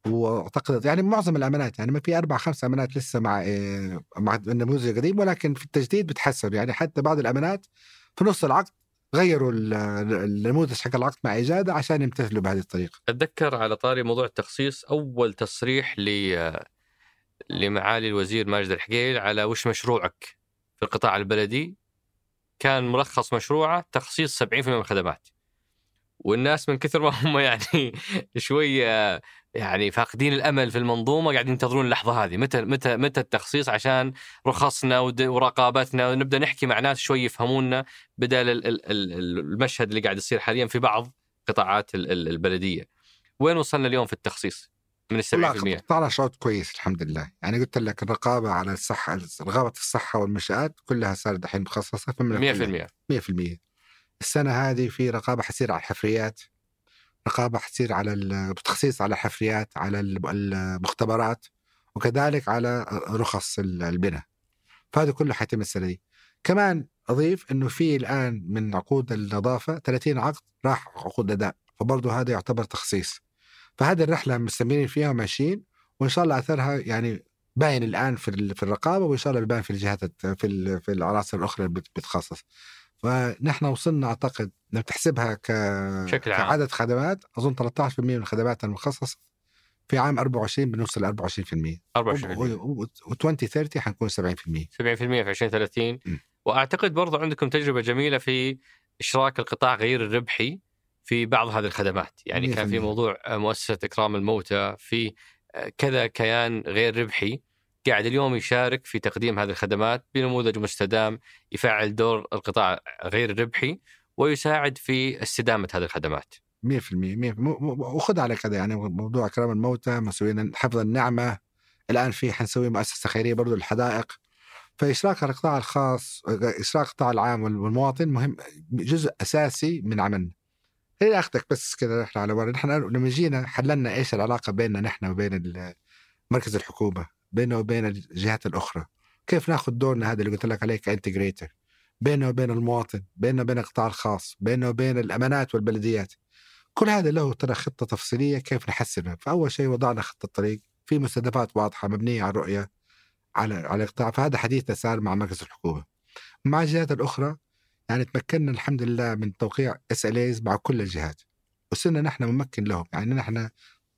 وأعتقد يعني معظم الأمانات يعني ما في أربع خمس أمانات لسه مع إيه، مع النموذج القديم ولكن في التجديد بتحسب يعني حتى بعض الأمانات في نص العقد غيروا ال- النموذج حق العقد مع اجاده عشان يمتثلوا بهذه الطريقة. أتذكر على طاري موضوع التخصيص أول تصريح ل لمعالي الوزير ماجد الحقيل على وش مشروعك في القطاع البلدي؟ كان ملخص مشروعه تخصيص 70% من الخدمات والناس من كثر ما هم يعني شوية يعني فاقدين الأمل في المنظومة قاعدين ينتظرون اللحظة هذه متى متى متى التخصيص عشان رخصنا ورقابتنا ونبدأ نحكي مع ناس شوي يفهمونا بدل ال- ال- ال- المشهد اللي قاعد يصير حاليا في بعض قطاعات ال- ال- البلدية. وين وصلنا اليوم في التخصيص؟ من ال 70% طلع شوط كويس الحمد لله. يعني قلت لك الرقابة على الصحة رقابة الصحة والمنشآت كلها صارت دحين مخصصة فمن 100% 100% السنة هذه في رقابة حتصير على الحفريات رقابة حتصير على ال- تخصيص على الحفريات على ال- المختبرات وكذلك على رخص ال- البناء. فهذا كله حيتم السنة دي. كمان أضيف إنه في الآن من عقود النظافة 30 عقد راح عقود اداء فبرضه هذا يعتبر تخصيص. فهذه الرحلة مستمرين فيها وماشيين وإن شاء الله أثرها يعني باين الآن في في الرقابة وإن شاء الله بيبان في الجهات في في العناصر الأخرى اللي بت- بتخصص. فنحن وصلنا أعتقد لو تحسبها ك بشكل عام. كعدد خدمات. أظن 13% من الخدمات المخصصة في عام 24 بنوصل ل 24% 24% و2030 حنكون 70% 70% في 2030 م. وأعتقد برضو عندكم تجربة جميلة في إشراك القطاع غير الربحي. في بعض هذه الخدمات، يعني كان في 100%. موضوع مؤسسة إكرام الموتى في كذا كيان غير ربحي قاعد اليوم يشارك في تقديم هذه الخدمات بنموذج مستدام يفعل دور القطاع غير الربحي ويساعد في استدامة هذه الخدمات. 100% 100% وخذ على كذا يعني موضوع إكرام الموتى مسويين حفظ النعمة الآن في حنسوي مؤسسة خيرية برضو للحدائق فإشراك القطاع الخاص إشراك القطاع العام والمواطن مهم جزء أساسي من عملنا هي اخذك بس كذا نحن على ورا نحن لما جينا حللنا إيش العلاقة بيننا نحن وبين مركز الحكومة بيننا وبين الجهات الأخرى. كيف ناخذ دورنا هذا اللي قلت لك عليه كإنتجريتر؟ بيننا وبين المواطن بيننا وبين القطاع الخاص بيننا وبين الأمانات والبلديات. كل هذا له ترى خطة تفصيلية كيف نحسنها. فأول شيء وضعنا خطة طريق في مستهدفات واضحة مبنية على الرؤية على على القطاع فهذا حديثنا صار مع مركز الحكومة. مع الجهات الأخرى يعني تمكنا الحمد لله من توقيع SLA مع كل الجهات. وصرنا نحن ممكن لهم. يعني نحن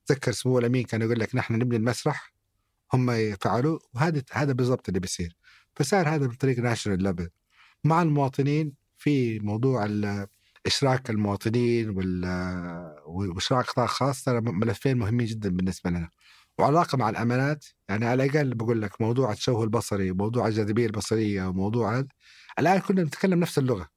تذكر سمو الأمين كان يقول لك نحن نبني المسرح هم يفعلوا وهذا هذا بالضبط اللي بيصير. فصار هذا من طريق national level مع المواطنين في موضوع إشراك المواطنين وإشراك قطاع خاص ترى ملفين مهمين جدا بالنسبة لنا. وعلاقة مع الأمانات يعني على الأقل بقول لك موضوع التشوه البصري وموضوع الجاذبية البصرية وموضوع هذا الآن كنا نتكلم نفس اللغة.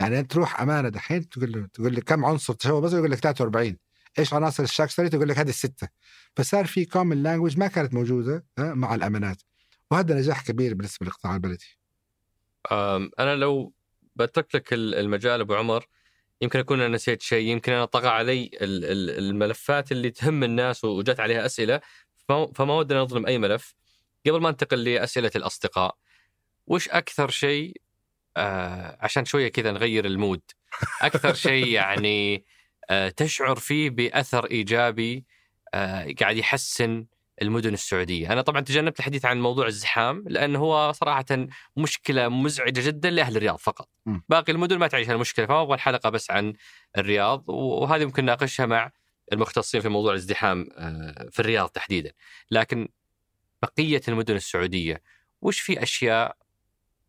يعني أنت تروح أمانة دحين تقول له تقول لك كم عنصر تشوه بصري يقول لك 43 إيش عناصر الشاك street يقول لك هذه الستة. فصار في common language ما كانت موجودة مع الأمانات. وهذا نجاح كبير بالنسبة للقطاع البلدي. أنا لو بترك لك ال- المجال أبو عمر يمكن أكون أنا نسيت شيء. يمكن أنا طغى علي ال- ال- الملفات اللي تهم الناس وجت عليها أسئلة فما ودنا نظلم أي ملف. قبل ما أنتقل لأسئلة الأصدقاء وش أكثر شيء آه عشان شوية كذا نغير المود أكثر شيء يعني آه تشعر فيه بأثر إيجابي آه قاعد يحسن المدن السعودية، أنا طبعا تجنبت الحديث عن موضوع الزحام لأنه هو صراحة مشكلة مزعجة جدا لأهل الرياض فقط. م. باقي المدن ما تعيش هالمشكلة فما أبغى الحلقة بس عن الرياض وهذه ممكن نناقشها مع المختصين في موضوع الازدحام آه، في الرياض تحديدا. لكن بقية المدن السعودية وش في أشياء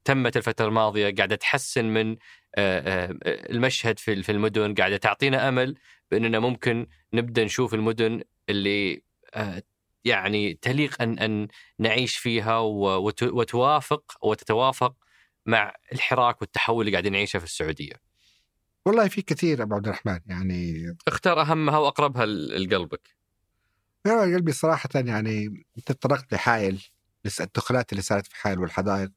تمت الفترة الماضية قاعدة تحسن من آه، آه، المشهد في في المدن قاعدة تعطينا أمل بأننا ممكن نبدأ نشوف المدن اللي آه، يعني تليق أن أن نعيش فيها وتوافق وتتوافق مع الحراك والتحول اللي قاعدين نعيشه في السعودية. والله في كثير أبو عبد الرحمن يعني اختار أهمها وأقربها لقلبك. يا قلبي صراحة يعني أنت تطرقت لحائل الدخلات اللي صارت في حائل والحدائق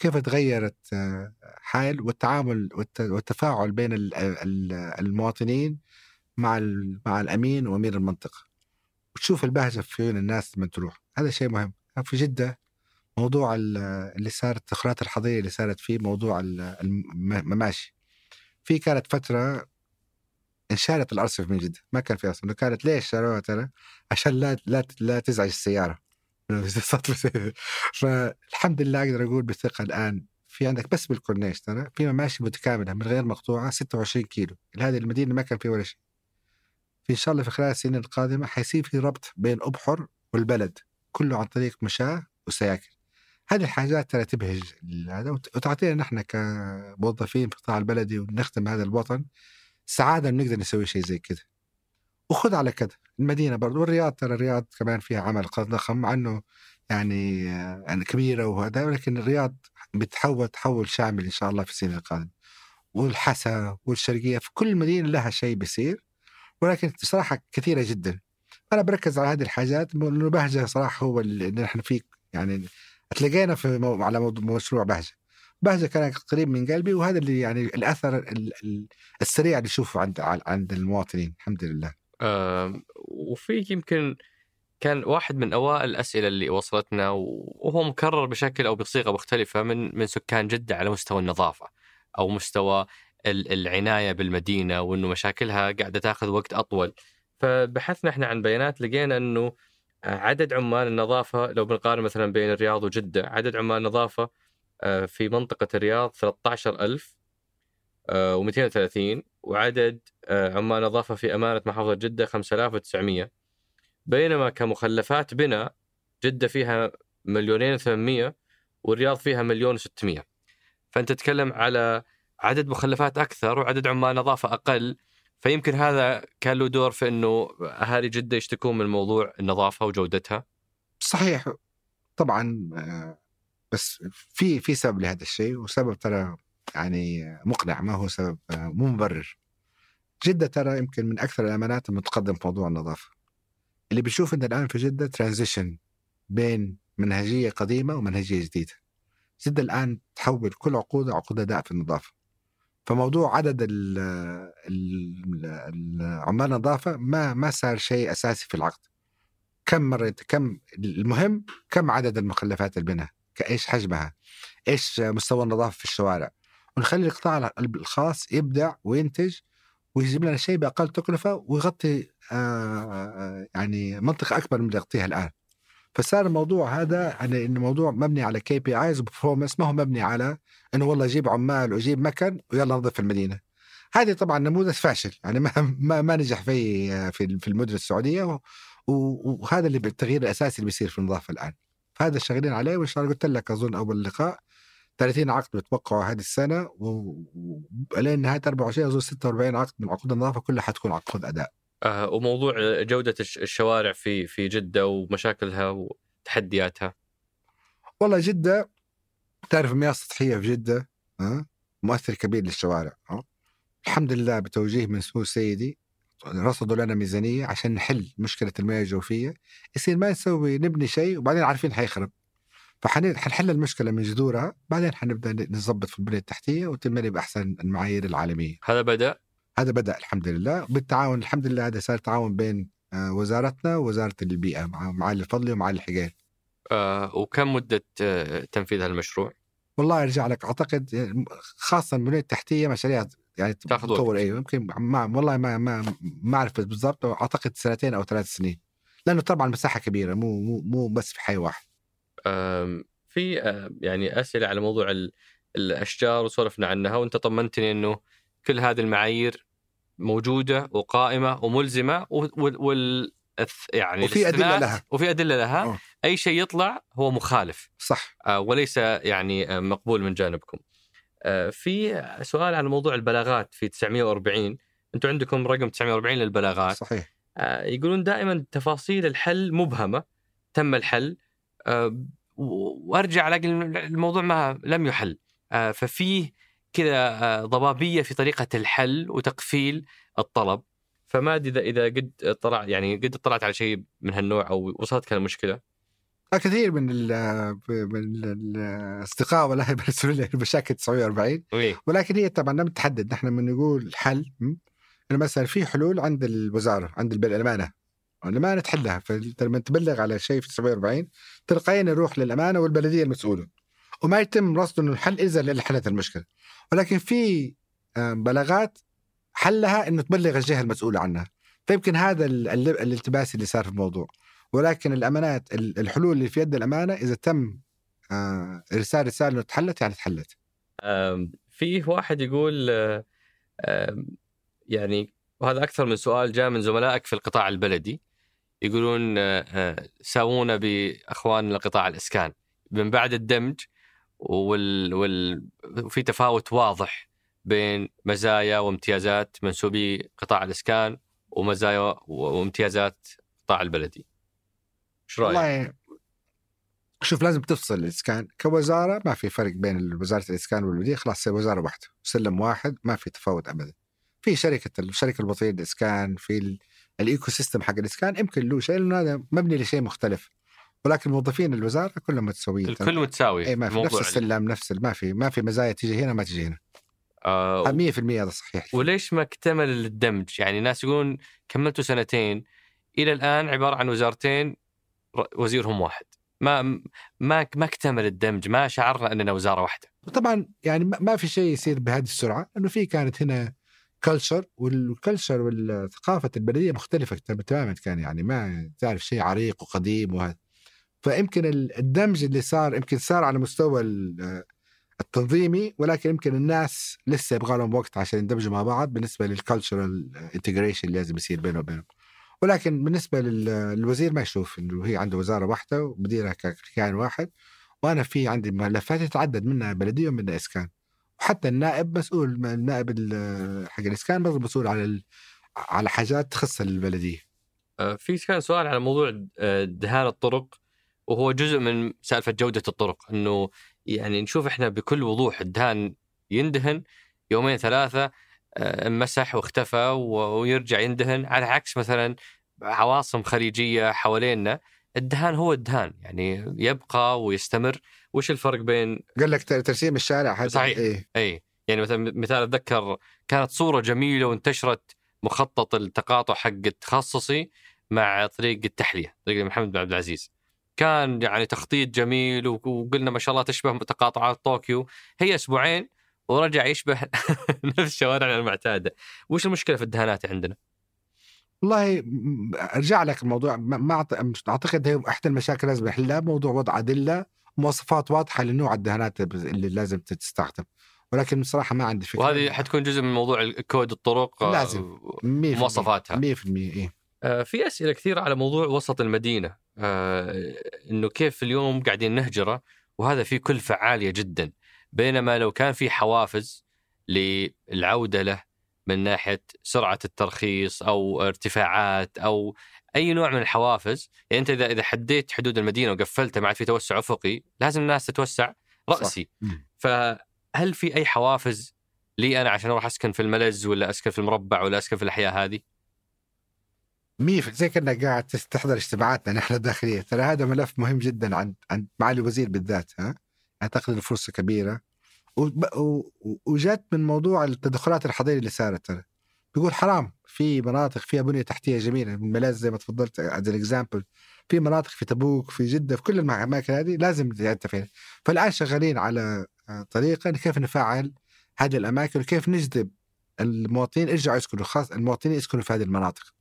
كيف تغيرت آه، حائل والتعامل والت- والتفاعل بين ال- ال- المواطنين مع مع الأمين وأمير المنطقة؟ وتشوف البهجة في عيون الناس لما تروح؟ هذا شيء مهم. في جدة موضوع ال- اللي صار الدخلات الحضرية اللي صارت فيه موضوع ال- الم- المماشي. في كانت فترة انشالت الأرصفة من جدة ما كان في أصلا كانت ليش شالوها ترى؟ عشان لا لا لا تزعج السيارة. فالحمد لله أقدر أقول بثقه الآن في عندك بس بالكورنيش ترى؟ في مماشي متكاملة من غير مقطوعة 26 كيلو. هذه المدينة ما كان فيها ولا شيء. في إن شاء الله في خلال السنين القادمة حيصير في ربط بين أبحر والبلد كله عن طريق مشاة وسياكل. هذه الحاجات ترى تبهج هذا وتعطينا نحن كموظفين في القطاع البلدي ونخدم هذا الوطن سعادة نقدر نسوي شيء زي كذا. وخذ على كذا المدينة برضو والرياض ترى الرياض كمان فيها عمل ضخم مع انه يعني يعني كبيرة وهذا ولكن الرياض بتحول تحول شامل إن شاء الله في السنين القادمة. والحسا والشرقية في كل مدينة لها شيء بيصير ولكن صراحة كثيرة جدا. أنا بركز على هذه الحاجات لأنه بهجة صراحة هو اللي نحن فيه يعني تلاقينا في مو... على مشروع بهجة. بهجة كان قريب من قلبي وهذا اللي يعني الأثر السريع اللي نشوفه عند عند المواطنين الحمد لله. آه وفي يمكن كان واحد من أوائل الأسئلة اللي وصلتنا وهو مكرر بشكل أو بصيغة مختلفة من من سكان جدة على مستوى النظافة أو مستوى العناية بالمدينة وإنه مشاكلها قاعدة تاخذ وقت أطول. فبحثنا إحنا عن بيانات لقينا إنه عدد عمال النظافة لو بنقارن مثلا بين الرياض وجدة عدد عمال النظافة آه، في منطقة الرياض 13000 و230 وعدد آه، عمال نظافه في أمانة محافظة جدة 5900 بينما كمخلفات بناء جدة فيها مليونين ثمانمية والرياض فيها مليون وستمية. فأنت تتكلم على عدد مخلفات أكثر وعدد عمال نظافه أقل. فيمكن هذا كان له دور في إنه أهالي جدة يشتكون من موضوع النظافة وجودتها. صحيح طبعا آه، بس في في سبب لهذا الشيء وسبب ترى يعني مقنع ما هو سبب آه، مو مبرر. جدة ترى يمكن من أكثر الأمانات المتقدم في موضوع النظافة. اللي بيشوف ان الآن في جدة ترانزيشن بين منهجية قديمة ومنهجية جديدة. جدة الآن تحول كل عقودها عقود اداء في النظافة. فموضوع عدد عمال النظافة ما ما صار شيء أساسي في العقد. كم مره كم المهم كم عدد المخلفات البناء إيش حجمها؟ إيش مستوى النظافة في الشوارع؟ ونخلي القطاع الخاص يبدع وينتج ويجيب لنا شيء بأقل تكلفة ويغطي آه يعني منطقة أكبر من اللي يغطيها الآن فصار الموضوع هذا يعني انه موضوع مبني على KPIs و performance ما هو مبني على إنه والله أجيب عمال واجيب مكن ويلا نظف المدينة. هذه طبعا نموذج فاشل يعني ما ما, ما نجح في في في المدن السعودية وهذا اللي التغيير الأساسي اللي بيصير في النظافه الآن. فهذا شغالين عليه وإن شاء الله قلت لك أظن أول لقاء 30 عقد بتوقعوا هذه السنة ولين نهاية 24 اظن 46 عقد من عقود النظافة كلها حتكون عقود أداء. آه وموضوع جودة الشوارع في في جدة ومشاكلها وتحدياتها. والله جدة تعرف المياه السطحية في جدة ها مؤثر كبير للشوارع ها الحمد لله بتوجيه من سمو سيدي رصدوا لنا ميزانية عشان نحل مشكلة المياه الجوفية يصير ما نسوي نبني شيء وبعدين عارفين حيخرب فحنحل المشكلة من جذورها بعدين حنبدأ نظبط في البنية التحتية وتنبني بأحسن المعايير العالمية. هذا بدأ؟ هذا بدأ الحمد لله. بالتعاون الحمد لله هذا صار تعاون بين آه، وزارتنا ووزارة البيئة مع معالي الفضلي ومعالي الحقيقي آه وكم مدة آه تنفيذ هالمشروع؟ والله أرجع لك أعتقد يعني خاصة البنية التحتية مشاريع يعني تطور أيوه يمكن ما والله ما ما ما أعرف بالضبط أعتقد سنتين أو ثلاث سنين. لأنه طبعا مساحة كبيرة مو مو مو بس في حي واحد. في يعني أسئلة على موضوع الأشجار وسولفنا عنها وأنت طمنتني إنه كل هذه المعايير موجودة وقائمة وملزمة وال يعني وفي أدلة لها. وفي أدلة لها. أوه. أي شيء يطلع هو مخالف. صح. آه وليس يعني آه، مقبول من جانبكم. آه في سؤال عن موضوع البلاغات في 940 أنتم عندكم رقم 940 للبلاغات. صحيح. يقولون دائما تفاصيل الحل مبهمة. تم الحل. وارجع ألاقي الموضوع ما لم يحل. آه ففيه كذا آه، ضبابية في طريقة الحل وتقفيل الطلب. فما أدري إذا إذا قد طلع يعني قد اطلعت على شيء من هالنوع أو وصلتك المشكلة. كثير من ال من الأصدقاء والله بيرسلوا لي مشاكل 940 ولكن هي طبعا لم تحدد. نحن من نقول حل انه مثلا في حلول عند الوزارة عند الامانه الامانه تحلها فلما تبلغ على شيء في 940 تلقائيا يروح للأمانة والبلدية المسؤولة. وما يتم رصد إنه الحل الا اللي حلت المشكلة. ولكن في بلاغات حلها إنه تبلغ الجهة المسؤولة عنها. فيمكن هذا الالتباس اللي صار في الموضوع. ولكن الأمانات الحلول اللي في يد الأمانة إذا تم آه، إرسال رسالة إنه تحلت يعني تحلت. فيه واحد يقول آه، يعني وهذا أكثر من سؤال جاء من زملائك في القطاع البلدي. يقولون آه، آه، ساوونا باخوان القطاع الإسكان. من بعد الدمج وال, وال وفي تفاوت واضح بين مزايا وامتيازات منسوبي قطاع الإسكان ومزايا وامتيازات القطاع البلدي. إيش رأيك؟ والله شوف لازم تفصل الإسكان. كوزارة ما في فرق بين وزارة الإسكان والبلدية. خلاص وزارة واحدة سلم واحد ما في تفاوت ابدا. في شركة الشركة الوطنيه للإسكان في ال ecosystem حق الإسكان يمكن له شيء لأنه هذا مبني لشيء مختلف ولكن موظفين الوزارة كلهم متساويين الكل متساوي اي ما في نفس السلم نفس ما في ما في مزايا تيجي هنا ما تجي هنا آه 100% هذا صحيح وليش ما اكتمل الدمج؟ يعني ناس يقولون كملتوا سنتين إلى الآن عبارة عن وزارتين وزيرهم واحد. ما ما ما اكتمل الدمج، ما شعرنا أننا وزارة واحدة. طبعا يعني ما ما في شيء يصير بهذه السرعة لأنه في كانت هنا culture وال culture والثقافة البلدية مختلفة تم- تماما كان يعني ما تعرف شيء عريق وقديم وهذا فيمكن ال- الدمج اللي صار يمكن صار على مستوى ال- التنظيمي ولكن يمكن الناس لسه يبغى لهم وقت عشان يندمجوا مع بعض بالنسبة لل cultural integration اللي لازم يصير بينه وبينهم. ولكن بالنسبة لل- للوزير ما يشوف إنه هي عنده وزارة واحدة ومديرها ككيان واحد وأنا في عندي ملفات يتعدد منها بلدية ومنها إسكان. وحتى النائب مسؤول النائب ال- حق الإسكان برضه مسؤول على على حاجات تخص البلدية. آه، في كان سؤال على موضوع آه، دهان الطرق وهو جزء من سالفة جودة الطرق. إنه يعني نشوف إحنا بكل وضوح الدهان يندهن يومين ثلاثة آه، انمسح واختفى ويرجع يندهن على عكس مثلا عواصم خليجية حوالينا الدهان هو الدهان يعني يبقى ويستمر. وش الفرق بين قال لك ترسيم الشارع هذا صحيح. إيه؟ اي يعني مثلا مثال أتذكر كانت صورة جميلة وانتشرت مخطط التقاطع حق التخصصي مع طريق التحلية طريق محمد بن عبد العزيز. كان يعني تخطيط جميل وقلنا ما شاء الله تشبه تقاطعات طوكيو. هي أسبوعين ورجع يشبه نفس شوارعنا المعتادة. وش المشكلة في الدهانات عندنا؟ والله أرجع لك الموضوع. ما أعتقد هي إحدى المشاكل لازم نحلها. موضوع وضع أدلة مواصفات واضحة لنوع الدهانات اللي لازم تستخدم ولكن بصراحة ما عندي فكرة وهذه حتكون جزء من موضوع كود الطرق آه، لازم. 100% مواصفاتها. 100% إيه. آه، في أسئلة كثيرة على موضوع وسط المدينة. آه، إنه كيف اليوم قاعدين نهجرة وهذا فيه كلفه عاليه جدا. بينما لو كان في حوافز للعودة له من ناحية سرعة الترخيص أو ارتفاعات أو أي نوع من الحوافز. يعني أنت إذا إذا حديت حدود المدينة وقفلتها ما عاد في توسع أفقي لازم الناس تتوسع رأسي. مم. فهل في أي حوافز لي أنا عشان أروح أسكن في الملز ولا أسكن في المربع ولا أسكن في الأحياء هذه؟ مية زي كأنك قاعد تحضر اجتماعاتنا نحن الداخلية. ترى هذا ملف مهم جدا عند عند معالي الوزير بالذات ها؟ أعتقد إنه فرصة كبيرة وب- و- و- وجات من موضوع التدخلات الحضارية اللي صارت. بيقول حرام في مناطق فيها بنية تحتية جميلة من ملاذ زي ما تفضلت as example في مناطق في تبوك في جدة في كل الأماكن هذه لازم يعد فيها. فالآن شغالين على آه، طريقة كيف نفعل هذه الأماكن وكيف نجذب المواطنين يرجعوا يسكنوا خاص المواطنين يسكنوا في هذه المناطق.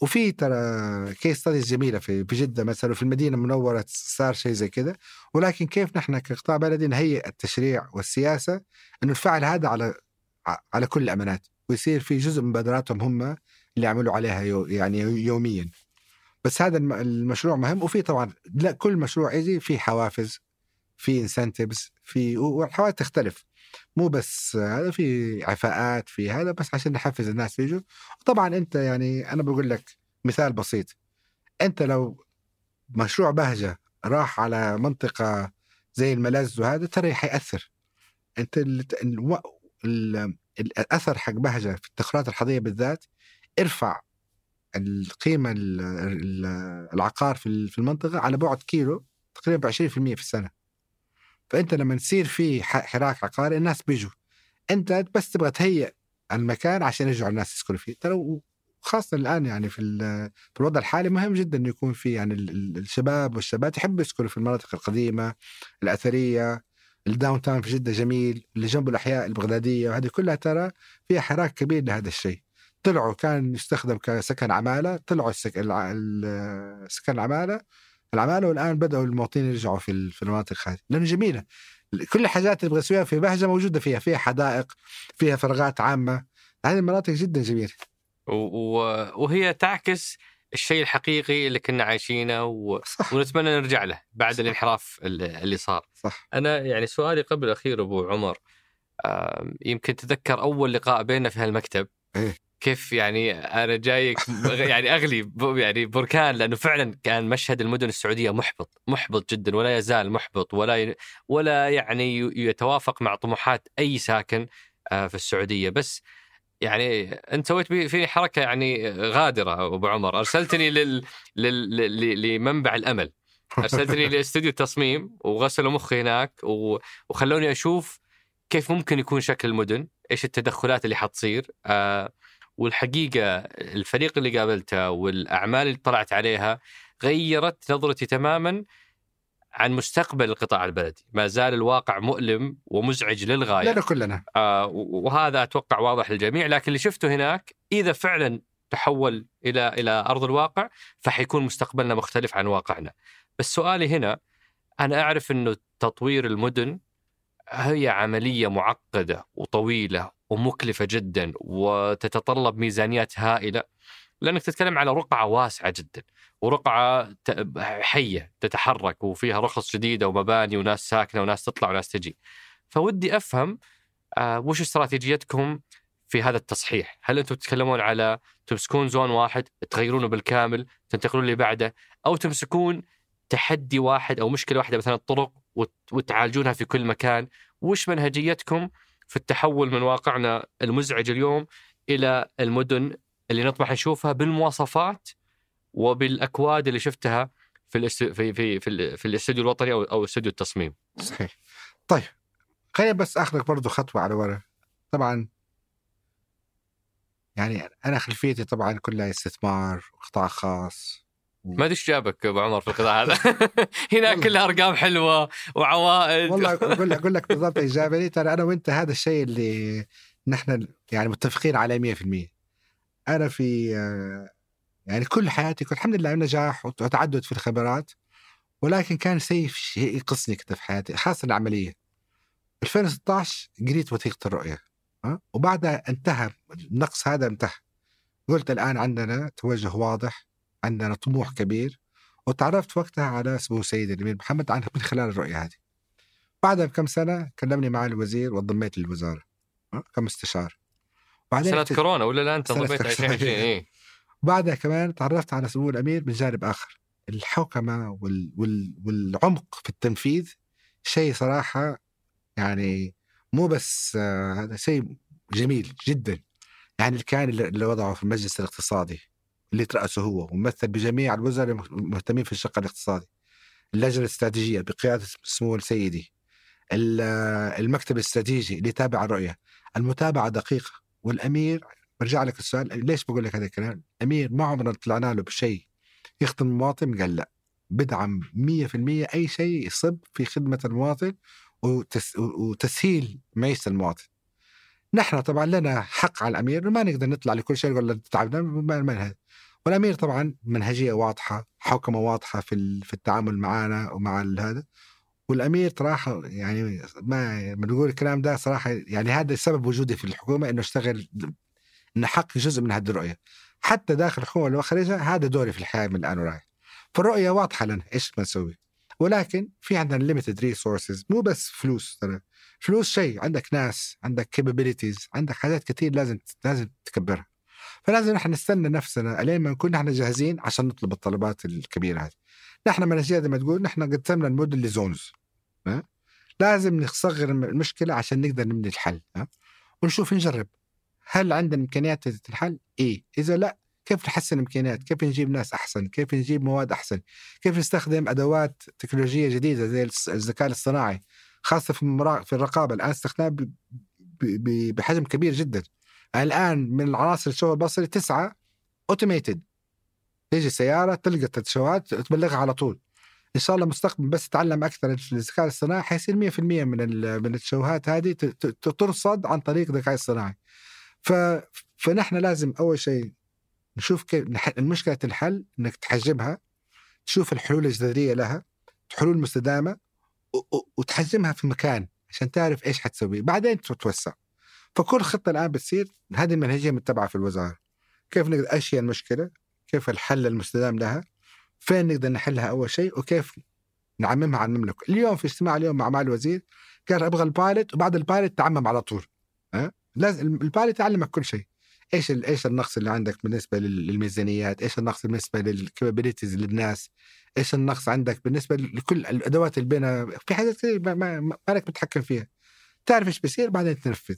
وفي ترى case studies جميلة في في جدة مثلا وفي المدينة المنوره صار شيء زي كذا ولكن كيف نحن كقطاع بلدي نهيئ التشريع والسياسة إنه نفعل هذا على على كل الأمانات؟ ويصير في جزء من مبادراتهم هم اللي يعملوا عليها يو يعني يوميا. بس هذا الم- المشروع مهم. وفي طبعا لا كل مشروع يجي في حوافز في incentives في والحوافز تختلف. مو بس هذا في عفاءات في هذا بس عشان نحفز الناس يجوا. طبعا أنت يعني أنا بقول لك مثال بسيط. أنت لو مشروع بهجة راح على منطقة زي الملز وهذا ترى حيأثر. أنت ال... ال... ال... الأثر حق بهجة في التقريرات الحظيه بالذات ارفع القيمة ال... ال... العقار في ال- في المنطقة على بعد كيلو تقريبا ب 20% في السنة. فأنت لما تصير في حراك عقاري الناس بيجوا. أنت بس تبغى تهيئ المكان عشان يرجعوا الناس يسكنوا فيه. ترى خاصة الآن يعني في في الوضع الحالي مهم جدا إنه يكون في يعني ال- ال- الشباب والشابات يحبوا يسكنوا في المناطق القديمة الأثرية ال downtown في جدة جميل اللي جنبه الأحياء البغدادية وهذه كلها ترى فيها حراك كبير لهذا الشيء. طلعوا كان يستخدم كسكن عمالة طلعوا السك... الع- ال- سكن العمالة العمالة والآن بدأوا المواطنين يرجعوا في في المناطق هذه لأنه جميلة كل الحاجات اللي تبغى تسويها في بهجه موجودة فيها فيها حدائق فيها فراغات عامة هذه المناطق جدا جميلة وهي تعكس الشيء الحقيقي اللي كنا عايشينه و... صح. ونتمنى نرجع له بعد صح. الانحراف اللي صار صح أنا يعني سؤالي قبل الاخير أبو عمر يمكن تذكر أول لقاء بيننا في هالمكتب إيه؟ كيف يعني أنا جايك يعني أغلي يعني بركان لأنه فعلا كان مشهد المدن السعودية محبط محبط جدا ولا يزال محبط ولا ولا يعني يتوافق مع طموحات أي ساكن آه، في السعودية. بس يعني أنت سويت في حركة يعني غادرة أبو عمر. أرسلتني لل... لل... لمنبع الأمل. أرسلتني لأستوديو التصميم وغسلوا مخي هناك و... وخلوني أشوف كيف ممكن يكون شكل المدن إيش التدخلات اللي حتصير آه والحقيقة الفريق اللي قابلته والأعمال اللي طلعت عليها غيرت نظرتي تماما عن مستقبل القطاع البلدي. ما زال الواقع مؤلم ومزعج للغاية. لنا كلنا. آه وهذا أتوقع واضح للجميع. لكن اللي شفته هناك إذا فعلا تحول إلى إلى أرض الواقع فحيكون مستقبلنا مختلف عن واقعنا. بس سؤالي هنا أنا أعرف إنه تطوير المدن هي عملية معقدة وطويلة ومكلفة جدا وتتطلب ميزانيات هائلة لأنك تتكلم على رقعة واسعة جدا ورقعة حية تتحرك وفيها رخص جديدة ومباني وناس ساكنة وناس تطلع وناس تجي. فودي أفهم آه وش استراتيجيتكم في هذا التصحيح؟ هل أنتم تتكلمون على تمسكون زون واحد تغيرونه بالكامل تنتقلون اللي بعده أو تمسكون تحدي واحد أو مشكلة واحدة مثلا الطرق وتعالجونها في كل مكان؟ وش منهجيتكم في التحول من واقعنا المزعج اليوم إلى المدن اللي نطمح نشوفها بالمواصفات وبالأكواد اللي شفتها في الاستو... في في في, في الاستوديو الوطني أو أو استوديو التصميم. صحيح. طيب خليني بس آخذك برضه خطوة على ورا. طبعا يعني أنا خلفيتي طبعا كلها استثمار وقطاع خاص ما أدري إيش جابك أبو عمر في القطاع هذا. هنا كلها أرقام حلوة وعوائد. والله أقول لك أقول لك بالضبط اجابه ترى أنا وأنت هذا الشيء اللي نحن يعني متفقين عليه 100% أنا في يعني كل حياتي كنت الحمد لله نجاح وتعدد في الخبرات ولكن كان شيء شيء يقصني كده في حياتي خاصة العملية. 2016 قريت وثيقة الرؤية وبعدها انتهى النقص هذا انتهى. قلت الآن عندنا توجه واضح. عندنا طموح كبير وتعرفت وقتها على سمو سيد الأمير محمد عنه من خلال الرؤية هذه. بعدها بكم سنة كلمني مع الوزير وانضميت للوزارة كمستشار. بعدين سنة كورونا ولا لا أنت ضبيت 2020 إيه. بعدها كمان تعرفت على سمو الأمير من جانب آخر. الحوكمه وال... وال... والعمق في التنفيذ شيء صراحة يعني مو بس آه هذا شيء جميل جدا. يعني كان اللي وضعه في المجلس الاقتصادي. اللي ترأسه هو وممثل بجميع الوزراء المهتمين في الشق الاقتصادي. اللجنة الاستراتيجية بقيادة سمو السيدي آه، المكتب الاستراتيجي اللي يتابع الرؤية. المتابعة دقيقة. والأمير برجع لك السؤال ليش بقول لك هذا الكلام؟ الأمير ما عمرنا طلعنا له بشيء. يخدم المواطن قال لا. بدعم 100% أي شيء يصب في خدمة المواطن وتس وتسهيل معيشه المواطن. نحن طبعا لنا حق على الأمير ما نقدر نطلع لكل شيء نقول تعبنا والأمير طبعا منهجية واضحة، حوكمة واضحة في في التعامل معنا ومع هذا. والأمير صراحة يعني ما بنقول الكلام ده صراحة يعني هذا سبب وجودي في الحكومة إنه أشتغل نحقق جزء من هذه الرؤية. حتى داخل الحكومة وخارجها هذا دوري في الحياة من الآن ورايح فالرؤية واضحة لنا إيش بنسوي ولكن في عندنا limited resources مو بس فلوس ترى. فلوس شيء عندك ناس عندك كابابيلتيز عندك حاجات كثير لازم لازم تكبرها فلازم نحن نستنى نفسنا الين ما نكون نحن جاهزين عشان نطلب الطلبات الكبيرة هذه نحن منهجيه زي ما تقول نحن قسمنا المدن لزونز لازم نصغر المشكلة عشان نقدر نبني الحل ها؟ ونشوف نجرب هل عندنا إمكانيات الحل؟ إيه إذا لا كيف نحسن الامكانيات؟ كيف نجيب ناس أحسن؟ كيف نجيب مواد أحسن؟ كيف نستخدم أدوات تكنولوجية جديدة زي الذكاء الاصطناعي خاصة في في الرقابة الآن استخدام بحجم كبير جدا. الآن من العناصر الشغل البصري تسعة اوتوميتد تيجي سياره تلقى التشوهات تبلغها على طول. إن شاء الله مستقبلا بس تتعلم أكثر الذكاء الاصطناعي حيصير 100% من من التشوهات هذه ترصد عن طريق الذكاء الاصطناعي ف فنحن لازم أول شيء نشوف كيف المشكلة الحل إنك تحجبها تشوف الحلول الجذرية لها حلول مستدامه وتحجمها في مكان عشان تعرف إيش حتسوي بعدين تتوسع فكل خطة الآن بتصير هذه المنهجيه متبعة في الوزارة. كيف نقدر إيش هي المشكلة؟ كيف الحل المستدام لها؟ فين نقدر نحلها أول شيء؟ وكيف نعممها على المملكة؟ اليوم في اجتماع اليوم مع معالي الوزير قال أبغى ال pilot وبعد ال pilot تعمم على طول. ها؟ لازم ال pilot يعلمك كل شيء. إيش إيش النقص اللي عندك بالنسبة لل- للميزانيات؟ إيش النقص بالنسبة لل capabilities للناس؟ إيش النقص عندك بالنسبة لكل الأدوات اللي بينها؟ في حاجات كثير ما, ما, ما لك متحكم فيها. تعرف إيش بيصير؟ بعدين تنفذ.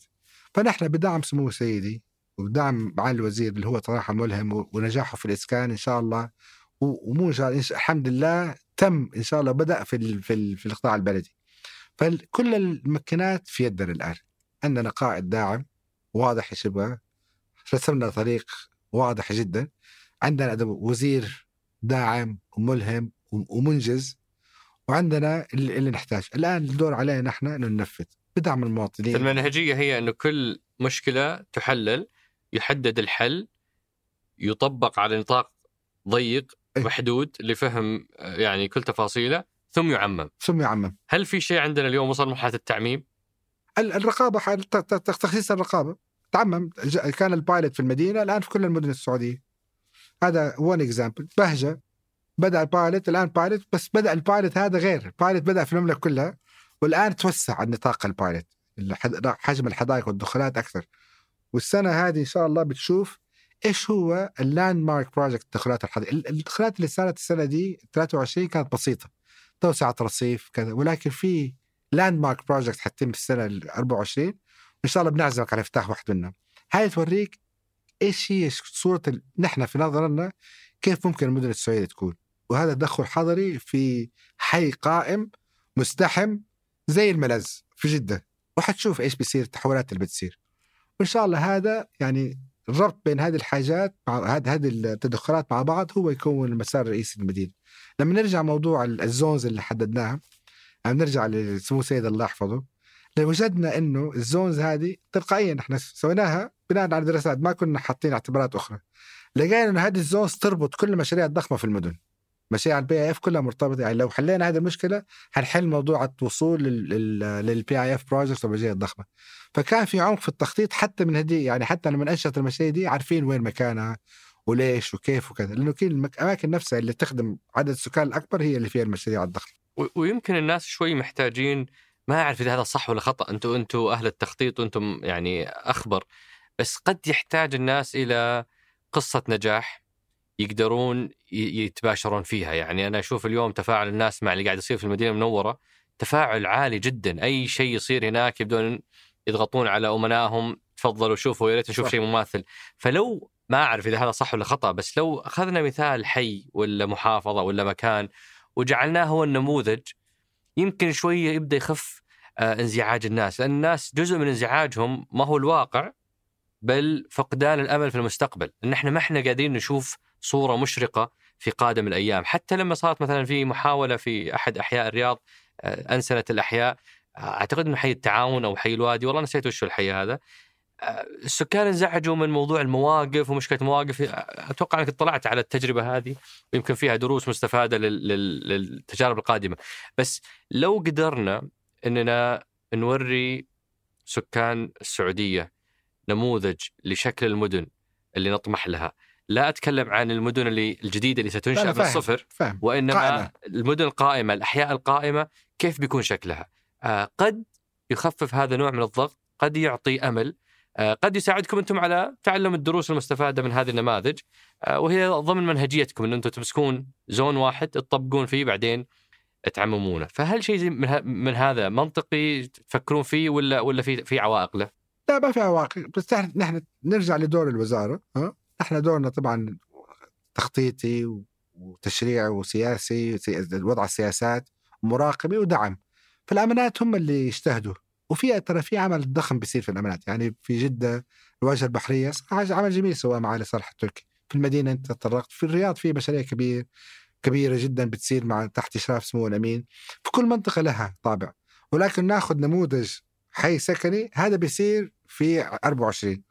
فنحن بدعم سمو سيدي وبدعم معالي الوزير اللي هو صراحة ملهم ونجاحه في الإسكان إن شاء الله. ومو إن شاء الله الحمد لله تم إن شاء الله بدأ في ال في, ال في القطاع البلدي. فكل المكنات في يدنا الآن. عندنا قائد داعم واضح إيش يبغى رسمنا طريق واضح جدا. عندنا وزير داعم وملهم ومنجز وعندنا اللي اللي نحتاج. الآن الدور علينا نحن إنه ننفذ بدعم المواطنين. المنهجية هي إنه كل مشكلة تحلل يحدد الحل يطبق على نطاق ضيق إيه. محدود لفهم آه، يعني كل تفاصيله ثم يعمم. ثم يعمم. هل في شيء عندنا اليوم وصل مرحلة التعميم؟ ال- الرقابة تخصيص الرقابة. تعمم كان ال pilot في المدينة الآن في كل المدن السعودية. هذا one example بهجة بدأ ال pilot الآن pilot بس بدأ ال pilot هذا غير. ال pilot بدأ في المملكة كلها والآن توسع عن نطاق ال pilot. حجم الحدائق والدخولات أكثر. والسنة هذه إن شاء الله بتشوف إيش هو ال landmark project الدخولات الحديقه ال- الدخولات اللي صارت السنة دي 23 كانت بسيطة. توسعه رصيف كذا ولكن في landmark project حتتم في السنة ال 24 إن شاء الله بنعزمك على افتتاح واحد منهم هاي توريك إيش هي صورة ال... نحن في نظرنا كيف ممكن المدن السعودية تكون. وهذا تدخل حضري في حي قائم مزدحم زي الملز في جدة. وحتشوف إيش بيصير التحولات اللي بتصير. وإن شاء الله هذا يعني الربط بين هذه الحاجات مع هذه هذه التدخلات مع بعض هو يكون المسار الرئيسي للمدينة. لما نرجع موضوع ال- ال zones اللي حددناها نرجع لسمو سيد الله يحفظه وجدنا إنه ال zones هذه تلقائيا إحنا سويناها بناء على دراسات ما كنا حاطين اعتبارات أخرى. لقينا إنه هذه ال zones تربط كل المشاريع الضخمة في المدن. مشاريع ال PIF كلها مرتبطة يعني لو حلينا هذه المشكلة حنحل موضوع الوصول لل PIF project والمشاريع الضخمة. فكان في عمق في التخطيط حتى من هذه يعني حتى لما انشأت المشاريع دي عارفين وين مكانها وليش وكيف وكذا لأنه كل الأماكن نفسها اللي تخدم عدد السكان الأكبر هي اللي فيها المشاريع الضخمة. ويمكن الناس شوي محتاجين ما أعرف إذا هذا صح ولا خطأ. أنتم أنتم أهل التخطيط وأنتم يعني أخبر. بس قد يحتاج الناس إلى قصة نجاح يقدرون يتباشرون فيها. يعني أنا أشوف اليوم تفاعل الناس مع اللي قاعد يصير في المدينة المنوره تفاعل عالي جدا. أي شيء يصير هناك يبدون يضغطون على أمنائهم. تفضلوا شوفوا يا ريت نشوف. شيء مماثل. فلو ما أعرف إذا هذا صح ولا خطأ بس لو أخذنا مثال حي ولا محافظة ولا مكان وجعلناه هو النموذج يمكن شوية يبدأ يخف آه، انزعاج الناس لأن الناس جزء من انزعاجهم ما هو الواقع بل فقدان الأمل في المستقبل إن إحنا ما إحنا قادرين نشوف صورة مشرقة في قادم الأيام. حتى لما صارت مثلا في محاولة في أحد أحياء الرياض آه، انسنه الأحياء آه، أعتقد إنه حي التعاون أو حي الوادي والله نسيت وش الحي هذا. السكان انزعجوا من موضوع المواقف ومشكلة المواقف أتوقع إنك اطلعت على التجربة هذه ويمكن فيها دروس مستفادة لل- لل- للتجارب القادمة بس لو قدرنا إننا نوري سكان السعودية نموذج لشكل المدن اللي نطمح لها لا أتكلم عن المدن اللي الجديدة اللي ستنشأ من. الصفر فاهم وإنما قائمة. المدن القائمة الأحياء القائمة كيف بيكون شكلها آه قد يخفف هذا نوع من الضغط قد يعطي أمل قد يساعدكم أنتم على تعلم الدروس المستفادة من هذه النماذج. آه وهي ضمن منهجيتكم إن أنتم تمسكون زون واحد تطبقون فيه بعدين تعممونه. فهل شيء من, هذا منطقي تفكرون فيه ولا ولا في في عوائق له؟ لا ما في عواقب بس نحن نرجع لدور الوزارة ها؟ نحن دورنا طبعا تخطيطي و- وتشريع وسياسي سي- وضع السياسات ومراقبه ودعم. فالأمانات هم اللي يجتهدوا. وفي ترى في عمل ضخم بيصير في الامانات يعني في جدة الواجهه البحرية عمل جميل سواه مع صالح التركي. في المدينة أنت تطرقت في الرياض في مشاريع كبير كبيرة جدا بتصير مع تحت إشراف سمو الأمين. في كل منطقة لها طابع. ولكن ناخذ نموذج حي سكني هذا بيصير في 24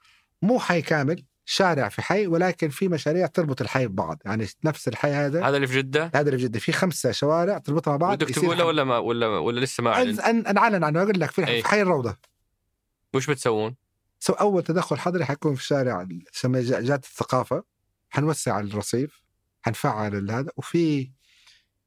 مو حي كامل شارع في حي ولكن في مشاريع تربط الحي ببعض. يعني نفس الحي هذا هذا اللي في جدة؟ هذا اللي في جدة. في خمسة شوارع تربطها بعض بدك يصير تقوله حي. ولا ما ولا ولا لسه ما أعلن؟ أن- أن- انعلن عنه. أقول لك في إيه. في حي الروضة. وش بتسوون؟ سو أول تدخل حضري حيكون في شارع يسمى جا- جاده الثقافة. حنوسع الرصيف حنفعل هذا. وفي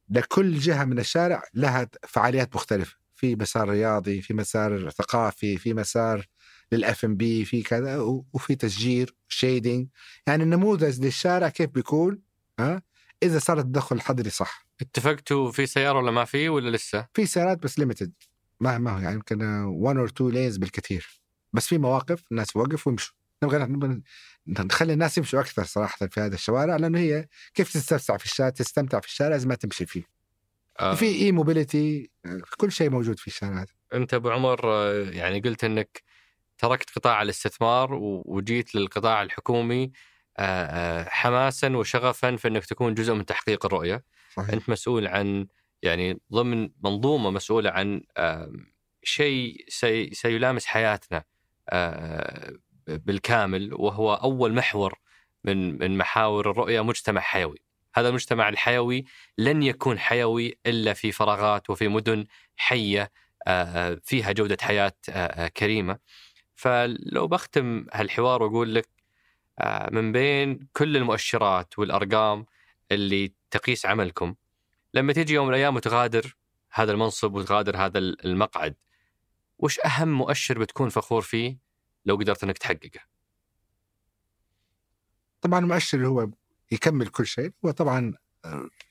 لكل جهة من الشارع لها فعاليات مختلفة. في مسار رياضي في مسار ثقافي في مسار للاف ام بي في كذا وفي تشجير shading يعني النموذج للشارع كيف بيكون ها؟ إذا صار التدخل الحضري صح. اتفقتوا في سيارة ولا ما في ولا لسه؟ في سيارات بس limited ما ما هو يعني يمكن 1 or 2 lanes بالكثير. بس في مواقف الناس توقف ويمشوا. نبغى نخلي الناس يمشوا أكثر صراحة في هذا الشوارع لأنه هي كيف تستمتع في الشارع تستمتع في الشارع لازم ما تمشي فيه. آه. في e-mobility كل شيء موجود في الشارع أنت أبو عمر آه، يعني قلت إنك تركت قطاع الاستثمار وجيت للقطاع الحكومي حماسا وشغفا في إنك تكون جزء من تحقيق الرؤية، صحيح أنت مسؤول عن يعني ضمن منظومة مسؤولة عن شيء سي سيلامس حياتنا بالكامل وهو أول محور من من محاور الرؤية مجتمع حيوي. هذا المجتمع الحيوي لن يكون حيوي إلا في فراغات وفي مدن حية فيها جودة حياة كريمة. فلو بختم هالحوار وأقول لك آه، من بين كل المؤشرات والأرقام اللي تقيس عملكم لما تيجي يوم من الأيام وتغادر هذا المنصب وتغادر هذا المقعد وش أهم مؤشر بتكون فخور فيه لو قدرت إنك تحققه؟ طبعا المؤشر اللي هو يكمل كل شيء هو طبعا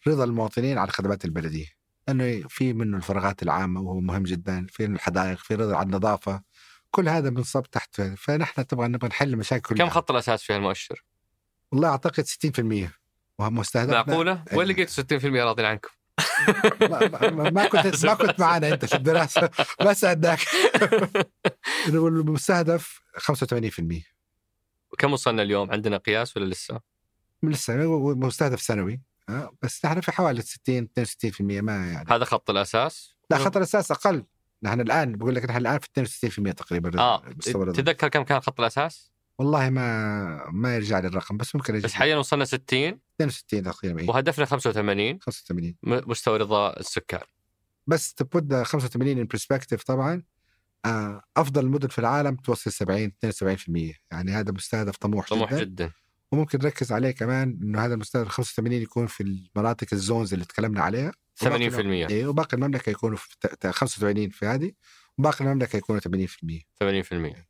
رضا المواطنين على خدمات البلدية لأنه في منه الفراغات العامة وهو مهم جدا في الحدائق في رضا على النظافة كل هذا بنصب تحت فنحن طبعا نبغى نحل مشاكل كم خط الأساس في هالمؤشر؟ والله أعتقد 60% وهم مستهدف معقولة؟ أي. وين لقيت 60% راضين عنكم؟ ما, ما, كنت ما كنت معنا أنت في الدراسه ما ساعدناك المستهدف 85% كم وصلنا اليوم؟ عندنا قياس ولا لسه؟ لسه مستهدف سنوي ها؟ بس نحن في حوالي 60 62% ما يعني هذا خط الأساس؟ لا خط الأساس أقل نحن الآن بقول لك نحن الآن في 62% تقريبا آه. تتذكر كم كان خط الأساس؟ والله ما ما يرجع لي الرقم بس ممكن بس حاليا وصلنا 60 62 تقريبا. وهدفنا 85 85 م- مستوى رضا السكان. بس تبود 85 ان برسبكتيف طبعا آه، أفضل المدن في العالم توصل 70 72% يعني هذا مستهدف طموح, طموح جدا. جدا. وممكن نركز عليه كمان إنه هذا المستهدف 85 يكون في المناطق الزونز اللي تكلمنا عليها. 80% إيه وباقي المملكة يكونوا في ت- ت- 85 في هذه وباقي المملكة يكونوا 80% 80%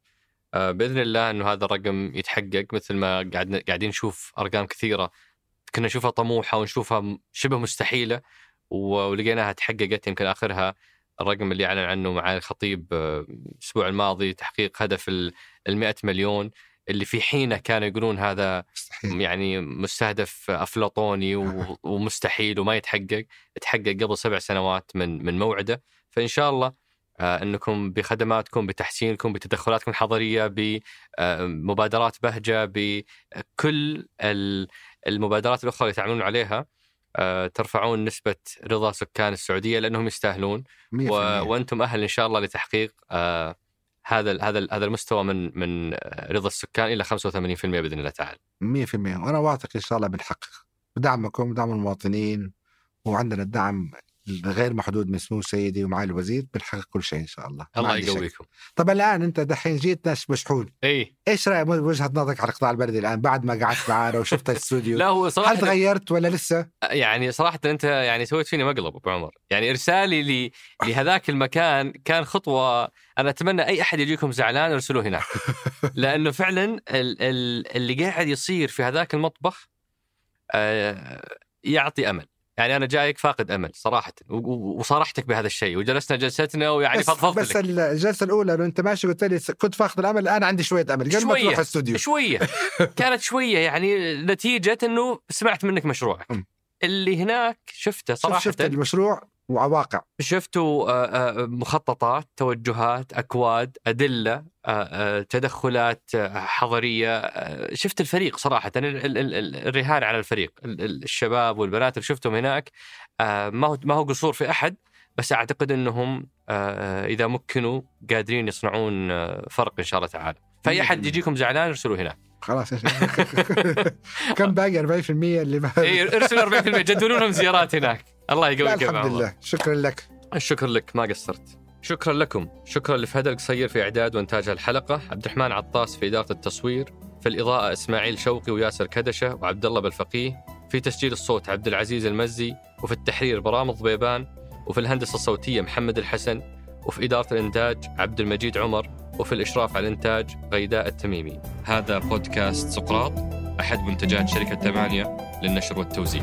آه، بإذن الله إنه هذا الرقم يتحقق مثل ما قاعدين قاعدين نشوف أرقام كثيرة. كنا نشوفها طموحة ونشوفها شبه مستحيلة ولقيناها تحققت يمكن آخرها الرقم اللي أعلن عنه معالي الخطيب آه، الأسبوع الماضي تحقيق هدف ال 100 مليون. اللي في حينه كانوا يقولون هذا مستحيل. يعني مستهدف أفلاطوني ومستحيل وما يتحقق. تحقق قبل سبع سنوات من من موعده. فإن شاء الله آه، إنكم بخدماتكم بتحسينكم بتدخلاتكم الحضرية بمبادرات بهجة بكل ال- المبادرات الاخرى اللي تعملون عليها آه، ترفعون نسبة رضا سكان السعودية لأنهم يستاهلون. 100% و... وأنتم أهل إن شاء الله لتحقيق آه، هذا هذا هذا المستوى من من رضا السكان إلى 85% بإذن الله تعالى. 100% وأنا واثق إن شاء الله بنحقق بدعمكم بدعم المواطنين وعندنا الدعم الغير محدود من سمو سيدي ومعالي الوزير بنحقق كل شيء إن شاء الله الله. يقويكم. طب الآن أنت دحين جيت ناس مشحون اي إيش رايك وجهة نظرك على القطاع البلدي الآن بعد ما قعدت معنا وشفت الاستوديو لا هو هل صراحة تغيرت ولا لسه؟ يعني صراحة أنت يعني سويت فيني مقلب أبو عمر، يعني إرسالي لي لهذاك المكان كان خطوة أنا أتمنى أي أحد يجيكم زعلان ارسلوه هناك. لأنه فعلا ال- ال- اللي قاعد يصير في هذاك المطبخ آه، يعطي أمل. يعني أنا جايك فاقد أمل صراحة وصارحتك بهذا الشيء وجلسنا جلستنا ويعني بس, فضفضت بس لك. الجلسة الأولى لو أنت ماشي قلت لي كنت فاقد الأمل الآن عندي شوية أمل قبل ما. تروح الاستوديو شوية كانت شوية يعني نتيجة إنه سمعت منك مشروعك. اللي هناك شفته صراحة شفت المشروع وواقع شفتوا آه، آه، مخططات توجهات أكواد أدلة آه، تدخلات حضرية شفت الفريق صراحة ال- ال- ال- الرهان على الفريق ال- ال- الشباب والبنات اللي شفتهم هناك. ما هو ما هو قصور في أحد بس أعتقد إنهم إذا مكنوا قادرين يصنعون فرق إن شاء الله تعالى. فأي أحد يجيكم زعلان ارسلوا هناك خلاص كم باقي؟ 40% اللي ما اي ارسلوا 40% جدولوا لهم زيارات هناك. الله يقويك الحمد. لله. شكرا لك. الشكر لك ما قصرت. شكرا لكم. شكرا لفهد القصير في إعداد وإنتاج الحلقة عبد الرحمن عطاس في إدارة التصوير في الإضاءة إسماعيل شوقي وياسر كدشة وعبد الله بالفقيه في تسجيل الصوت عبد العزيز المزي وفي التحرير برامج ضبيبان وفي الهندسة الصوتية محمد الحسن وفي إدارة الإنتاج عبد المجيد عمر وفي الإشراف على الإنتاج غيداء التميمي. هذا بودكاست سقراط أحد منتجات شركة ثمانية للنشر والتوزيع.